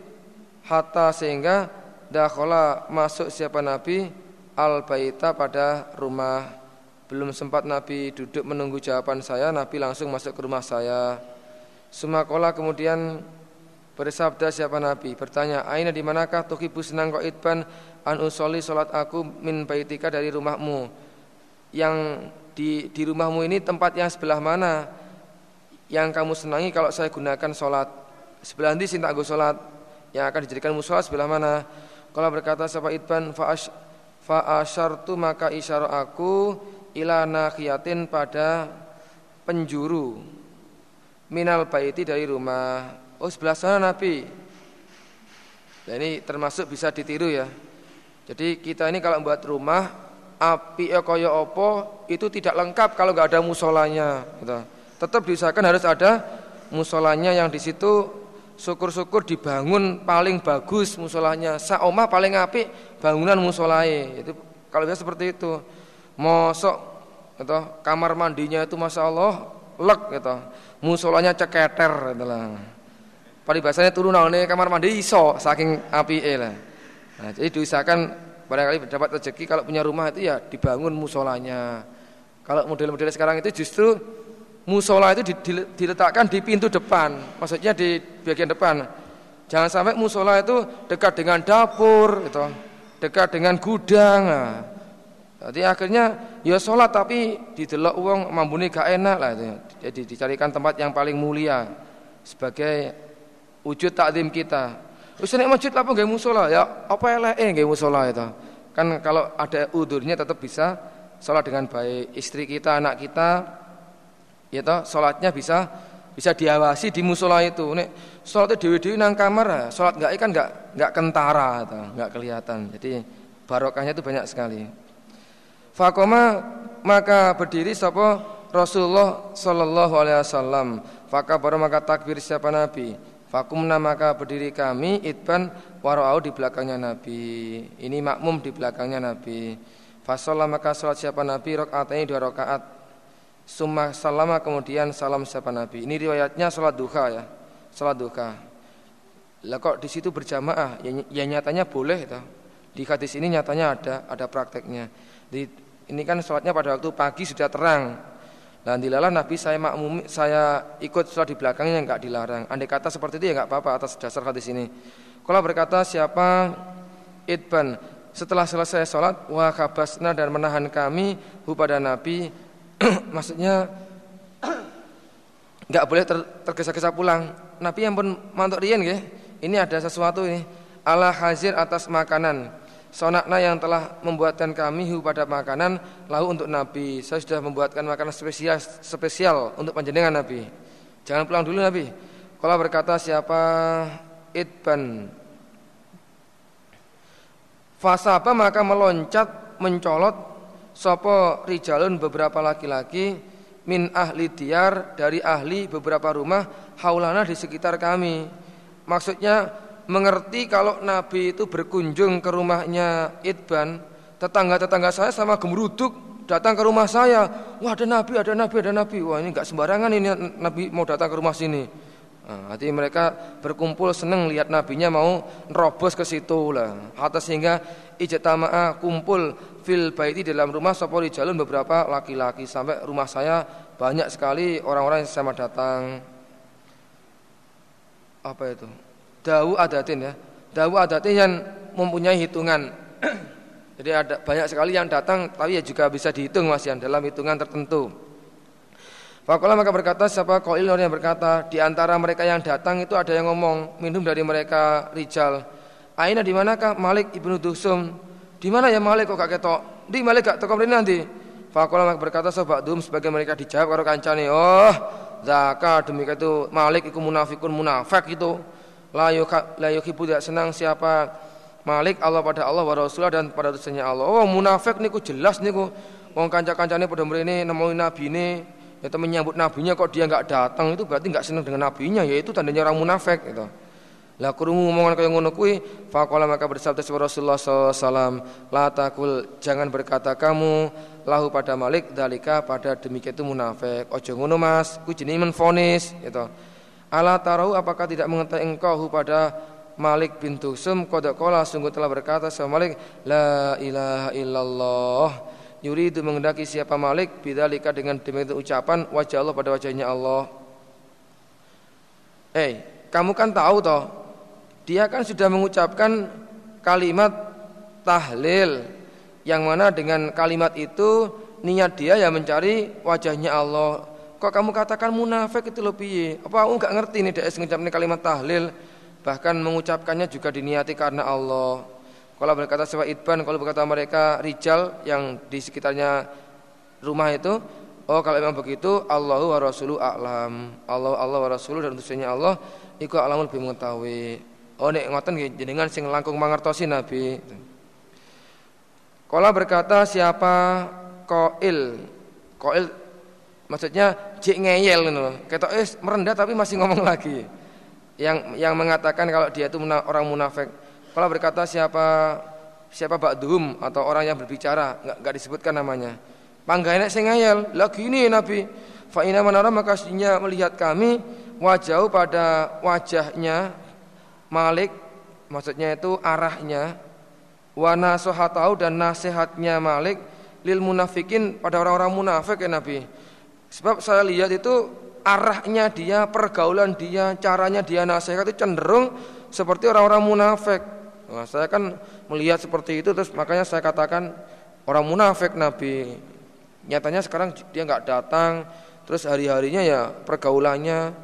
[SPEAKER 1] hatta sehingga dakhala masuk siapa Nabi al baita pada rumah. Belum sempat Nabi duduk menunggu jawaban saya Nabi langsung masuk ke rumah saya. Sumakola kemudian bersabda siapa Nabi bertanya aina di manakah tukibu senang kau itban an usoli solat aku min baitika dari rumahmu. Yang di di rumahmu ini tempat yang sebelah mana? Yang kamu senangi kalau saya gunakan sholat. Sebelah nanti sinta aku sholat. Yang akan dijadikan musola sebelah mana? Kalau berkata sahabat Idban fa'ashar tu maka isyara aku ila nakhiyatin pada penjuru. Minal baiti dari rumah. Oh sebelah sana Nabi. Nah, ini termasuk bisa ditiru ya jadi kita ini kalau buat rumah api koyo opo itu tidak lengkap kalau nggak ada musolanya gitu. Tetap diusahakan harus ada musolanya yang di situ syukur-syukur dibangun paling bagus musolanya. Saomah paling api bangunan musolai. Itu kalau bisa seperti itu. Mosok gitu, kamar mandinya itu masya Allah lek gitu. Musolanya ceketer gitu lah. Pada bahasanya turun nih kamar mandi iso saking api lah. Nah, jadi diusahakan barangkali dapat rezeki kalau punya rumah itu ya dibangun musolanya. Kalau model-model sekarang itu justru musola itu diletakkan di pintu depan, maksudnya di bagian depan. Jangan sampai musola itu dekat dengan dapur, gitu, dekat dengan gudang. Nah. Jadi akhirnya ya sholat tapi didelok uang mambuni gak enak lah itu. Jadi dicarikan tempat yang paling mulia sebagai wujud takdim kita. Wis nek masjid apa nggih musola? Ya apa eleke nggih musola itu. Kan kalau ada udurnya tetap bisa sholat dengan baik. Istri kita, anak kita ya toh salatnya bisa bisa diawasi di musola itu. Nek salat dewi-dewi nang kamar salat enggak kan enggak enggak kentara atau enggak kelihatan. Jadi barokahnya itu banyak sekali. Fakoma maka berdiri sapa Rasulullah sallallahu alaihi wasallam. Baru maka takbir siapa nabi Fakumna maka berdiri kami itban warau di belakangnya Nabi. Ini makmum di belakangnya Nabi. Fasolah maka sholat siapa Nabi ini dua rakaat Summa salama kemudian salam siapa Nabi. Ini riwayatnya salat duha ya. Salat duha. Lah kok di situ berjamaah? Ya, ya nyatanya boleh itu. Di hadis ini nyatanya ada ada prakteknya. Di, ini kan salatnya pada waktu pagi sudah terang. Dan dilalah Nabi saya makmum saya ikut sholat di belakangnya enggak dilarang. Andai kata seperti itu ya enggak apa-apa atas dasar hadis ini. Kalau berkata siapa idban setelah selesai sholat wa khabasna dan menahan kami hu Nabi maksudnya nggak boleh ter, tergesa-gesa pulang. Nabi yang pun mantuk rian ya. Ini ada sesuatu ini. Allah hazir atas makanan. Sonakna yang telah membuatkan kami hu pada makanan lalu untuk Nabi. Saya sudah membuatkan makanan spesial spesial untuk panjenengan Nabi. Jangan pulang dulu Nabi. Kalau berkata siapa idban Fasaba maka meloncat mencolot Sopo rijalun beberapa laki-laki min ahli diyar dari ahli beberapa rumah haulana di sekitar kami. Maksudnya mengerti kalau Nabi itu berkunjung ke rumahnya Idban, tetangga-tetangga saya sama gemeruduk datang ke rumah saya. Wah ada Nabi, ada Nabi, ada Nabi. Wah ini nggak sembarangan ini Nabi mau datang ke rumah sini. Nah, mereka berkumpul seneng lihat nabinya mau nerobos ke situ lah. Atas sehingga ijtama'a kumpul fil baiti dalam rumah sopori jalan beberapa laki-laki sampai rumah saya banyak sekali orang-orang yang sama datang. Apa itu? Dawu adatin ya. Dawu adatin yang mempunyai hitungan. Jadi ada banyak sekali yang datang tapi ya juga bisa dihitung Mas yang dalam hitungan tertentu. Fakola maka berkata siapa koil yang berkata di antara mereka yang datang itu ada yang ngomong minum dari mereka rijal. Aina di manakah Malik ibnu Dusum? Di mana ya Malik kok gak ketok? Di Malik gak toko nanti. Fakola maka berkata sobat dum sebagai mereka dijawab karo kancane, "Oh, zaka demikian itu Malik iku munafikun munafik itu." La yuhibbu tidak senang siapa Malik Allah pada Allah wa Rasulullah dan pada utusannya Allah. Oh, munafik niku jelas niku. Wong kanca-kancane pada mrene nabi ini itu menyambut nabinya kok dia nggak datang itu berarti nggak senang dengan nabinya yaitu tandanya orang munafik gitu. Lah kurungu ngomongan kaya ngono kuwi, faqala maka bersabda Rasulullah SAW, la takul jangan berkata kamu lahu pada Malik dalika pada demikian itu munafik. Ojo ngono Mas, ku jenenge menfonis gitu. Ala tarau apakah tidak mengetahui engkau pada Malik bin qad qala sungguh telah berkata sama Malik la ilaha illallah yuridu mengendaki siapa Malik bidzalika dengan demikian ucapan wajah Allah pada wajahnya Allah. Eh, hey, kamu kan tahu toh dia kan sudah mengucapkan kalimat tahlil yang mana dengan kalimat itu niat dia ya mencari wajahnya Allah. Kok kamu katakan munafik itu lebih? Apa aku nggak ngerti nih dia mengucapkan kalimat tahlil bahkan mengucapkannya juga diniati karena Allah. Kalau berkata sewa idban, kalau berkata mereka rijal yang di sekitarnya rumah itu, oh kalau memang begitu, Allahu wa Rasulu a'lam. Allah Allah wa Rasulu dan utusannya Allah, ikut alam lebih mengetahui. Oh nek ngoten jenengan sing langkung mangertosi Nabi. Kala berkata siapa koil koil maksudnya jik ngeyel ngono. Ketok is merendah tapi masih ngomong lagi. Yang yang mengatakan kalau dia itu orang munafik. Kala berkata siapa siapa ba'dhum atau orang yang berbicara enggak enggak disebutkan namanya. Panggainya sing ngeyel. Lah gini Nabi. Fa ina manara maka melihat kami wajah pada wajahnya Malik maksudnya itu arahnya wa tahu dan nasihatnya Malik lil munafikin pada orang-orang munafik ya Nabi. Sebab saya lihat itu arahnya dia, pergaulan dia, caranya dia nasihat itu cenderung seperti orang-orang munafik. Nah, saya kan melihat seperti itu terus makanya saya katakan orang munafik Nabi. Nyatanya sekarang dia nggak datang, terus hari-harinya ya pergaulannya,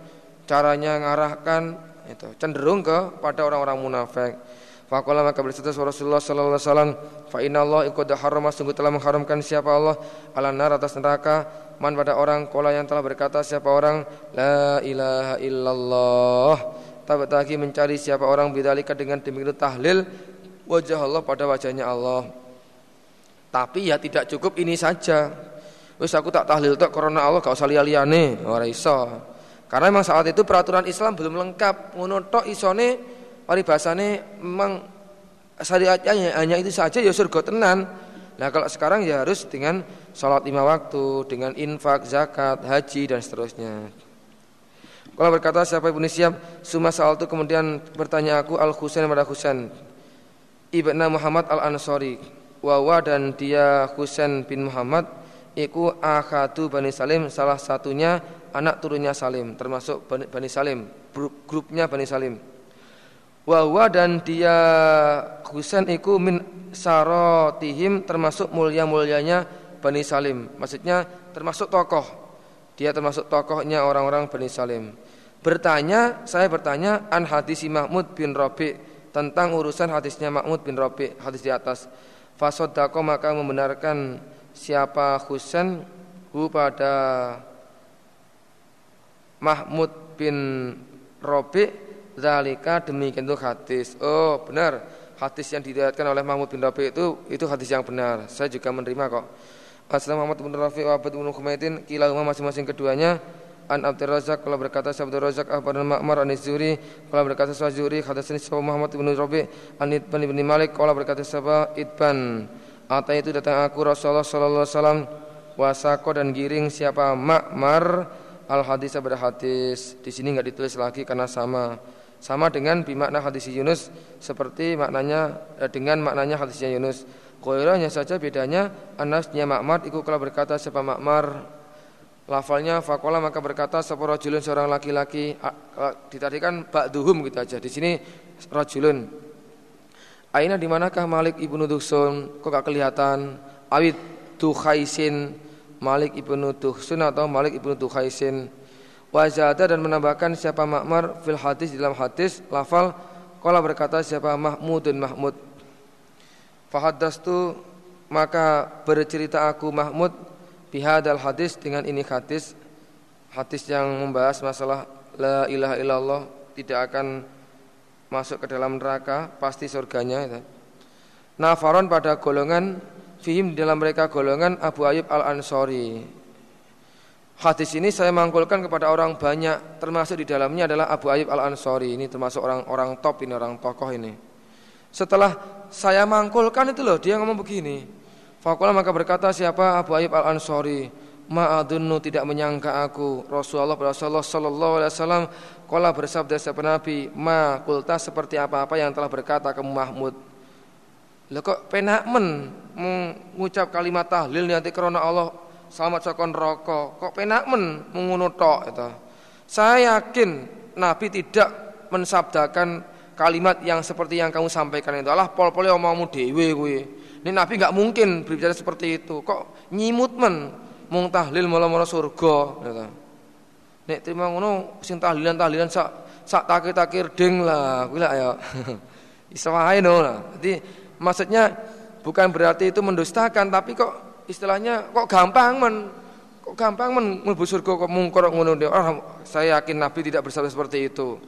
[SPEAKER 1] caranya ngarahkan itu cenderung ke pada orang-orang munafik. Faqala maka bersabda Rasulullah sallallahu alaihi wasallam, fa inna Allah qad harrama sungguh telah mengharamkan siapa Allah ala nar atas neraka man pada orang kola yang telah berkata siapa orang la ilaha illallah lagi mencari siapa orang bidzalika dengan demikian tahlil wajah Allah pada wajahnya Allah. Tapi ya tidak cukup ini saja. Wis aku tak tahlil tak karena Allah gak usah liya-liyane, ora iso. Karena memang saat itu peraturan Islam belum lengkap. Ngono tok isone paribasane memang syariatnya hanya itu saja ya surga tenan. Nah kalau sekarang ya harus dengan sholat lima waktu, dengan infak, zakat, haji dan seterusnya. Kalau berkata siapa siap, suma soal itu kemudian bertanya aku al Husain pada Husain ibnu Muhammad al Ansori, wawa dan dia Husain bin Muhammad, iku akhatu bani Salim salah satunya anak turunnya Salim termasuk Bani Salim grup, grupnya Bani Salim. Wahwa dan dia Husain iku min sarotihim termasuk mulia-mulianya Bani Salim maksudnya termasuk tokoh dia termasuk tokohnya orang-orang Bani Salim bertanya saya bertanya an hadisi Mahmud bin Rabi tentang urusan hadisnya Mahmud bin Rabi hadis di atas fasodako maka membenarkan siapa Husain hu pada Mahmud bin Robi zalika demikian itu hadis. Oh, benar. Hadis yang diriwayatkan oleh Mahmud bin Robi itu itu hadis yang benar. Saya juga menerima kok. Assalamualaikum Muhammad bin Rafi wa Abad bin Khumaitin masing-masing keduanya. An Abdul Razak kalau berkata Abdul Razak Ahmad Ma'mar An Zuri kalau berkata Zuri hadatsani Sahaba Muhammad bin Rabi An Ibn bin Malik kalau berkata Sahaba Idban Ata itu datang aku Rasulullah sallallahu alaihi wasallam wasako dan giring siapa? Ma'mar. Al hadis pada hadis. Di sini nggak ditulis lagi karena sama. Sama dengan bimakna hadis Yunus seperti maknanya eh, dengan maknanya hadisnya Yunus Koiranya saja bedanya anasnya Makmar ikut kalau berkata siapa Makmar lafalnya fakola maka berkata seorang rajulun seorang laki-laki? Ditadikan ba'duhum gitu aja. Di sini rajulun. Aina di manakah Malik ibnu Duksun kok gak kelihatan? Awit tuhaisin Malik ibnu Tuhsun atau Malik ibnu Tuhaisin Wazada dan menambahkan siapa Makmar fil hadis dalam hadis lafal Kala berkata siapa Mahmud dan Mahmud Fahadastu maka bercerita aku Mahmud bihadal hadis dengan ini hadis hadis yang membahas masalah la ilaha illallah tidak akan masuk ke dalam neraka pasti surganya itu. Nafaron pada golongan fihim dalam mereka golongan Abu Ayyub Al Ansori. Hadis ini saya mangkulkan kepada orang banyak termasuk di dalamnya adalah Abu Ayyub Al Ansori ini termasuk orang-orang top ini orang tokoh ini. Setelah saya mangkulkan itu loh dia ngomong begini. Fakulah maka berkata siapa Abu Ayyub Al Ansori, Ma'adunnu tidak menyangka aku Rasulullah Rasulullah Sallallahu Alaihi Wasallam Kala bersabda siapa Nabi Ma kulta seperti apa-apa yang telah berkata kamu Mahmud Lah kok penak men Mengucap kalimat tahlil nanti karena Allah Selamat sokon rokok Kok penak men mengunutok itu. Saya yakin Nabi tidak mensabdakan kalimat yang seperti yang kamu sampaikan itu Allah pol-pole omongmu dewe gue ini Nabi nggak mungkin berbicara seperti itu. Kok nyimut men mung tahlil mula-mula surga gitu. Nek terima ngono sing tahlilan-tahlilan sak sak takir-takir ding lah kuwi lah ya. Iso wae no lah. Jadi maksudnya bukan berarti itu mendustakan tapi kok istilahnya kok gampang men kok gampang men mlebu surga kok mungkor ngono oh, saya yakin Nabi tidak bersabda seperti itu.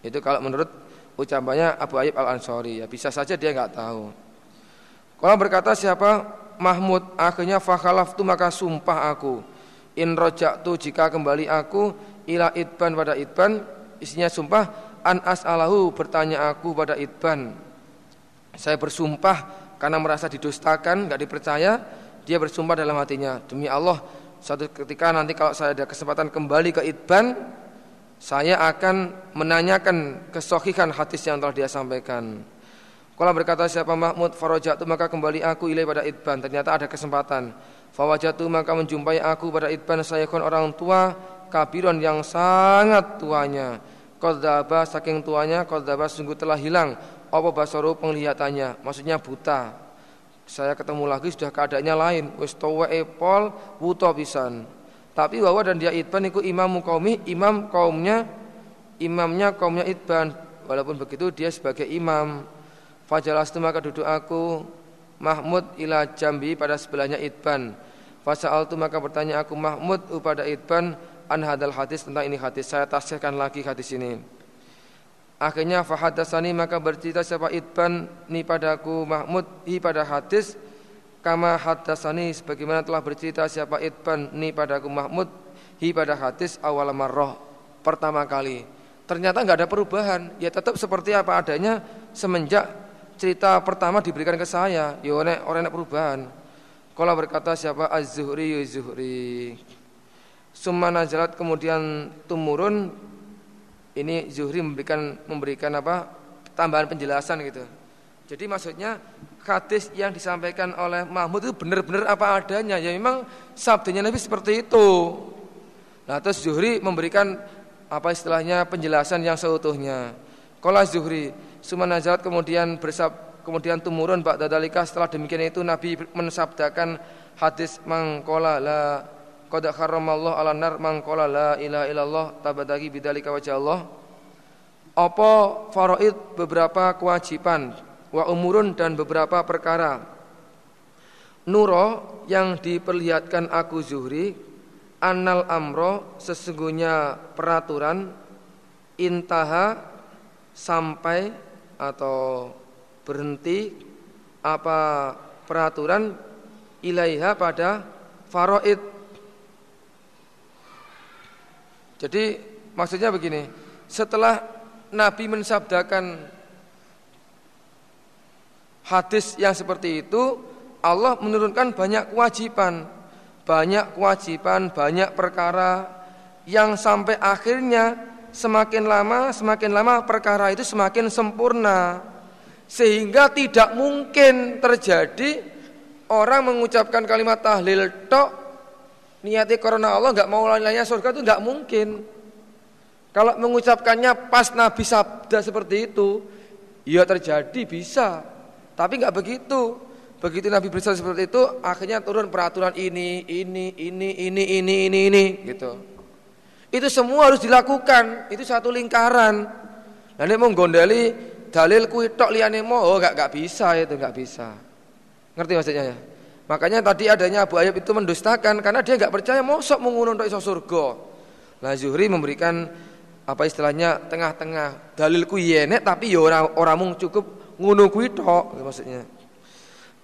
[SPEAKER 1] Itu kalau menurut ucapannya Abu Ayyub Al Ansori ya bisa saja dia nggak tahu. Kalau berkata siapa? Mahmud. Akhirnya fakhalaftu maka sumpah aku. In rojaktu jika kembali aku ila idban pada idban isinya sumpah an as'alahu bertanya aku pada idban saya bersumpah karena merasa didustakan nggak dipercaya. Dia bersumpah dalam hatinya demi Allah suatu ketika nanti kalau saya ada kesempatan kembali ke idban saya akan menanyakan kesohikan hadis yang telah dia sampaikan kalau berkata siapa Mahmud farajatu maka kembali aku ilai pada Idban ternyata ada kesempatan. Fawajatu maka menjumpai aku pada Idban saya kon orang tua kabiron yang sangat tuanya. Qadzaba saking tuanya qadzaba sungguh telah hilang apa basaru penglihatannya maksudnya buta. Saya ketemu lagi sudah keadaannya lain wis tuwa epol buta pisan. Tapi bahwa dan dia Idban itu imam kaumi imam kaumnya imamnya kaumnya Idban walaupun begitu dia sebagai imam Fajalastu maka duduk aku Mahmud ila jambi pada sebelahnya Idban. Fasa'altu maka bertanya aku Mahmud pada Idban an hadal hadis tentang ini hadis. Saya tafsirkan lagi hadis ini. Akhirnya fahadasani maka bercerita siapa Idban ni padaku Mahmud hi pada hadis kama hadasani sebagaimana telah bercerita siapa Idban ni padaku Mahmud hi pada hadis awal marroh pertama kali. Ternyata nggak ada perubahan, ya tetap seperti apa adanya semenjak cerita pertama diberikan ke saya, ya orang orang perubahan. Kalau berkata siapa Az-Zuhri Az-Zuhri. Summa nazalat kemudian tumurun ini Zuhri memberikan memberikan apa? tambahan penjelasan gitu. Jadi maksudnya hadis yang disampaikan oleh Mahmud itu benar-benar apa adanya. Ya memang sabdanya Nabi seperti itu. Nah, terus Zuhri memberikan apa istilahnya penjelasan yang seutuhnya. Kalau Zuhri Sumanazalat kemudian bersab kemudian tumurun Pak Dadalika setelah demikian itu Nabi mensabdakan hadis mangkola la qad haramallahu ala nar mangkola la ilaha illallah tabadagi bidalika wajah Allah apa faraid beberapa kewajiban wa umurun dan beberapa perkara Nuro yang diperlihatkan aku Zuhri Annal amro sesungguhnya peraturan Intaha sampai atau berhenti apa peraturan ilaiha pada faraid. Jadi maksudnya begini, setelah Nabi mensabdakan hadis yang seperti itu, Allah menurunkan banyak kewajiban, banyak kewajiban, banyak perkara yang sampai akhirnya semakin lama semakin lama perkara itu semakin sempurna. Sehingga tidak mungkin terjadi orang mengucapkan kalimat tahlil tok niatnya karena Allah nggak mau lainnya surga itu nggak mungkin. Kalau mengucapkannya pas Nabi sabda seperti itu ya terjadi bisa tapi nggak begitu begitu Nabi bersabda seperti itu akhirnya turun peraturan ini ini ini ini ini ini ini gitu itu semua harus dilakukan. Itu satu lingkaran. Nah, ini mau gondeli dalil kuwi tok liyane mau oh, gak gak bisa itu, gak bisa. Ngerti maksudnya ya? Makanya tadi adanya Abu Ayyub itu mendustakan karena dia nggak percaya mosok mengunung untuk iso surga. Nah Zuhri memberikan apa istilahnya tengah-tengah dalilku yenek tapi ya orang orang mung cukup ngono kuwi tok maksudnya.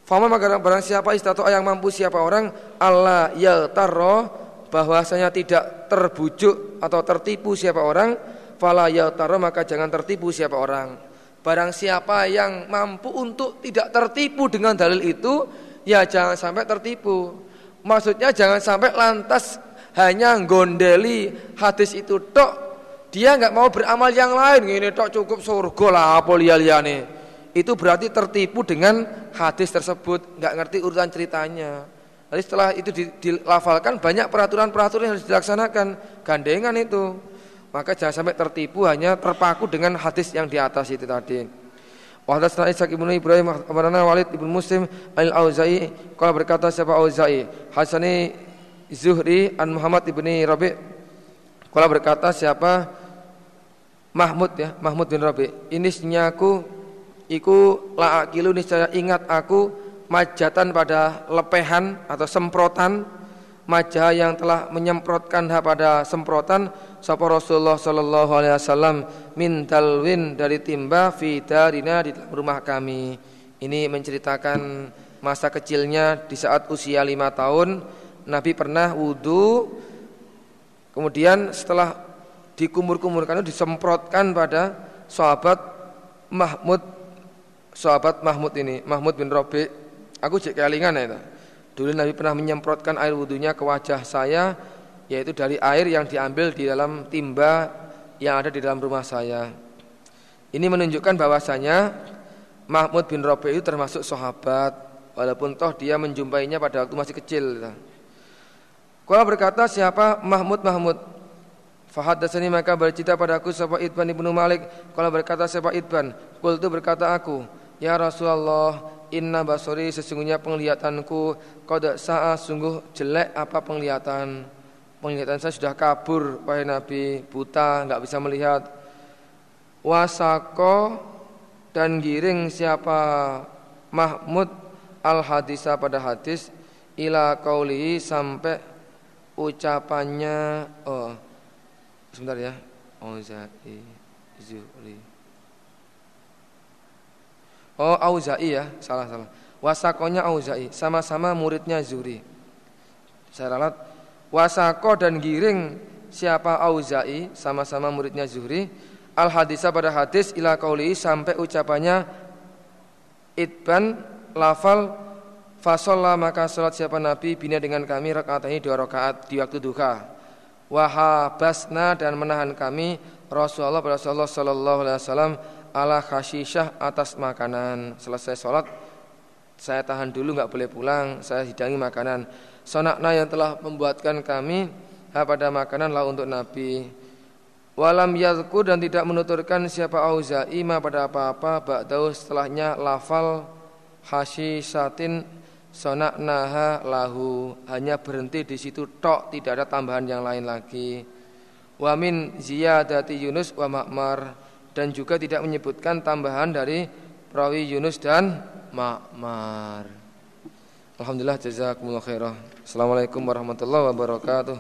[SPEAKER 1] Fama maka barang siapa istato yang mampu siapa orang Allah ya taro bahwasanya tidak terbujuk atau tertipu siapa orang fala ya taro maka jangan tertipu siapa orang. Barang siapa yang mampu untuk tidak tertipu dengan dalil itu ya jangan sampai tertipu. Maksudnya jangan sampai lantas hanya gondeli hadis itu tok. Dia nggak mau beramal yang lain. Ini tok cukup surga lah apa liane. Itu berarti tertipu dengan hadis tersebut, nggak ngerti urutan ceritanya. Jadi setelah itu dilafalkan banyak peraturan-peraturan yang harus dilaksanakan, gandengan itu. Maka jangan sampai tertipu hanya terpaku dengan hadis yang di atas itu tadi. Wa Ishaq ibnu Ibrahim akhbarana Walid ibnu Muslim al-Auza'i. Qala berkata siapa Auza'i? Hasani Zuhri an Muhammad ibni Rabi. Qala berkata siapa? Mahmud ya Mahmud bin Rabi. Ini aku iku la akilu niscaya ingat aku majatan pada lepehan atau semprotan majah yang telah menyemprotkan pada semprotan sapa Rasulullah sallallahu alaihi wasallam min talwin dari timba fi darina di rumah kami. Ini menceritakan masa kecilnya di saat usia lima tahun Nabi pernah wudhu kemudian setelah dikumur-kumurkan disemprotkan pada sahabat Mahmud sahabat Mahmud ini Mahmud bin Robi aku cek kelingan ya Dulu Nabi pernah menyemprotkan air wudhunya ke wajah saya Yaitu dari air yang diambil di dalam timba yang ada di dalam rumah saya. Ini menunjukkan bahwasanya Mahmud bin Rabi itu termasuk sahabat Walaupun toh dia menjumpainya pada waktu masih kecil Kala berkata siapa Mahmud Mahmud? Fahadasani maka bercerita padaku siapa Idban ibnu Malik? Kala berkata siapa Idban? Kul itu berkata aku Ya Rasulullah Inna basori sesungguhnya penglihatanku Qad sa'a sungguh jelek apa penglihatan? Penglihatan saya sudah kabur Wahai Nabi Buta nggak bisa melihat. Wasako Dan giring siapa? Mahmud Al-hadisa pada hadis Ila kaulihi sampai Ucapannya Oh Sebentar ya. Oh Zai Zuhri Oh Auza'i ya, salah salah. Wasakonya Auza'i, sama-sama muridnya Zuri. Saya ralat. Wasako dan giring siapa Auza'i, sama-sama muridnya Zuhri. Al hadisa pada hadis ila kauli sampai ucapannya itban lafal fasolla maka salat siapa Nabi bina dengan kami rakaat ini dua rakaat di waktu duha. Wahabasna dan menahan kami Rasulullah Rasulullah Sallallahu Alaihi Wasallam ala khasyisyah atas makanan. Selesai sholat saya tahan dulu nggak boleh pulang, saya hidangi makanan. Sonakna yang telah membuatkan kami pada makanan lah untuk Nabi. Walam yadku dan tidak menuturkan siapa Auza'i ma pada apa-apa ba'dahu setelahnya lafal hasyisatin sonaknaha lahu hanya berhenti di situ tok tidak ada tambahan yang lain lagi. Wamin ziyadati Yunus wa Ma'mar dan juga tidak menyebutkan tambahan dari perawi Yunus dan Ma'mar. Alhamdulillah jazakumullah khairah. Assalamualaikum warahmatullahi wabarakatuh.